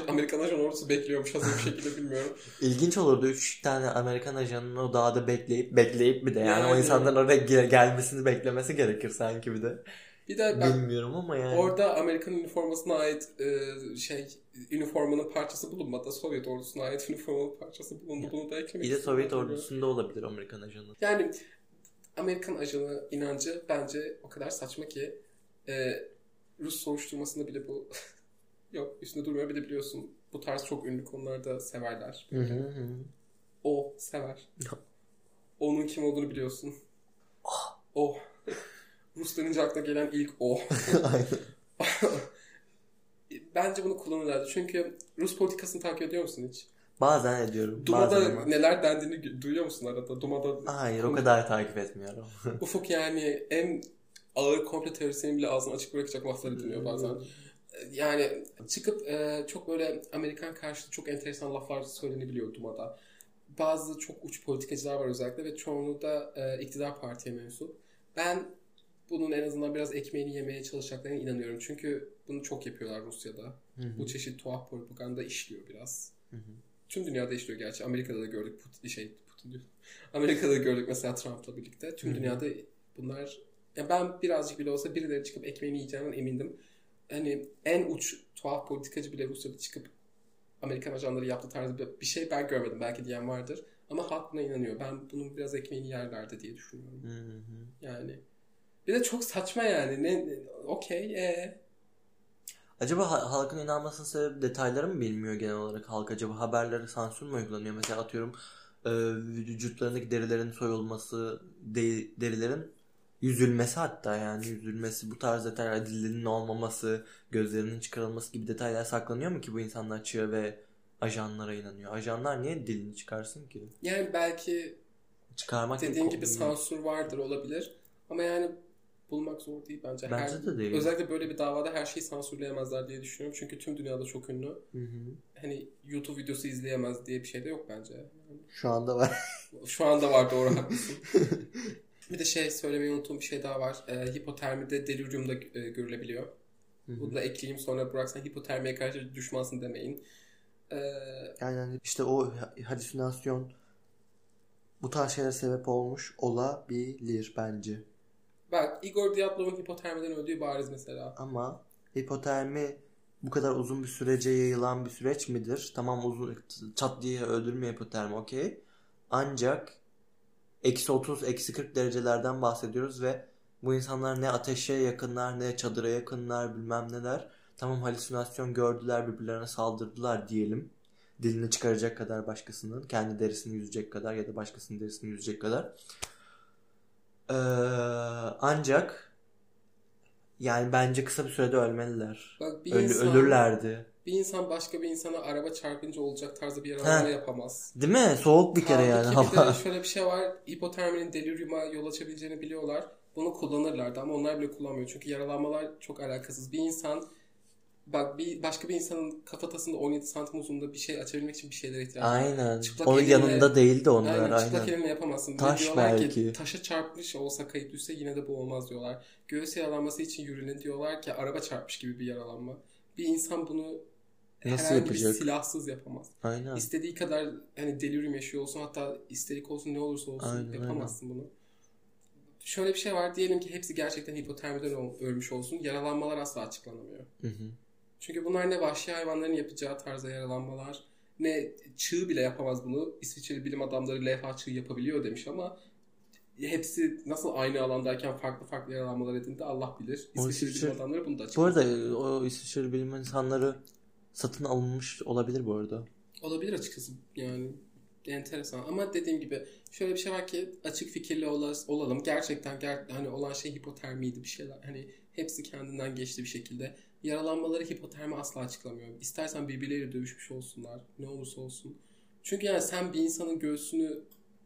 Amerikan ajan ordusu bekliyormuş hazır bir şekilde bilmiyorum. İlginç olurdu 3 tane Amerikan ajanının o dağda bekleyip bekleyip bir de yani, o Yani. insanların oraya gel- gelmesini beklemesi gerekir sanki bir de. Bir de ben Bilmiyorum ama yani. orada Amerikan üniformasına ait e, şey üniformanın parçası bulunmadı. Sovyet ordusuna ait üniformanın parçası bulundu. Bunu da eklemek Bir de Sovyet ordusunda olabilir Amerikan ajanı. Yani Amerikan ajanı inancı bence o kadar saçma ki e, Rus soruşturmasında bile bu [LAUGHS] yok üstünde durmuyor bir de biliyorsun bu tarz çok ünlü konularda severler. Hı hı hı. O sever. [LAUGHS] Onun kim olduğunu biliyorsun. O. [LAUGHS] Rus denince aklına gelen ilk o. [LAUGHS] [LAUGHS] Bence bunu kullanırlardı. Çünkü Rus politikasını takip ediyor musun hiç? Bazen ediyorum. Duma'da bazen ama. neler dendiğini duyuyor musun arada? Duma'da Hayır o kadar takip etmiyorum. [LAUGHS] Ufuk yani en ağır komple teorisyenin bile ağzını açık bırakacak lafları dinliyor bazen. Yani çıkıp e, çok böyle Amerikan karşıtı çok enteresan laflar söylenebiliyor Duma'da. Bazı çok uç politikacılar var özellikle ve çoğunluğu da e, iktidar partiye mensup. Ben bunun en azından biraz ekmeğini yemeye çalışacaklarına inanıyorum. Çünkü bunu çok yapıyorlar Rusya'da. Hı hı. Bu çeşit tuhaf propaganda işliyor biraz. Hı hı. Tüm dünyada işliyor gerçi. Amerika'da da gördük Putin, şey Putin diyor. [LAUGHS] Amerika'da da gördük mesela Trump'la birlikte. Tüm Hı hı. dünyada bunlar ya ben birazcık bile olsa birileri çıkıp ekmeğini yiyeceğinden emindim. Hani en uç tuhaf politikacı bile Rusya'da çıkıp Amerikan ajanları yaptığı tarzı bir- şey ben görmedim. Belki diyen vardır. Ama halk buna inanıyor. Ben bunun biraz ekmeğini yerlerdi diye düşünüyorum. Hı hı. Yani. Bir de çok saçma yani. Ne, ne- okey ee. Acaba ha- halkın inanmasının sebebi detayları mı bilmiyor genel olarak halk? Acaba haberlere sansür mü uygulanıyor? Mesela atıyorum e, vücutlarındaki derilerin soyulması, de- derilerin yüzülmesi hatta yani yüzülmesi, bu tarz detaylar, dilinin olmaması, gözlerinin çıkarılması gibi detaylar saklanıyor mu ki bu insanlar çığa ve ajanlara inanıyor? Ajanlar niye dilini çıkarsın ki? Yani belki Çıkarmak dediğin gibi sansür vardır olabilir. Ama yani bulmak zor değil bence. Bence Her- de değil. Özellikle böyle bir davada her şeyi sansürleyemezler diye düşünüyorum. Çünkü tüm dünyada çok ünlü. Hı hı. Hani YouTube videosu izleyemez diye bir şey de yok bence. Şu anda var. [LAUGHS] şu anda var doğru haklısın. [LAUGHS] bir de şey söylemeyi unuttuğum bir şey daha var. Ee, hipotermide delirium da e, görülebiliyor. Hı hı. Bunu da ekleyeyim sonra Burak sen hipotermiye karşı düşmansın demeyin. Ee, Yani işte o ha- halüsinasyon bu tarz şeylere sebep olmuş olabilir bence. Bak Igor Diatlov'un hipotermiden öldüğü bariz mesela. Ama hipotermi bu kadar uzun bir sürece yayılan bir süreç midir? Tamam uzun çat diye öldürme hipotermi okey. Ancak eksi 30 eksi 40 derecelerden bahsediyoruz ve bu insanlar ne ateşe yakınlar ne çadıra yakınlar bilmem neler. Tamam halüsinasyon gördüler birbirlerine saldırdılar diyelim. Dilini çıkaracak kadar başkasının kendi derisini yüzecek kadar ya da başkasının derisini yüzecek kadar. Ee, ancak yani bence kısa bir sürede ölmeliler. Bak bir Ölü- insan ölürlerdi. bir insan başka bir insana araba çarpınca olacak tarzda bir Ha. yaralama yapamaz. Değil mi? Soğuk bir kere yani ki bir de şöyle bir şey var. Hipoterminin deliriuma yol açabileceğini biliyorlar. Bunu kullanırlardı ama onlar bile kullanmıyor. Çünkü yaralanmalar çok alakasız. Bir insan Bak bir başka bir insanın kafatasında 17 santim uzunluğunda bir şey açabilmek için bir şeylere ihtiyaç var. Aynen. Çıplak Onun elinle- yanında değildi onlar Aynen, aynen. çıplak elinle yapamazsın. Taş diyorlar belki. Ki, taşa çarpmış olsa kayıp düşse yine de bu olmaz diyorlar. Göğüs yaralanması için yürüne diyorlar ki araba çarpmış gibi bir yaralanma. Bir insan bunu Nasıl herhangi yapacak? bir silahsız yapamaz. Aynen. İstediği kadar hani delirium yaşıyor olsun hatta isterik olsun ne olursa olsun Aynen, yapamazsın bunu. Şöyle bir şey var diyelim ki hepsi gerçekten hipotermiden ölmüş olsun. Yaralanmalar asla açıklanamıyor. Hı hı. Çünkü bunlar ne vahşi hayvanların yapacağı tarzda yaralanmalar ne çığ bile yapamaz bunu. İsviçreli bilim adamları levha çığ yapabiliyor demiş ama hepsi nasıl aynı alandayken farklı farklı yaralanmalar edindi Allah bilir. İsviçreli İsviçre- bilim adamları bunu da Bu açıkladı. arada o İsviçre bilim insanları satın alınmış olabilir bu arada. Olabilir açıkçası yani enteresan ama dediğim gibi şöyle bir şey var ki açık fikirli ola- olalım. Gerçekten ger hani olan şey hipotermiydi bir şeyler. Hani hepsi kendinden geçti bir şekilde. Yaralanmaları hipotermi asla açıklamıyor. İstersen birbirleriyle dövüşmüş olsunlar. Ne olursa olsun. Çünkü yani sen bir insanın göğsünü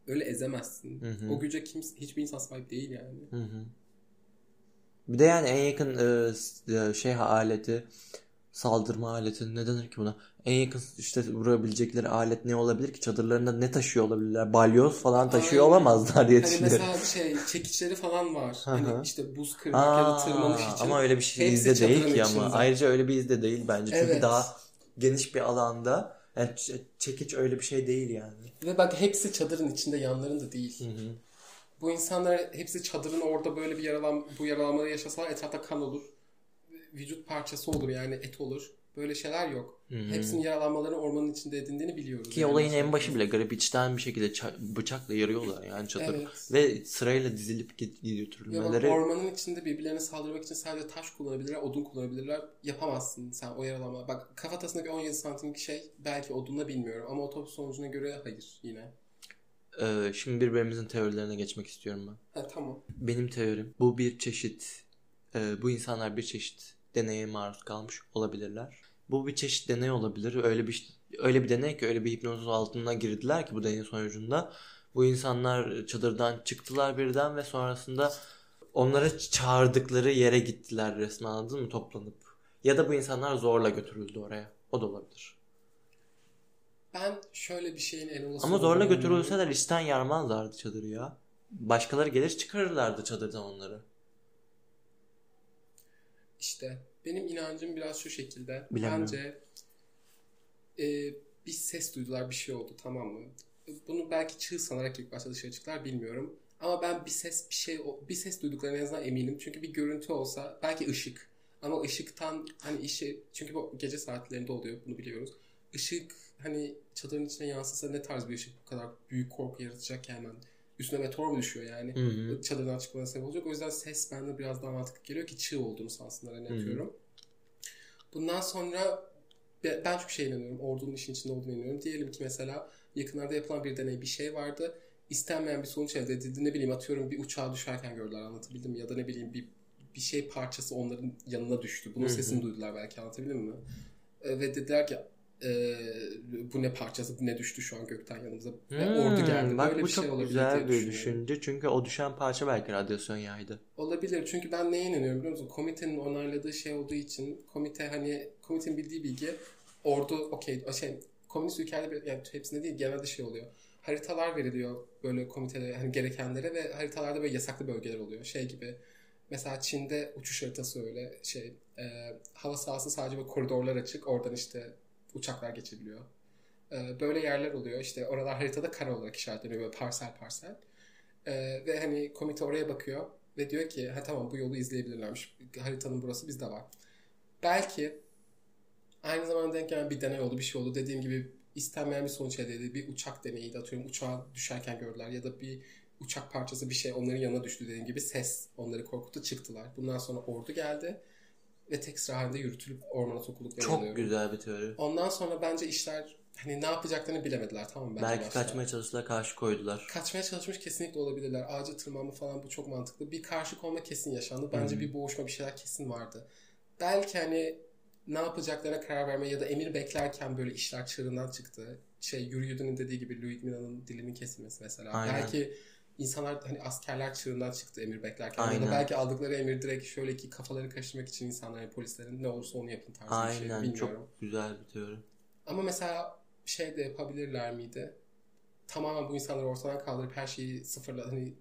öyle ezemezsin. Hı hı. O güce kimse, hiçbir insan sahip değil yani. Hı hı. Bir de yani en yakın e, e, şey aleti saldırma aleti ne denir ki buna? En yakın işte vurabilecekleri alet ne olabilir ki? Çadırlarında ne taşıyor olabilirler? Balyoz falan taşıyor Aynen. olamazlar diye Hani düşünüyorum. mesela şey çekiçleri falan var. Hani işte buz kırmak ya da Aa, tırmanış için. ama öyle bir şey izde değil ki ama. içinde. Ayrıca öyle bir izde değil bence. Çünkü Evet. daha geniş bir alanda yani çekiç öyle bir şey değil yani. Ve bak hepsi çadırın içinde yanlarında değil. Hı hı. Bu insanlar hepsi çadırın orada böyle bir yaralan bu yaralanmayı yaşasalar etrafta kan olur. Vücut parçası olur yani et olur. Böyle şeyler yok. Hı hı. Hepsinin yaralanmalarını ormanın içinde edindiğini biliyoruz. Ki Yani. olayın en başı bile garip içten bir şekilde ça- bıçakla yarıyorlar yani çadırı. Evet. Ve sırayla dizilip git- Ya götürülmeleri ormanın içinde birbirlerine saldırmak için sadece taş kullanabilirler, odun kullanabilirler. Yapamazsın sen o yaralanma. Bak kafatasındaki 17 santimlik şey belki odunla bilmiyorum ama otopsi sonucuna göre hayır yine. Ee, şimdi birbirimizin teorilerine geçmek istiyorum ben. Ha tamam. Benim teorim bu bir çeşit e, bu insanlar bir çeşit deneye maruz kalmış olabilirler. Bu bir çeşit deney olabilir. Öyle bir öyle bir deney ki öyle bir hipnoz altına girdiler ki bu deney sonucunda bu insanlar çadırdan çıktılar birden ve sonrasında onları çağırdıkları yere gittiler resmen anladın mı toplanıp. Ya da bu insanlar zorla götürüldü oraya. O da olabilir. Ben şöyle bir şeyin en olası Ama zorla götürülseler işten yarmazlardı çadırı ya. Başkaları gelir çıkarırlardı çadırdan onları. İşte benim inancım biraz şu şekilde. Bilemiyorum. Bence e, bir ses duydular bir şey oldu tamam mı? Bunu belki çığ sanarak ilk başta dışarı çıktılar bilmiyorum. Ama ben bir ses bir şey bir ses duyduklarına en azından eminim. Çünkü bir görüntü olsa belki ışık. Ama ışıktan hani işi çünkü bu gece saatlerinde oluyor bunu biliyoruz. Işık hani çadırın içine yansısa ne tarz bir ışık bu kadar büyük korku yaratacak ki hemen. Üstüne meteor mu düşüyor yani? Hı hı. çadırdan çıkmasına sebep olacak. O yüzden ses bende biraz daha mantıklı geliyor ki çığ olduğunu sansınlar hani atıyorum. Bundan sonra be- ben çok şey inanıyorum. Ordunun işin içinde olduğunu inanıyorum. Diyelim ki mesela yakınlarda yapılan bir deney bir şey vardı. İstenmeyen bir sonuç elde edildi. Ne bileyim atıyorum bir uçağa düşerken gördüler anlatabildim mi? Ya da ne bileyim bir bir şey parçası onların yanına düştü. Bunun Hı hı. sesini duydular belki anlatabildim mi? E, ve dediler ki e, bu ne parçası bu ne düştü şu an gökten yanımıza Hmm, ordu geldi. Bak Böyle bu bir şey çok olabilir güzel diye bir düşünce. Çünkü o düşen parça belki radyasyon yaydı. Olabilir. Çünkü ben neye inanıyorum biliyor musun? Komitenin onayladığı şey olduğu için komite hani komitenin bildiği bilgi ordu okey şey komünist ülkelerde yani hepsinde değil genelde şey oluyor. Haritalar veriliyor böyle komitede hani gerekenlere ve haritalarda böyle yasaklı bölgeler oluyor. Şey gibi mesela Çin'de uçuş haritası öyle şey e, hava sahası sadece böyle koridorlar açık oradan işte uçaklar geçebiliyor. E, böyle yerler oluyor. İşte oralar haritada kare olarak işaretleniyor böyle parsel parsel. E, ve hani komite oraya bakıyor ve diyor ki ha tamam bu yolu izleyebilirlermiş. Haritanın burası bizde var. Belki aynı zamanda denk gelen bir deney oldu, bir şey oldu. Dediğim gibi istenmeyen bir sonuç elde edildi. Bir uçak deneyiydi atıyorum. Uçağa düşerken gördüler ya da bir uçak parçası bir şey onların yanına düştü dediğim gibi ses onları korkuttu çıktılar. Bundan sonra ordu geldi ve tek sıra halinde yürütülüp ormana sokulduklarını Çok inanıyorum. güzel bir teori. Ondan sonra bence işler hani ne yapacaklarını bilemediler tamam mı? Belki başta. kaçmaya çalıştılar karşı koydular. Kaçmaya çalışmış kesinlikle olabilirler. Ağaca tırmanma falan bu çok mantıklı. Bir karşı konma kesin yaşandı. Bence Hı. bir boğuşma bir şeyler kesin vardı. Belki hani ne yapacaklarına karar verme ya da emir beklerken böyle işler çığırından çıktı. Şey Yuri Yudu'nun dediği gibi Louis Mina'nın dilinin kesilmesi mesela. Aynen. Belki insanlar hani askerler çığırından çıktı emir beklerken. Ya Aynen. da belki aldıkları emir direkt şöyle ki kafaları karıştırmak için insanların, polislerin ne olursa onu yapın tarzı bir şey. Aynen çok güzel bir teori. Ama mesela şey de yapabilirler miydi? Tamamen bu insanları ortadan kaldırıp her şeyi sıfırla hani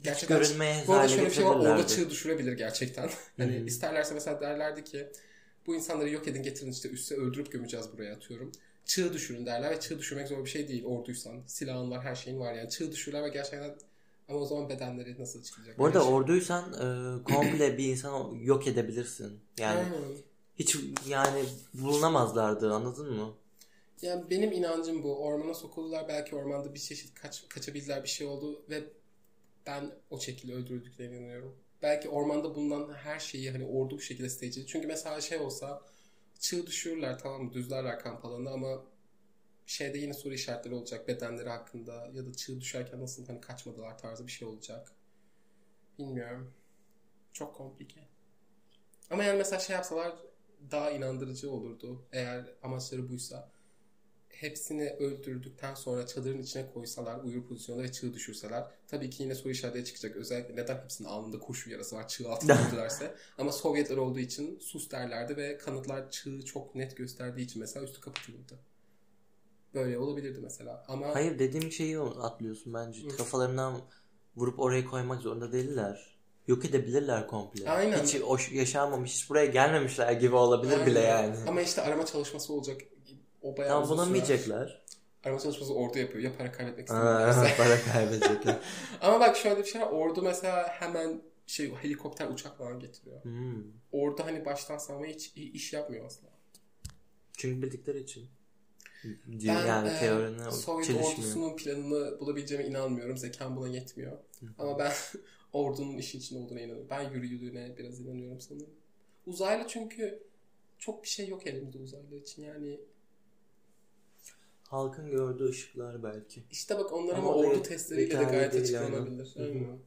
gerçekten görünmeye bu arada şöyle bir şey var orada çığ düşürebilir gerçekten. [LAUGHS] hani hı. isterlerse mesela derlerdi ki bu insanları yok edin getirin işte üste öldürüp gömeceğiz buraya atıyorum. Çığ düşürün derler ve çığ düşürmek zor bir şey değil orduysan. Silahın var her şeyin var yani çığ düşürürler ve gerçekten ama o zaman bedenleri nasıl çıkacak? Bu arada Yani- orduysan e, komple bir insanı yok edebilirsin. Yani hiç yani bulunamazlardı anladın mı? Yani benim inancım bu. Ormana sokuldular. Belki ormanda bir çeşit kaç, kaçabildiler bir şey oldu ve ben o şekilde öldürüldüklerine inanıyorum. Belki ormanda bulunan her şeyi hani ordu bu şekilde stage Çünkü mesela şey olsa çığ düşürürler tamam mı? Düzlerler kamp alanını ama şeyde yine soru işaretleri olacak bedenleri hakkında ya da çığ düşerken nasıl hani kaçmadılar tarzı bir şey olacak. Bilmiyorum. Çok komplike. Ama yani mesela şey yapsalar daha inandırıcı olurdu. Eğer amaçları buysa. Hepsini öldürdükten sonra çadırın içine koysalar uyur pozisyonda ve çığ düşürseler. Tabii ki yine soru işaretleri çıkacak. Özellikle neden hepsinin alnında kurşun yarası var çığ altında [LAUGHS] öldülerse. Ama Sovyetler olduğu için sus derlerdi ve kanıtlar çığı çok net gösterdiği için mesela üstü kapatılırdı. Böyle olabilirdi mesela. Ama Hayır dediğim şeyi atlıyorsun bence. Hı. Kafalarından vurup oraya koymak zorunda değiller. Yok edebilirler komple. Aynen. Hiç o yaşanmamış, hiç buraya gelmemişler gibi olabilir bile Aynen. yani. Ama işte arama çalışması olacak. O bayağı Tam uzun sürer. bulamayacaklar. Arama çalışması ordu yapıyor. Ya para kaybetmek Aa, istemiyorlarsa. [LAUGHS] para kaybedecekler. [LAUGHS] Ama bak şöyle bir şey var. Ordu mesela hemen şey helikopter uçak falan getiriyor. Hmm. Orada hani baştan savunma hiç iş yapmıyor aslında. Çünkü bildikleri için. Ben yani e, teorine Sovyet ordusunun planını bulabileceğime inanmıyorum. Zekam buna yetmiyor. Ama ben [LAUGHS] ordunun işin içinde olduğuna inanıyorum. Ben yürüyülüğüne biraz inanıyorum sanırım. Uzaylı çünkü çok bir şey yok elimizde uzaylı için. Yani Halkın gördüğü ışıklar belki. işte bak onlar Ama ama, ordu testleriyle de gayet açıklanabilir. yani. Hı hı.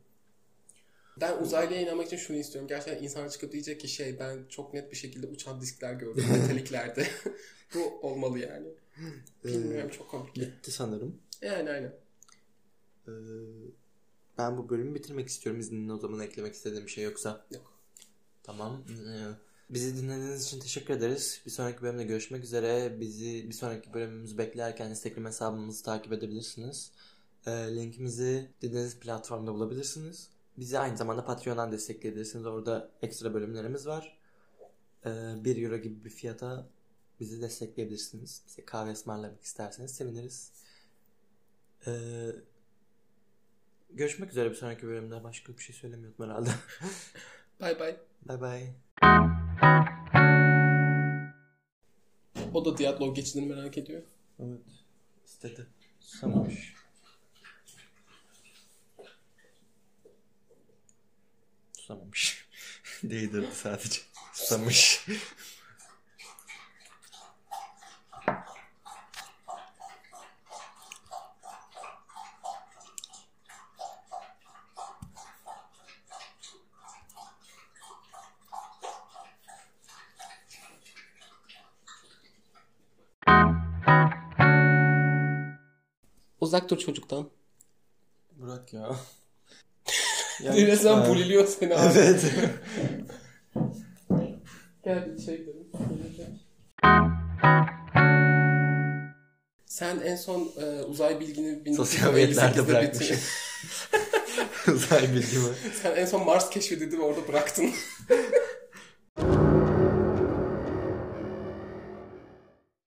Ben uzaylıya inanmak için şunu istiyorum. Gerçekten insan çıkıp diyecek ki şey ben çok net bir şekilde uçan diskler gördüm [LAUGHS] metaliklerde. [LAUGHS] Bu olmalı yani. Bilmiyorum çok komplike. Bitti sanırım. Yani aynen. Ee, ben bu bölümü bitirmek istiyorum. İzninle o zaman eklemek istediğim bir şey yoksa. Yok. Tamam. Ee, Bizi dinlediğiniz için teşekkür ederiz. Bir sonraki bölümde görüşmek üzere. Bizi bir sonraki bölümümüzü beklerken Instagram hesabımızı takip edebilirsiniz. Ee, linkimizi dinlediğiniz platformda bulabilirsiniz. Bizi aynı zamanda Patreon'dan destekleyebilirsiniz. Orada ekstra bölümlerimiz var. Ee, 1 euro gibi bir fiyata bizi destekleyebilirsiniz. Bize kahve ısmarlamak isterseniz seviniriz. Ee, görüşmek üzere bir sonraki bölümde. Başka bir şey söylemiyordum herhalde. [LAUGHS] Bay bay. bye bye. O da Diatlov geçidini merak ediyor. Evet. İstedi. Susamış. Susamamış. [LAUGHS] Değdirdi sadece. Susamış. Uzak dur çocuktan. Bırak ya. [LAUGHS] Resmen buliliyor seni abi. Evet. [LAUGHS] Gel içeri gidelim. Sen en son e, uzay bilgini Sosyal 1958'de medyalarda bitir- bırakmışım. [LAUGHS] Uzay bilgimi. Sen en son Mars keşfedildi ve orada bıraktın.